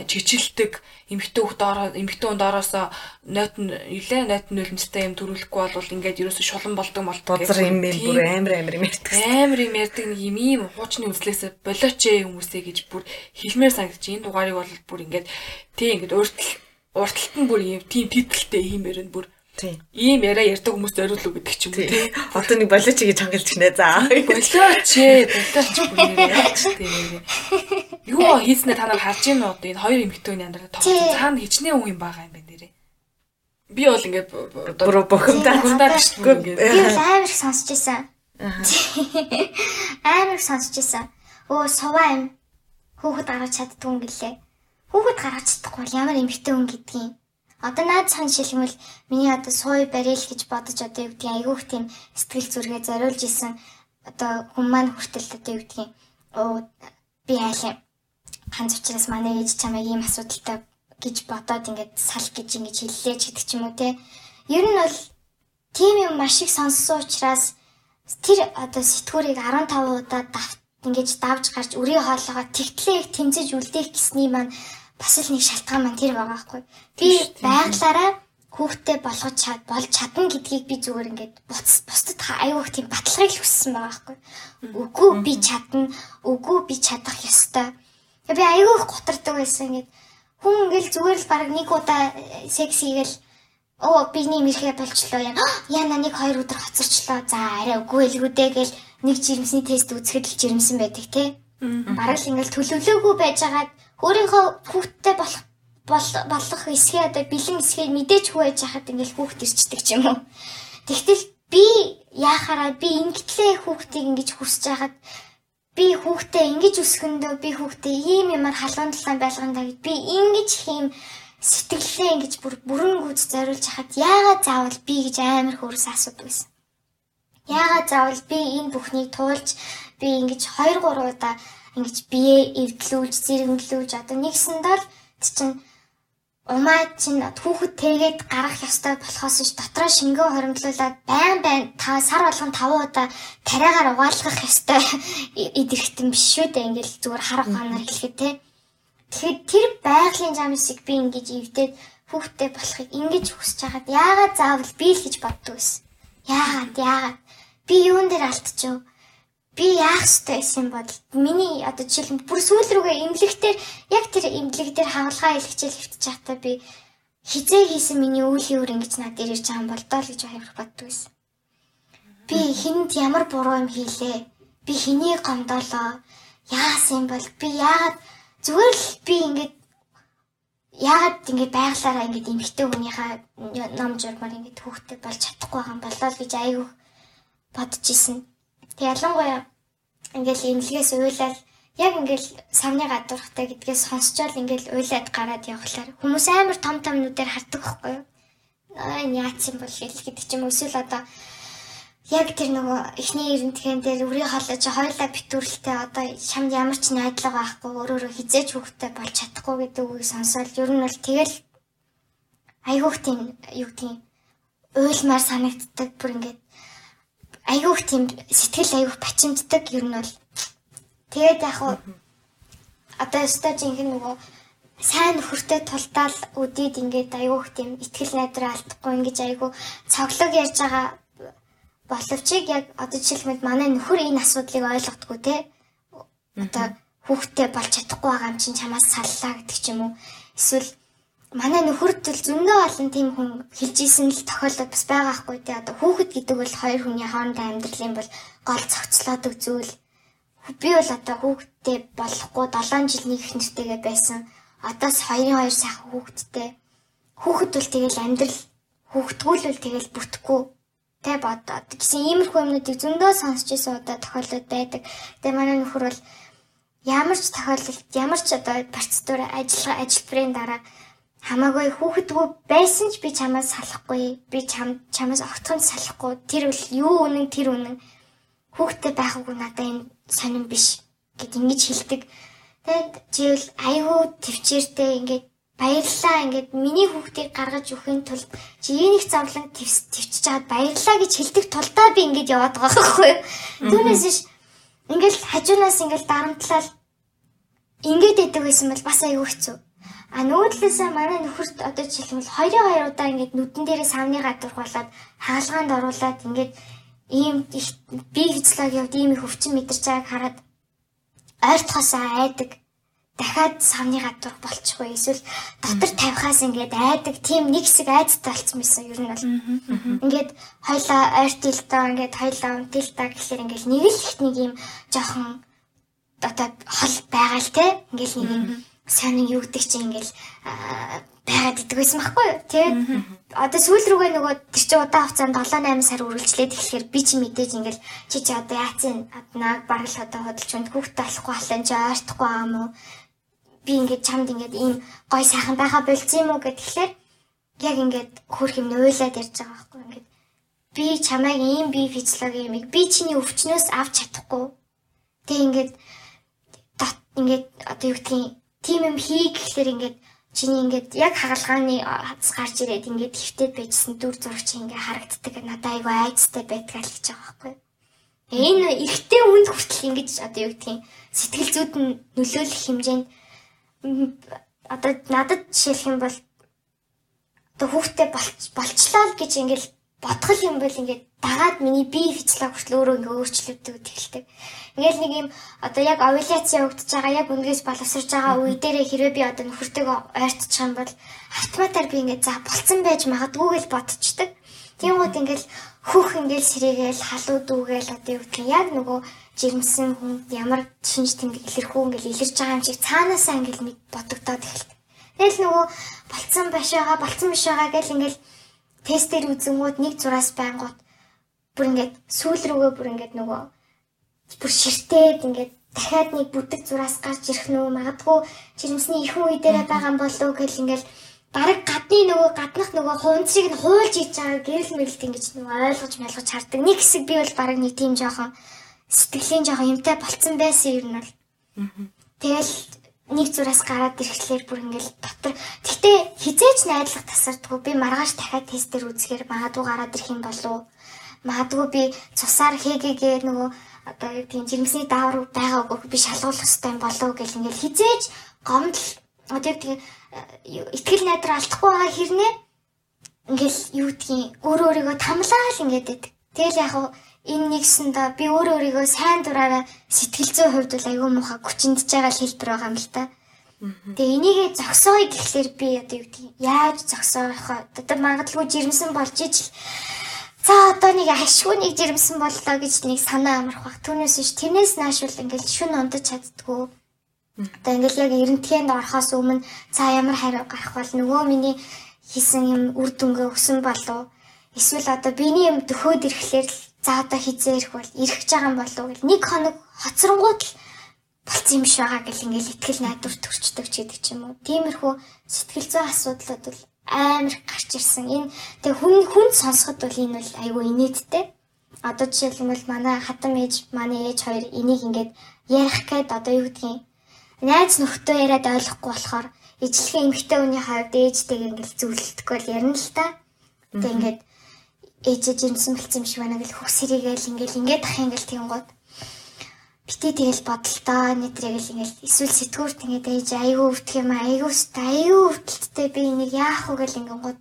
чичилдэг эмхтэн хүүхд ороо эмхтэн хүнд ороосоо нойт нь нилээ нойт нь нулимстай юм төрүүлэхгүй бол ингээд ерөөсө шулан болдог болдог
бузар юм юм бүр амар амар юм ярьдаг.
Амар юм ярьдаг нэг юм ийм хуучны үзлээсээ болооч ээ хүмүүсээ гэж бүр хэлмээр санагдаж энэ дугаарыг бол бүр ингээд тий ингээд өөртөл урталт нь бүр юм тийм тэтгэлтэй хиймээр нь бүр. Ийм яриа ярьдаг хүмүүс зориулуу гэдэг ч юм уу тий.
Одоо нэг болооч гэж хангалж гинэ за.
Болооч ээ, болооч бүгээрээ тий. Юу хийснэ та нар харж байна уу? Энэ хоёр эмэгтэйний амьдрал тоглож цаана хичнээн хүн юм байгаа юм байна нэрээ. Би бол ингээд
бүр бухимдаа
бухимдаа гişгүй ингээд.
Би амар их сонсч байсан. Амар их сонсч байсан. Өө суваа юм. Хүүхэд гаргаж чаддгүй гэлээ. Хүүхэд гаргаж чадахгүй бол ямар эмэгтэй хүн гэдгийг Одоо наад сан шилхэмэл миний одоо сууй барил гэж бодож одоо юу гэдгийг айгүйх тийм сэтгэл зүргээ зориулж исэн одоо хүн маань хүртэл одоо юу гэдгийг оо би айлын ганц учраас манай ээж чамайг ийм асуудалтай гэж бодоод ингээд сал гэж ингэж хэллээ ч гэдэг ч юм уу те. Ер нь бол тийм юм маш их сонссон учраас тэр одоо сэтгүүрийг 15 удаа давт ингэж давж гарч үрийн хоолоогоо тэгтлээ их тэмцэж үлдээх гэсний маань бас л нэг шалтгаан маань тэр байгаа байхгүй. Би байглаараа хүүхдээ болгож чад болж чадна гэдгийг би зүгээр ингээд буц бусдад аюух тийм баталгааг л хүссэн байгаа байхгүй. Үгүй би чадна, үгүй би чадах ёстой. Би аюух готардаг байсан ингээд хүн ингээл зүгээр л баг нэг удаа секс хийгээл оо биний мэрхээ болчлоо яа. Яна нэг хоёр өдөр хоцорчлоо. За арай үгүй элгүүдээ гэл нэг жирэмсний тест үзэхэд л жирэмсэн байдаг те. Бараг л ингээл төлөвлөөгүй байжгаад өөрийнхөө хүүхдтэй болох болох эсхээ одоо бэлэн эсхээ мэдээж хүү байж хахад ингээл хүүхд ирчдэг ч юм уу. Тэгтэл би яахаараа би ингэтлээ хүүхдийг ингэж хүсэж хахад би хүүхдээ ингэж өсгөндөө би хүүхдээ ийм юмар халуун талаан байлгандаа гэж би ингэж хийм сэтгэлээ ингэж бүр бүрэн гүйц зориулж хахад яагаад заавал би гэж амар хөрс асуудаг байсан. Яагаад заавал би энэ бүхнийг туулж би ингэж 2 3 удаа ингэж бие эвдлүүлж, зэрэглүүлж одоо нэгсэнд бол чинь умаа чинь хүүхэд тэгээд гарах ёстой болохоос ш дотроо шингэн хоримтлуулаад байн байн та сар болгон 5 удаа тариагаар угаалгах ёстой идэрхтэн биш шүү дээ. Ингээл зүгээр хар ухаанаар хэлэхэд те. Тэгэхэд тэр байгалийн жамсыг би ингэж эвдээд хүүхдтэй болохыг ингэж хүсэж хагаад яагаад заавал би л гэж боддог байсан яагаад яагаад? Би юун дээр алдчихв би яах ёстой байсан бол миний одоо жишээлбэл бүр сүүл рүүгээ имлэгтэр яг тэр имлэг дээр хагалгаа илгэжэл хөвтөж байхдаа би хизээ хийсэн миний үеийн үр ингэж над дээр ирж байгаа юм бол доо л гэж хайрх боддог байсан. Би хүнд ямар буруу юм хийлээ? Би хэнийг гомдоолоо? Яасан бол би яагаад зүгээр л би ингэж яагаад ингэ байглаараа ингэ эмхтэй хүнийхээ ном журмаар ингэ хүүхдэд болж чадахгүй байгаа юм болоо л гэж айгүй бодож исэн. Тэг ялангуяа ингээл имлэгээс уйлал яг ингээл савны гадуурхтай гэдгээс сонсчоод ингээл уйлаад гараад явхлаар хүмүүс амар том том нүдээр хардаг байхгүй юу? Аа яац юм бол гэл гэдэг ч юм эсвэл одоо яг тэр нөгөө эхний эрентхэн дээр үрийн хоолой чи хоёлаа битүүрэлтэй одоо шамд ямар ч найдлага байхгүй өөрөөрөө хизээж хөвгтэй болж чадахгүй гэдэг үгийг сонсоод ер нь бол тэгэл айгуух тийм юу тийм уйлмаар санагддаг бүр ингээд айгүйх тийм сэтгэл айгүйх бачимддаг ер нь бол. Тэгээд яг хуу одоо өстой жинхэнэ нөгөө сайн нөхөртэй тулдаал үдээд ингээд айгүйх тийм ихтгэл найдраа алдахгүй ингэж айгүй цоглог ярьж байгаа боловч яг одоо жишээлбэл манай нөхөр энэ асуудлыг ойлгодгоо те. Одоо хүүхдтэй болж чадахгүй байгаа юм чинь чамаас саллаа гэдэг ч юм уу. Эсвэл манай нөхөртөл зөндөө олон тийм хүн хэлж исэн л тохиолдол бас байгаа хгүй тий одоо хүүхэд гэдэг бол хоёр хүний хоорондоо амьдралын бол гол цогцлоодог зүйл би бол одоо хүүхэдтэй болохгүй 7 жил нэг их нэртэйгээ байсан. Одоос 2-2 сайхан хүүхэдтэй. Хүүхэд бол тэгэл амьдрал хүүхдгүүлвэл тэгэл бүтэхгүй тэ бодоод. Гэсэн иймэрхүү юмнуудыг зөндөө сонсч ирсэн удаа тохиолдод байдаг. Тэгээ манай нөхөр бол ямар ч тохиолдолд ямар ч одоо процедур ажиллага ажиллбарын дараа хамаагүй хүүхэдгүй байсан ч би чамаас салахгүй би чам чамаас огтхон салахгүй. Тэр бол юу үнэн тэр үнэн. Хүүхдтэй байхгүйг надад энэ сонирн биш гэд ингэж хэлдэг. Тэгэд живэл айгүй төвчээртэй ингээд баярлаа ингээд миний хүүхдийг гаргаж өхийн тулд чи энийг зовлон төвчж чаад баярлаа гэж хэлдэг тулдаа би ингээд яваад байгаа байхгүй юу? Түүнээс ш ингээд хажуунаас ингээд дарамтлал ингээд идэг байсан бол бас айгүй хэцүү А нүүдлээсээ манай нөхөрт одоо жишээлбэл хоёрын хоёр удаа ингээд нүдэн дээрээ савны гадуур болоод хаалгаанд оруулаад ингээд ийм их би физиологи явд ийм их өвчин мэдэрч байгааг хараад ойртохосоо айдаг. дахиад савны гадуур болчихгүй. Эсвэл дотор тавихаас ингээд айдаг. Тийм нэг хэсэг айдтай болцсон байсан ер нь бол ингээд хоёлаа ойртилтаа ингээд хоёлаа унтилтаа гэхэлэр ингээд нэг л их нэг юм жоохон одоо хол байгаа л те. Ингээд нэг юм сонин юу гэдэг чинь ингээд байгаад идэг байсан байхгүй юу? Тэгээд одоо сүүл рүүгээ нөгөө тэр чи удаан хугацаанд 7 8 сар үргэлжлээд эхлэхээр би чи мэдээж ингээл чи чи одоо яацын аднаа бараг л одоо хөдөлж өнд хүүхдээ болохгүй халан чи ойртохгүй юм уу? Би ингээд чамд ингээд ийм гой сайхан байха болцсон юм уу гэхлээр яг ингээд хөрх юм уйлаад ярьж байгаа байхгүй ингээд би чамайг ийм би физиологи юмыг би чиний өвчнөөс авч чадахгүй. Тэг ингээд ингээд одоо юу гэдгийг тийм юм хий гэхлээр ингээд чиний ингээд яг хагалгааны хаз гарч ирээд ингээд хөвтөд байжсэн дүр зураг чи ингээд харагддаг надад айгүй айцтай байдгаа л гэж байгаа байхгүй. Энэ эргэтэй үнд хүртэл ингэж одоо юу гэдгийг сэтгэл зүйд нөлөөлөх хэмжээнд одоо надад жишээлх юм бол одоо хүүхдээ болчлоо л гэж ингээл бодгол юм бол ингээд дагаад миний бие физиологи хүртэл өөрөө ингээ өөрчлөгдөв тэлдэг. Ингээл нэг юм одоо яг овуляц явагдаж байгаа яг үнгээс боловсрж байгаа үе дээрээ хэрвээ би одоо нөхөртэйгөө ойртчих юм бол автоматар би ингээ за болцсон байж магадгүй гэж бодчихдаг. Тиймүүд ингээл хүүх ингээл сэрээгээл халууд үгээл одоо юу гэх юм яг нөгөө жирэмсэн хүн ямар шинж тэмдэг илэрхүү ингээл илэрж байгаа юм шиг цаанаасаа ингээл нэг бодогдоод эхэлдэг. Тэгэл нөгөө болцсон биш байгаа, болцсон биш байгаа гэл ингээл тестээр үзэнгүүд нэг зураас байнгут бүр ингээд сүүл рүүгээ бүр ингээд нөгөө бүр ширтээд ингээд дахиад нэг бүдэг зураас гарч ирэх нөө магадгүй жирэмсний их үе дээрээ байгаа болов гэл ингээл бараг гадны нөгөө гаднах нөгөө хуунцыг нь хуулж ийж байгаа гэрэл мэрэлт ингэж нөгөө ойлгож мэлгож хардаг. Нэг хэсэг би бол бараг нэг тийм жоохон сэтгэлийн жоохон юмтай болцсон байсан юм бол. Тэгэл нэг зураас гараад ирэхлээр бүр ингээл дотор гэтээ хизээч найдлах тасардгүй би маргааш дахиад тестээр үзэхээр магадгүй гараад ирэх юм болов магадгүй би цусаар хийгээгээ нөгөө одоо тийм жирэмсний даавар байгаагүй би шалгуулах хэрэгтэй болов гэл ингээл хизээч гомдол одоо тийм итгэл найдар алдахгүй байгаа хэрнээ ингээл юу гэдгийг өөр өөрийгөө тамлаа л ингээд байдаг. Тэгэл яг энэ нэгсэндээ би өөр өөрийгөө сайн дураараа сэтгэл зүйн хувьд бол айгүй муухай хүчиндж байгаа л хэлбэр байгаа юм л та. Тэгээ энийгээ зогсооё гэхлээр би одоо юу гэдгийг яаж зогсоох вэ? Одоо магадгүй жирэмсэн болж ижил За одоо нэг ашгүй нэг жирэмсэн боллоо гэж нэг санаа амарх бах. Түүнээс биш тэрнээс нааш бол ингээл шүн ундаж чаддгүй. Одоо ингээл яг эрентгээнд орохоос өмнө за ямар хариу гарах бол нөгөө миний хийсэн юм үр дүнгээ өсөн болов эсвэл одоо биений юм төхөөд ирэхлээр л за одоо хизээ ирэх бол ирэх гэж байгаа юм болов гэл нэг хоног хоцронгууд л болцсон юм шиг байгаа гэл ингээл ихтгэл найдвар төрчдөг ч гэдэг ч юм уу. Тиймэрхүү сэтгэл зүйн асуудлууд бол амар гарч ирсэн. Энэ тэг хүн хүнд сонсоход бол энэ бол айгүй инээдтэй. Одоо жишээлбэл манай хатам ээж, манай ээж хоёр энийг ингээд ярих гээд одоо юу гэдгийг найз нөхдөд яриад ойлгохгүй болохоор ижлэхэн эмэгтэй хүний хавьд ээжтэйг ингээл зөвлөлдөхгүй л ярина л та. Тэг ингээд ээжээ жимсэн бэлцсэн юм шиг байна гэл хөх сэрийгээл ингээл ингээд ах ингээл тийгод битээ тэгэл бодолтой нэтрийг л ингээл эсвэл сэтгүүр тэгээд ээж айгүй өвдөх юм айгүй айгүй өвдөлттэй би нэг яах вэ гэл ингээд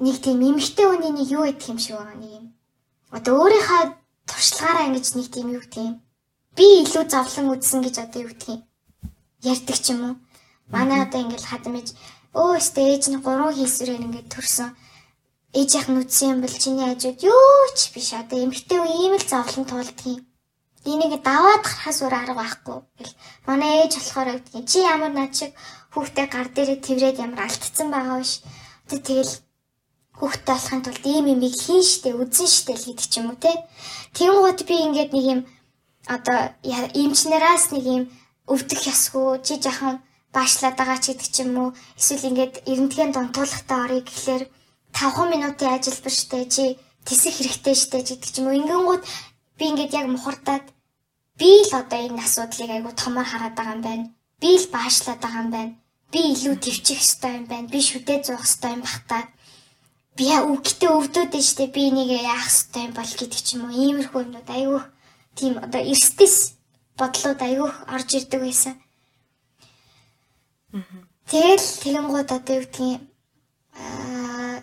нэг тийм эмэгтэй хүний нэг юу идэх юм шиг байгаа нэг юм. Одоо өөрийнхөө туршлагаараа ингэж нэг тийм юу гэх юм. Би илүү зовлон үзсэн гэж одоо юу гэх юм ярьдаг ч юм уу. Манай одоо ингээл хадам ээж өө өстө ээж нь гурван хийсвэрээр ингээд төрсөн. Ээжийнх нь үтсэн юм бол чиний хажууд юу ч биш. Одоо эмгтэй үе ийм л зовлон туулдаг юм. Энийг даваад гарахаас өөр арга байхгүй. Гэл манай ээж болохоор гэдгийг чи ямар над шиг хүүхдээ гар дээрээ тэрврээд ямар алдцсан байгаа биш. Тэ тэгэл хүүхдээ болохын тулд ийм юм хийн штэ үзэн штэ л гэдэг ч юм уу те. Тэнгууд би ингээд нэг юм одоо эмчнэраас нэг юм өвдөх ясгүй чи жахан баашлаад байгаа ч гэдэг ч юм уу эсвэл ингээд эрентгийн дунтуулахтаа орё гэхлээр 5 минутын ажилбар штэ чи тисэх хэрэгтэй штэ гэдэг ч юм уу ингэнгүүт би ингээд яг мухардаад би л одоо энэ асуудлыг айгу томор хараад байгаа юм байна. Би л баашлаад байгаа юм байна. Би илүү төвчих ёстой юм байна. Би шүдээ зуух ёстой юм бах та. Би үгтээ өвдөд нь штэ би энийг яах ёстой юм бол гэдэг ч юм уу. Иймэрхүү юмнууд айгу тийм одоо эрсдэс бодлууд айгүйх орж ирдэг байсан. Тэгэл тэгэнгүүт одоо юу гэдгийг аа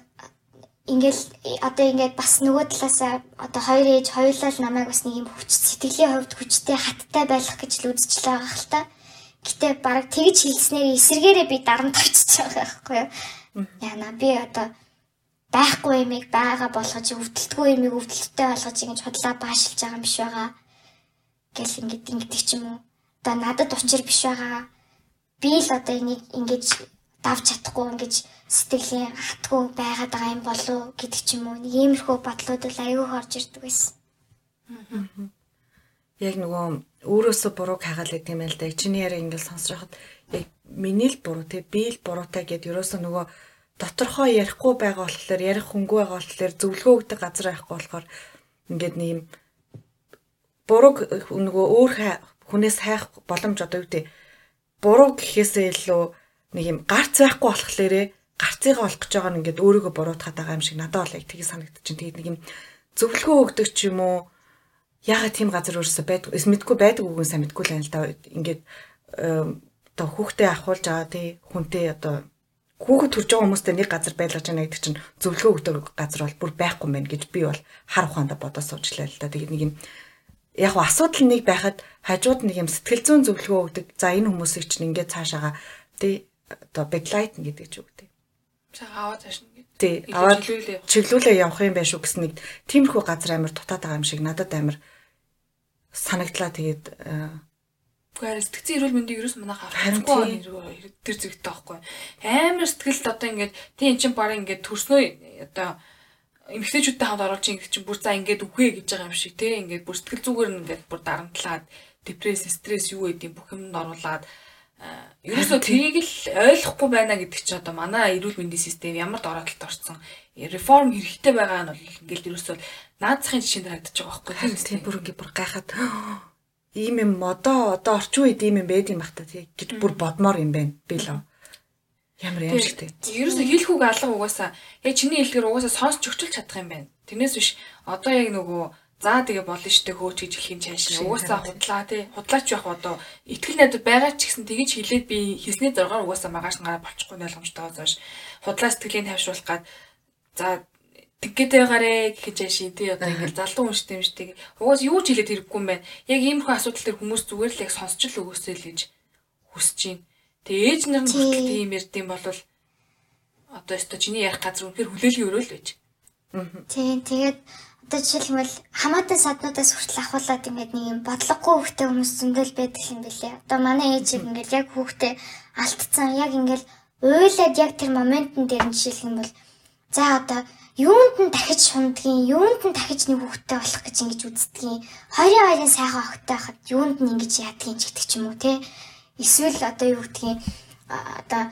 ингээл одоо ингээд бас нөгөө талаасаа одоо хоёр ээж хоёулаа л намайг бас нэг юм хүч сэтгэлийн хувьд хүчтэй хаттай байх гэж л үзчихлээ байгаа хэл та. Гэтэ баг тэгж хэлснээр эсэргээрээ би дарамт авчиж байгаа байхгүй юу. Яна би одоо байхгүй юмыг байгаа болгож өвдөлтгүй юмыг өвдөлттэй болгож ингэж хотлоо баашилж байгаа юм биш байгаа. Гэл ингэж ингэдэг ч юм уу. Одоо надад учир биш байгаа. Би л одоо энийг ингэж давж чадахгүй ингэж сэтгэлийн хатгүй байгаад байгаа юм болов гэдэг ч юм уу. Нэг иймэрхүү бодлууд л аюу хорж ирдэг байсан.
Яг нөгөө өөрөөсөө бурууг хагаал гэдэг юм л да. Чиний яриа ингээл сонсож хахад яг миний л буруу те би л буруутай гэд ерөөсөө нөгөө доторхоо ярихгүй байгаа болохоор ярих хөнгөө байгаа болохоор зөвлөгөө өгдөг газар байхгүй болохоор ингээд нэг юм бурууг нөгөө өөр хүнээс хайх боломж одоо юу гэдэг буруу гэхээсээ илүү нэг юм гарц байхгүй болохлээрээ гарцыгаа олох гэж байгаа нь ингээд өөрийгөө буруутгаад байгаа юм шиг надад бол яг тгий санагдчихэв. Тэгээд нэг юм зөвлөгөө өгдөг ч юм уу ягаад тийм газар өөрсө байдаг мэдгүй байдаг үгүй сайн мэдгүй л байна л да. Ингээд одоо хүүхдээ ахуулж байгаа тий хүнтэй одоо хүүхэд төрж байгаа хүмүүстэй нэг газар байлгаж байна гэдэг чинь зөвлөгөө өгдөг газар бол бүр байхгүй мэн гэж би бол хар ухаанда бодож суучлаа л да. Тэгээд нэг юм яг асуудал нэг байхад хажууд нэг юм сэтгэл зүйн зөвлөгөө өгдөг. За энэ хүмүүсийг чинь ингээд цаашаага тий одоо бэдлайт гэдэг ч үгтэй.
Аваад таашна гэдэг.
Тий аваад чиглүүлээ. явах юм байш үү гэсэн нэг тиймэрхүү газар амир дутаад байгаа юм шиг надад амир санагдлаа. Тэгээд
Гэхдээ сэтгцэн эрүүл мэндийг ерөөс манайх авахгүй тэр зэгтэй байхгүй. Амар сэтгэлд одоо ингээд тийм чин баг ингээд төрснөө одоо эмгтээчүүдтэй хамт оруулж ингээд чинь бүр за ингээд үхээ гэж байгаа юм шиг. Тий ингээд бүр сэтгэл зүгээр ингээд бүр дарамтлаад депресс стресс юу гэдэг бүх юмд оруулаад ерөөсөө тэрийг л ойлгохгүй байна гэдэг чинь одоо манай эрүүл мэндийн систем ямар дороотлолд орсон? Реформ хэрэгтэй байгаа нь бол ингээд ерөөсөө наад захын жишээнд харагдаж байгаа байхгүй
тийм бүр ингээд бүр гайхаад ийм юм одоо одоо орчин үед ийм юм байд юм бах та. Тий гэж бүр бодмоор юм байна би л Ямар аимшигтэй.
Ерөөсө хэлхүүг алга угаасаа яг чиний хэлдгэр угаасаа сонсч өгчөлж чадах юм байна. Тэрнээс биш одоо яг нөгөө за тэгээ болно штэ хөөч гэж хэлхийн чааш угаасаа худлаа тий. Худлаач байх одоо итгэл найдвар байгаа ч гэсэн тэгэж хэлээд би хэлсний зоргоор угаасаа маргааш нь гараа болчихгүй ойлгомжтойгоо зоош. Худлаа сэтгэлийн тавьшруулах гад за тэггээд байгаарэ гэж яашин тий одоо ингээл залуу хүн штэ юм штэ. Угаас юу ч хэлээд хэрэггүй юм байна. Яг иймэрхүү асуудал төр хүмүүс зүгээр л яг сонсч л өгөөсэй л гэж хүсэж байна. Тэгээ ээж нар нь хүртэл тийм ярьдсан бол одоо өстө чиний ярих газар үнэхээр хүлээлгийн өрөөл байж.
Тийм тэгээд одоо жишээлбэл хамаатай саднуудаас хүртэл ахуулаад ингээд нэг юм бодлогогүй хөхтэй хүмүүс зөндөл байдаг юм билээ. Одоо манай ээжийг ингээд яг хөхтэй алдцсан яг ингээд уйлаад яг тэр моментн дээр нь жишээлх юм бол за одоо юунд нь дахиж шундгийн юунд нь дахиж нэг хөхтэй болох гэж ингэж үздгийн. Хоёрын хоёрын сайхан охтой хахад юунд нь ингэж яадгийн ч гэдэг ч юм уу те. Эсвэл одоо юу гэдгийг одоо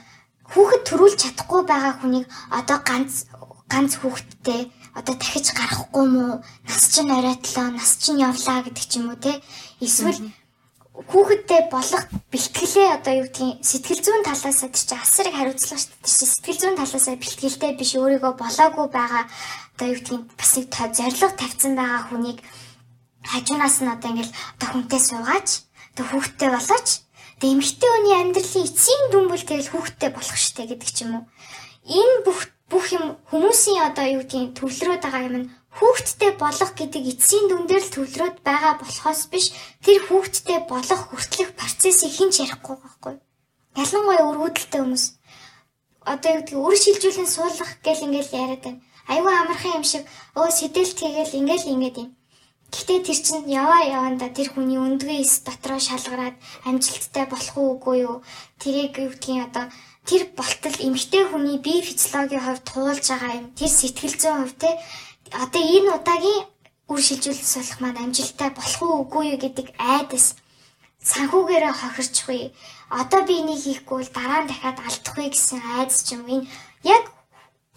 хүүхэд төрүүлж чадахгүй байгаа хүнийг одоо ганц ганц хүүхэдтэй одоо дахиж гарахгүй мó нас чинь оройтлоо нас чинь явлаа гэдэг ч юм уу те? Эсвэл хүүхэдтэй болох бэлтгэлээ одоо юу гэдгийг сэтгэл зүйн талаас нь чи асарыг хариуцлага шүү дээ. Чи сэтгэл зүйн талаас нь бэлтгэлтэй биш өөрийгөө болоогүй байгаа одоо юу гэдгийг бас нэг зориг тавьсан байгаа хүнийг хажуунаас нь одоо ингээл одоо хүнтэй суугаач одоо хүүхэдтэй болооч Тэгээ эмэгтэй хүний амьдралын эцсийн дүнбэл тэгэл хүүхдтэй болох штэ гэдэг ч юм уу. Энэ бүх бүх юм хүмүүсийн одоо юу гэдгийг төвлөрөөд байгаа юм нь хүүхдтэй болох гэдэг эцсийн дүн дээр л төвлөрөөд байгаа болохоос биш тэр хүүхдтэй болох хүртэлх процессыг хинч ярихгүй байхгүй. Ялангуяа өргөдөлтэй хүмүүс одоо юу гэдгийг үр шилжүүлэн суулгах гэл ингээл яриад байна. Айгүй амархан юм шиг өө сэтэл тэгэл ингээл ингээд юм. Гэхдээ тэр чинь яваа яванда тэр хүний өндгөө эс дотроо шалгараад амжилттай болох уугүй юу? Тэрийг юу гэдгийг одоо тэр болтол эмгтэй хүний бие физиологийн хувьд туулж байгаа юм. Тэр сэтгэл зүйн хувь те одоо энэ удаагийн үр шилжүүлэлт солих маань амжилттай болох уугүй юу гэдэг айдас санхүүгээрээ хохирчихгүй. Одоо би энийг хийхгүй бол дараа нь дахиад алдахгүй гэсэн айдас ч юм энэ яг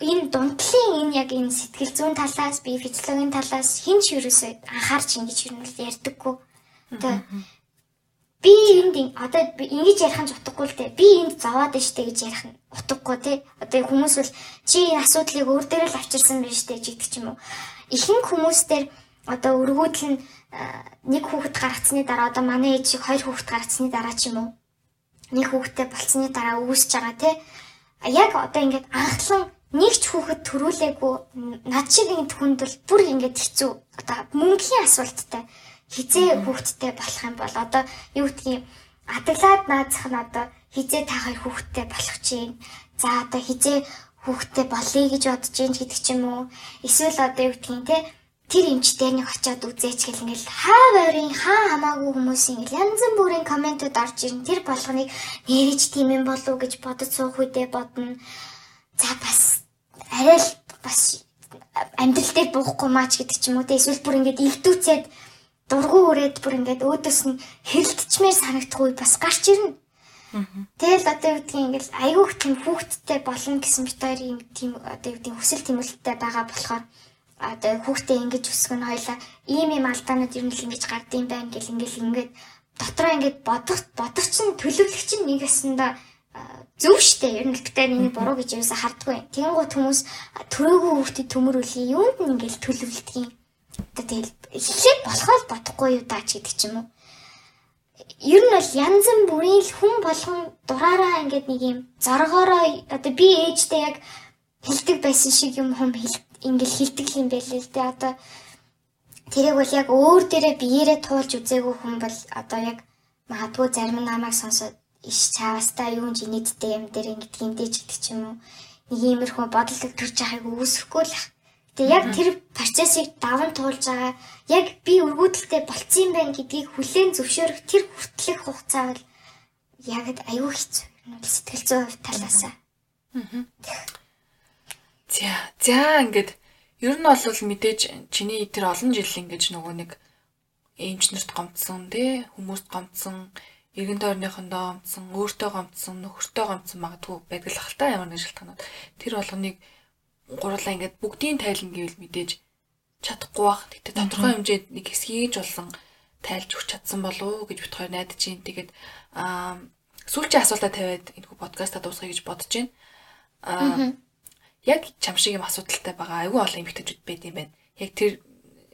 энэ дундлын энэ яг энэ сэтгэл зүйн талаас би физиологийн талаас хинч юусоо анхаарч ингэж юу нь ярьдаггүй. Одоо би энд одоо ингэж ярих нь утгагүй л дээ. Би энд зовоод штэ гэж ярих нь утгагүй тий. Одоо хүмүүс бол чи энэ асуудлыг өөр дээр л авчирсан байна штэ гэдэг ч юм уу. Ихэнх хүмүүс дээр одоо өргүүдл нь нэг хүүхэд гаргацсны дараа одоо манай ээж шиг хоёр хүүхэд гаргацсны дараа ч юм уу. Нэг хүүхэдтэй болцсны дараа үүсэж байгаа тий. Яг одоо ингээд анхлан нэг ч хүүхэд төрүүлээгүй над шиг ингэ хүнд бол бүр ингэж хэцүү одоо мөнгөний асуулттай хизээ хүүхэдтэй болох юм бол одоо юу гэдгийг адаглаад наазах нь одоо хизээ та хоёр хүүхдтэй болох чинь. За одоо хизээ хүүхдтэй болъё гэж бодож ийн гэдэг ч юм уу. Эсвэл одоо юу гэдгийг те тэр эмчтэй нэг очиод үзээч гэл ингээл хаа байрын хаа хамаагүй хүмүүс ингээл янз бүрийн комментууд орж ирэн тэр болгоныг нэрэж тийм юм болов гэж бодож суух үедээ бодно. За бас арай л бас амьдрал дээр буухгүй маач гэдэг ч юм уу те эсвэл бүр ингээд илдүүцээд дургу өрөөд бүр ингээд өөдөөс нь хэрэлдчмээр санагдах үе бас гарч ирнэ. Тэгэл одоо юу гэдгийг ингээл айгүйх тийм хүүхдтэй болно гэсэн бит хоёр юм тийм одоо юу гэдгийг хүсэл тэмүүлэлттэй байгаа болохоор одоо хүүхдээ ингэж өсгөх нь хоёлаа ийм ийм алдаанууд ер нь л ингэж гардыг байна гэл ингээл ингээд дотроо ингээд бодох бодох чинь төлөвлөх чинь нэг ясандаа зөв штэ ер нь гэхдээ миний буруу гэж юусаа хардггүй. Тэнгуут хүмүүс төрөөгүй хүүхдэд төмөрүүлээ юунд нь ингээл төлөвлөдөг юм. Тэгэл эхлээд болохоо бодохгүй юу даа ч гэдэг ч юм уу. Ер нь бол янз бүрийн хүн болгон дураараа ингээд нэг юм зоргоороо одоо би ээжтэй яг хилдэг байсан шиг юм хум ингээл хилдэг юм байлээ л дээ. Одоо тэрийг бол яг өөр дээрээ биеэрээ туулж үзээгүй хүн бол одоо яг магадгүй зарим намайг сонсоод иш чаавастаа юу ч нийтдээ юм дээр ингээд гиндэж гэдэг ч юм уу. Нэг иймэрхүү бодол төрж байгааг үүсэхгүй л. Тэгээ яг тэр процессыг даван туулж байгаа яг би өргөдөлтэй болцсон юм байна гэдгийг хүлээн зөвшөөрөх тэр хүртэлх хугацаа бол яг аюу хэцүү. Сэтгэл зүйн хувь талаасаа.
За за ингээд ер нь бол мэдээж чиний тэр олон жил ингэж нөгөө нэг эмчнэрт гомдсон тий хүмүүст гомдсон иргэн тойрныхондоо гомдсон өөртөө гомдсон нөхөртөө гомдсон магадгүй байдаг л хальтаа ямар нэг шалтгаанууд тэр болгоныг гурлаа ингээд бүгдийн тайлан гэвэл мэдээж чадахгүй бах. Тэгтээ тодорхой хэмжээнд нэг хэсгийг ч болсон тайлж өгч чадсан болов уу гэж бит хоёр найдаж байна. Тэгээд аа сүүлчийн асуултаа тавиад энэхүү подкаста дуусгая гэж бодож байна. Аа яг чам шиг юм асуудалтай байгаа. Айгүй олон эмэгтэйчүүд байд юм байна. Яг тэр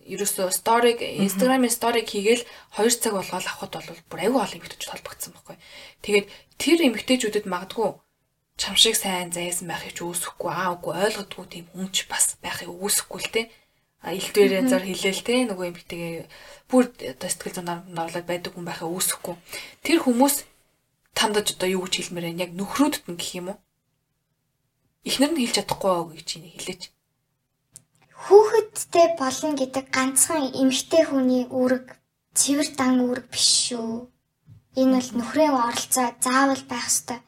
ерөөсөө сториг Instagram-ийн сториг хийгээл 2 цаг болгоод авахд бол бүр айгүй олон эмэгтэйчүүд холбогдсон байхгүй. Тэгээд тэр эмэгтэйчүүдэд магадгүй чам шиг сайн зайсан байхыг ч үүсэхгүй. Аа үгүй ойлгодгүй тийм хүн ч бас байхыг үүсэхгүй л те. А илтвэрэн зар хилээл те. Нөгөө юм битгээ бүр одоо сэтгэл зүйн нарлаад байдаг хүн байхыг үүсэхгүй. Тэр хүмүүс тандаж одоо юу гэж хэлмээр байна яг нөхрөөдөд нь гэх юм уу? Эхнэр нь хэлж чадахгүй гэж чинь хэлээч.
Хүүхэдтэй болно гэдэг ганцхан эмгтэй хүний үүрэг цэвэр дан үүрэг биш шүү. Энэ бол нөхрийн оролцоо заавал байх ёстой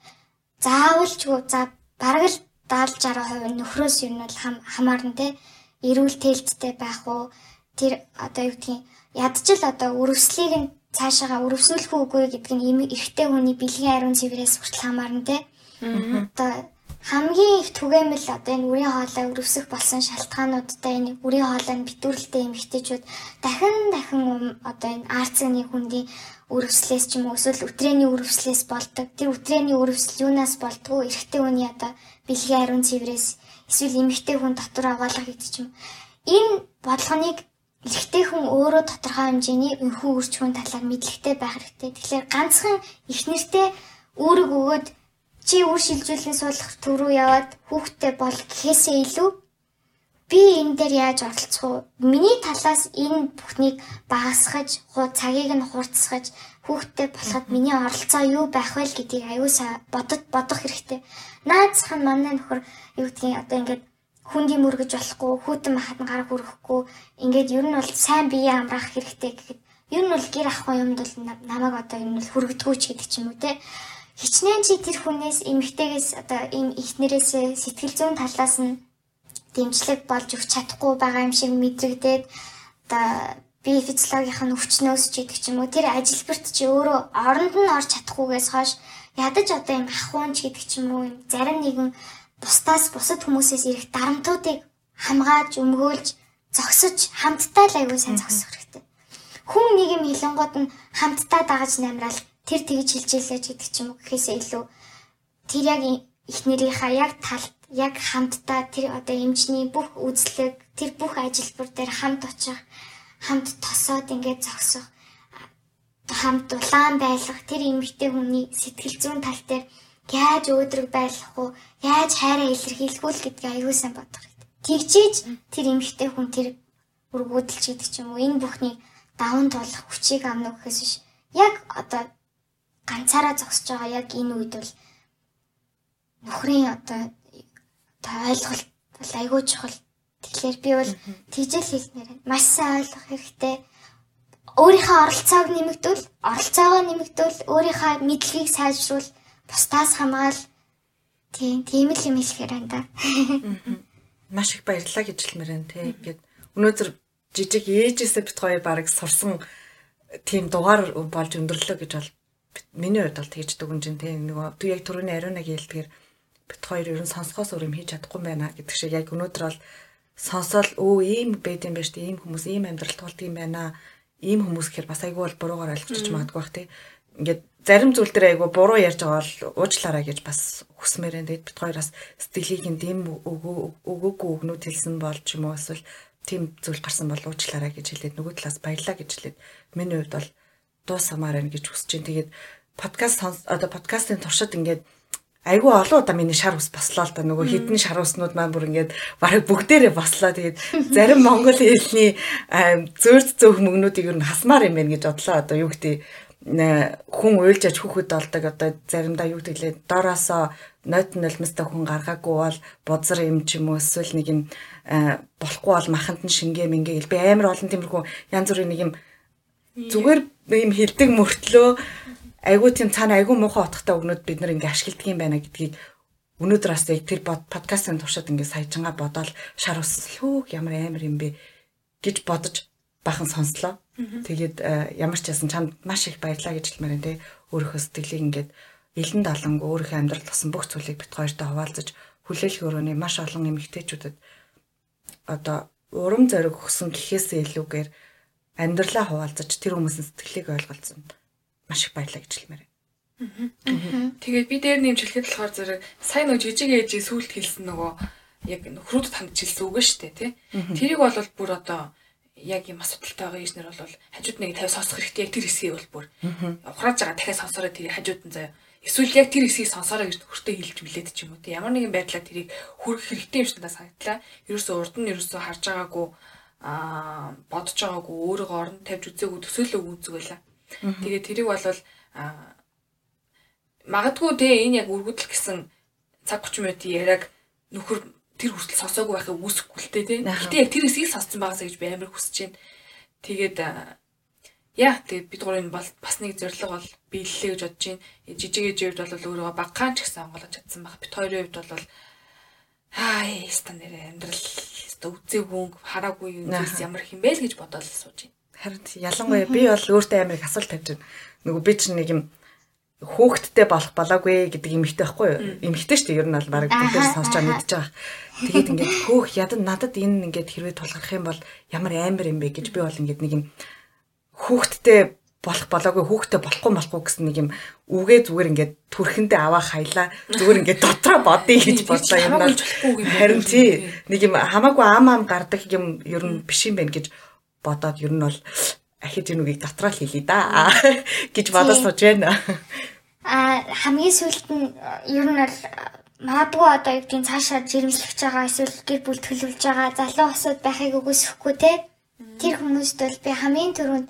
заавалчгүй за бараг л 70 60% нөхрөөс юу нь бол хамаарна те. Эрүүл тээлцтэй байх уу? Тэр одоо юу гэдгийг ядчил одоо өрөвслийг нь цаашаага өрөвсүүлэх үгүй гэдэг нь эрэгтэй хүний бэлгийн ариун цэврээс хүртэл хамаарна те. Одоо хамгийн их түгээмэл одоо энэ үрийн хоолой өрөвсөх болсон шалтгаануудтай энэ үрийн хоолойн битүүрэлтэй эмэгтэйчүүд дахин дахин одоо энэ арцны хүндийн өрөвслээс ч юм уу эсвэл өтрээний өрөвслээс болдог. Тэр өтрээний өрөвсөл юунаас болдгоо эрэгтэй хүний одоо бэлгийн ариун цэврээс эсвэл эмэгтэй хүн дотор агуулга гэдэг ч юм. Энэ бодлогоныг эрэгтэй хүн өөрөө тодорхой хэмжээний өнхөн үрчүүн талаар мэдлэгтэй байх хэрэгтэй. Тэгэхээр ганцхан ихнэртэй үүрэг өгөөд чи үр шилжүүлэн суулгах төв рүү яваад хүүхдтэй бол гэхээсээ илүү би энэ дээр яаж оролцох вэ? Миний талаас энэ бүхнийг багасгаж, хуу цагийг нь хурцсгаж, хүүхдтэй болоход миний оролцоо юу байх вэ гэдгийг аюусаа бодод бодох хэрэгтэй. Наацхан манай нөхөр юу гэдгийг одоо ингээд хүндийн мөргөж болохгүй, хүүтэн махад нь гарах хүрэхгүй, ингээд ер нь бол сайн бие амраах хэрэгтэй гэхэд ер нь бол гэр ахгүй юмд бол намайг одоо ер нь бол хүргдэггүй ч гэдэг ч юм уу те. Хичнээн чи тэр хүнээс эмгтээс одоо энэ ихнэрээс сэтгэл зүйн талаас нь дэмжлэг болж өгч чадахгүй байгаа юм шиг мэдрэгдээд одоо би физиологийнх нь өвчнөөс ч гэдэг ч юм уу тэр ажилбарт чи өөрөө оронд нь орж чадахгүйгээс хойш ядаж одоо юм ахуунч гэдэг ч юм уу юм зарим нэгэн бусдаас бусад хүмүүсээс ирэх дарамтуудыг хамгааж өмгөөлж зогсож хамтдаа л аягүй сайн зогсох хэрэгтэй. Хүн нэг юм хилэнгууд нь хамтдаа дагаж намраал тэр тэгж хэлж илээ гэдэг ч юм уу гэхээсээ илүү тэр яг эхнэрийнхаа яг талд яг хамтдаа тэр одоо эмчний бүх үзлэг тэр бүх ажилбар дээр хамт очих хамт тосоод ингээд зогсох хамт улаан байлгах тэр эмэгтэй хүний сэтгэл зүйн тал дээр яаж өөдрөг байлгах уу яаж хайраа илэрхийлэх гэдгийг аюул сайн бодох хэрэгтэй. Тэгжиж тэр эмэгтэй хүн тэр өргүүдэлч гэдэг ч юм уу энэ бүхний даван туулах хүчийг авна гэхээс биш яг одоо ганцаараа зогсож байгаа яг энэ үед бол нөхрийн одоо ойлголт бол айгүй чухал. Тэгэхээр би бол тийжэл хэлмээр. Маш сайн ойлгох хэрэгтэй. Өөрийнхөө оролцоог нэмэгдүүл, оролцоогоо нэмэгдүүл, өөрийнхөө мэдлэгийг сайжруул, бусдаас хамгаал. Тийм, тийм л юм хэлэхээр байна да.
Маш их баярлалаа гэж хэлмээр байна те. Ингээд өнөөдөр жижиг ээжээсээ бит хоёр баг сурсан тийм дугаар болж өндөрлөө гэж бол миний хувьд бол тэгж дүгнжин те. Нөгөө яг түрүүний ариунаг хэлдгээр бит хоёр ер нь сонсохоос өөр юм хийж чадахгүй байна гэдэг шиг яг өнөөдөр бол сонсоол өө ийм байд юм шүү дээ ийм хүмүүс ийм амьдрал тулд юм байна ийм хүмүүс гэхэр бас айгүй бол буруугаар ойлгочих магадгүй бах тий ингээд зарим зүйл дээр айгүй буруу ярьж байгаа бол уучлаарай гэж бас хүсмээр энэ бит хоёроос сэтгэлийг нь дэм өгөөгүй өгнүүд хэлсэн болж юм уу эсвэл тийм зүйл гарсан бол уучлаарай гэж хэлээд нөгөө талаас баярлаа гэж хэлээд миний хувьд бол дуусамаар байна гэж хүсэж байна. Тэгээд подкаст одоо подкастын туршид ингээд айгүй олон удаа миний шар ус бослоо л да. Нөгөө хідэн шар уснууд маань бүр ингээд бараг бүгдээрээ бослоо тэгээд зарим монгол хэлний зөөрд зөөх мөгнүүдийг ер нь хасмаар юм байна гэж бодлоо. Одоо юу гэдэг хүн уйлж аж хүүхэд болдог. Одоо заримдаа юу гэвэл дороосоо нойт нулимстай хүн гаргаагүй бол бузар юм ч юм уу эсвэл нэг юм болохгүй бол маханд нь шингээ мингээ гэл би амар олон тиймэрхүү янз бүрийн нэг юм зүгээр юм хилдэг мөртлөө айгүй тийм цаана айгүй муухай утгатай өгнөд бид нар ингээ ашигладаг юм байна гэдгийг өнөөдөр бас яг тэр подкастын туршид ингээ саяжгаа бодоол шар услуу ямар амар юм бэ гэж бодож бахан сонслоо. Тэгээд э, ямар ч ясан чамд маш их баярлаа гэж хэлмээр энэ өөрийнхөө сэтгэлийг ингээд элен даланг өөрийнхөө амьдрал тусан бүх зүйлийг бит хоёртой хуваалцаж хүлээлх өрөөний маш олон эмэгтэйчүүдэд одоо урам зориг өгсөн гэхээсээ илүүгээр амьдралаа хуваалцаж тэр хүмүүсийн сэтгэлийг ойлголцсон маш их баярлаа гэж хэлмээр байна.
Тэгээд би дээр нэмж хэлэхэд болохоор зэрэг сайн нөгөө жижиг ээжийн сүулт хэлсэн нөгөө яг нөхрүүдэд ханджилсан үг шүү дээ тий. Тэрийг бол бүр одоо яг юм асуудалтай байгаа ийснэр бол хажууд нэг 50 сонсох хэрэгтэй яг тэр хэсгийг бол бүр ухрааж байгаа дахиад сонсороо тэр хажууд нь заяа. Эсвэл яг тэр хэсгийг сонсороо гэж нөхөртөө хэлж билээд ч юм уу тий. Ямар нэгэн байдлаар тэрийг хүрэх хэрэгтэй юм шиг надад санагдлаа. Ерөөсөө урд нь ерөөсөө харж байгаагүй аа бодож байгаагүй өөрийгөө орон тавьж үзээгүй төсөөлөө үзэг Тэгээд тэрийг бол магадгүй те энэ яг үргүдэл гэсэн цаг 30 минутын яриаг нөхөр тэр хүртэл сонсоогүй байхыг үүсэхгүй л те. Гэтэ яг тэр хэсгийг сонссон байгаасаа гэж би амар хүсэж байна. Тэгээд яа тэгээд бид гурийн бол бас нэг зорилго бол биелэлээ гэж бодож байна. Жижиг ээжийн хувьд бол өөрийгөө багаан ч гэсэн онгоолж чадсан баг. Бид хоёрын хувьд бол хай стандарт амьдрал өстө үзээгүй хараагүй юм ямар хэмбэл гэж бодоод сууж байна.
Харин ялангуяа би бол өөртөө амар их асуулт тавьж байна. Нөгөө би чинь нэг юм хөөхтдтэй болох болоогүй гэдэг эмхтэй байхгүй юу? Эмхтэй шүү дээ. Ер нь бол баг бүгдээр сонсож байгаа мэдж байгаа. Тэгээд ингээд хөөх ядан надад энэ ингээд хэрвээ тулгарх юм бол ямар амар юм бэ гэж би бол ингээд нэг юм хөөхтдтэй болох болоогүй хүүхдээ болохгүй болохгүй гэсэн нэг юм үгээ зүгээр ингээд төрхөндөө аваа хайлаа зүгээр ингээд дотроо бодъё гэж бодлоо юм бол харин тий нэг юм хамаагүй ам ам гардаг юм ер нь биш юм байна гэж бодоод ер нь бол ахиж энэ үгийг дотроо л хэлье да гэж бодож сууж байна.
А хамгийн сүүлд нь ер нь бол магадгүй одоо юу гэдгийг цаашаа жирэмслэж байгаа эсвэл гэр бүл төлөвлөж байгаа залуу осууд байхыг үгүйсэхгүй те. Тэр хүмүүст бол би хамгийн түрүүнд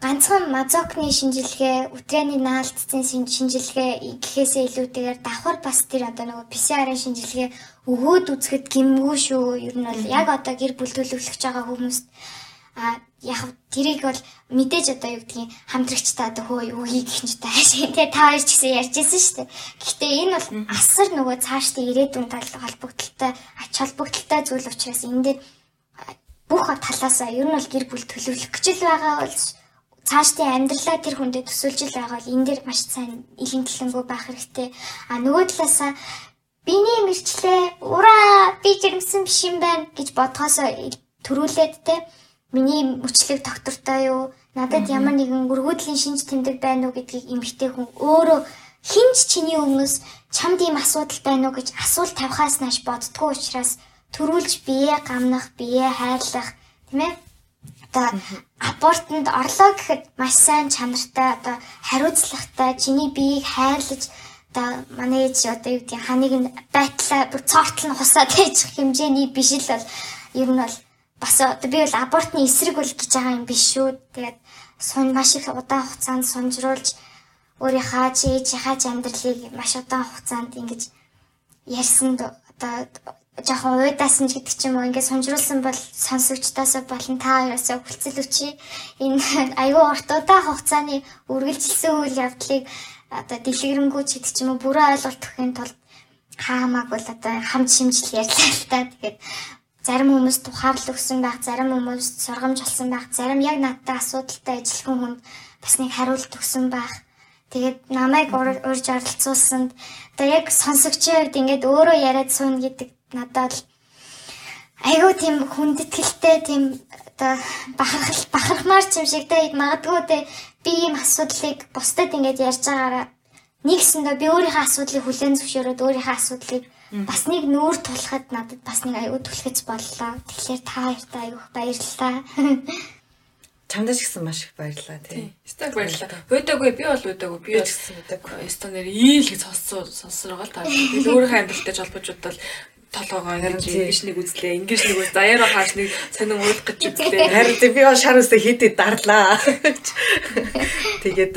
ганцхан мазокны шинжилгээ, үтрэний наалтцын шинжилгээ гэхээсээ илүүтэйгээр давхар бас тэр одоо нөгөө PCR-ын шинжилгээ өгөөд үзэхэд гимгүй шүү. Ер нь бол яг одоо гэр бүл төлөвлөж байгаа хүмүүст а яг тэрийг бол мэдээж одоо юу гэдгийг хамтрагчтай одоо хөө үгийг гэх чинь таашаа тий та хоёр ч гэсэн ярьжсэн шүү дээ. Гэхдээ энэ бол асар нөгөө цаашдаа ирээдүйн тал холбогдолтой ач холбогдолтой зүйл учраас энэ дээр бүх талаасаа ер нь бол гэр бүл төлөвлөх гэж л байгаа бол цаашдын амьдралаа тэр хүндэд төсөөлж л байгаа бол энэ дээр маш сайн илэн төлөнгөө байх хэрэгтэй. А нөгөө талаасаа биний мэрчлээ ураа би жирэмсэн биш юм байна гэж бодхоос төрүүлээд те. Миний мөчлөг доктортой юу? Надад ямар нэгэн өргөдлийн шинж тэмдэг байна уу гэдгийг эмгтэй хүн өөрөө хинч чиний өмнөөс чамд ийм асуудал байна уу гэж асуулт тавихаас нааш боддгоо учраас төрүүлж бие гамнах, бие хайрлах, тийм ээ? Одоо абортанд орлоо гэхэд маш сайн чанартай, одоо хариуцлагатай, чиний биеийг хайрлаж одоо манай ээж одоо юу гэдэг ханыг нь байтлаа бүр цоортол нь хусаад ээж хэмжээний биш л бол ер нь бол бас одоо би бол абортны эсрэг бол гэж байгаа юм биш шүү. Тэгээд сун маш их удаан хугацаанд сунжруулж өөрийнхөө ч амьдралыг маш удаан хугацаанд ингэж ярьсан одоо жоохон уйдаасан ч гэдэг ч юм уу ингээд сумжруулсан бол сонсогчдоос болон та хоёроос хүлцэл өчи энэ аюу урт удаан хугацааны үргэлжилсэн үйл явдлыг одоо дэлгэрэнгүй ч гэдэг ч юм уу бүрэн ойлголт өгөхийн тулд хаамаагүй л одоо хамт шимжил ярьлаа л та тэгээд зарим хүмүүс тухаарл өгсөн байх, зарим хүмүүс сургамж олсон байх, зарим яг надтай асуудалтай ажиллах хүнд бас нэг хариулт өгсөн байх. Тэгээд намайг урьж оролцуулсанд одоо яг сонсогчийн хувьд ингээд өөрөө яриад суuna гэдэг надад л айгүй тийм хүндэтгэлтэй тийм одоо бахархал бахархмаар ч юм шиг те магадгүй те би ийм асуудлыг бусдад ингээд ярьж байгаараа нэгсэндээ би өөрийнхөө асуудлыг хүлээн зөвшөөрөөд өөрийнхөө асуудлыг бас нэг нүүр тулахад надад бас нэг аюу түлхэц боллоо. Тэгэхээр та хоёртай аюух баярлалаа.
Чамдаа ч гэсэн маш их баярлалаа тий.
Стаг баярлалаа. Уйдаагүй би бол уйдаагүй. Би бол
гэсэн уйдаагүй.
Эстонэр ийл гэж байгаа л та. Би өөрийнхөө амьдралтай холбож удаад толгоогоо ингэж ингэж нэг үзлээ. Ингэж нэг үз. Заяараа хааш нэг сонин уйлах гэж үзлээ.
Харин би бол шар үстэй хитэд дарлаа. Тэгээд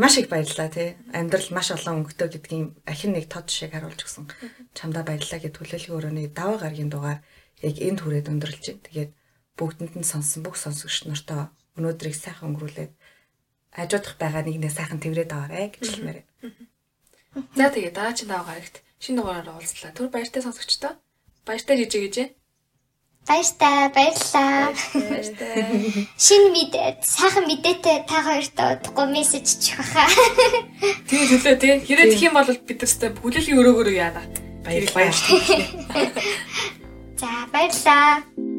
маш их баярлалаа тий. Амьдрал маш олон өнгөтэй гэдгийг ахин нэг тод шиг харуулж өгсөн. Чамдаа баярлалаа гэд төлөөллийн өрөөний даваа гаргийн дугаар яг энд хүрээд өндөрлж байна. Тэгээд бүгдэнд нь сонсон бүх сонсогч нартаа өнөөдрийг сайхан өнгөрүүлээд хажуудах байгаа нэгнээ сайхан тэврээд аваарэ гэж хэлмээр байна.
За тэгээд дараагийн даваа гарагт шинэ дугаараар уулзлаа. Түр баяртай сонсогчдоо. Баяртай жижиг гэж.
Баяртай.
Баяртай.
Шинэ мэдээ, сайхан мэдээтэй та хоёрт удахгүй мессеж чих баха.
Тэгээ төлөө тий. Хэрэг тэх юм бол бид өстэй хүлээлийн өрөөгөөрөө яана.
Баярлалаа.
За, баярлалаа.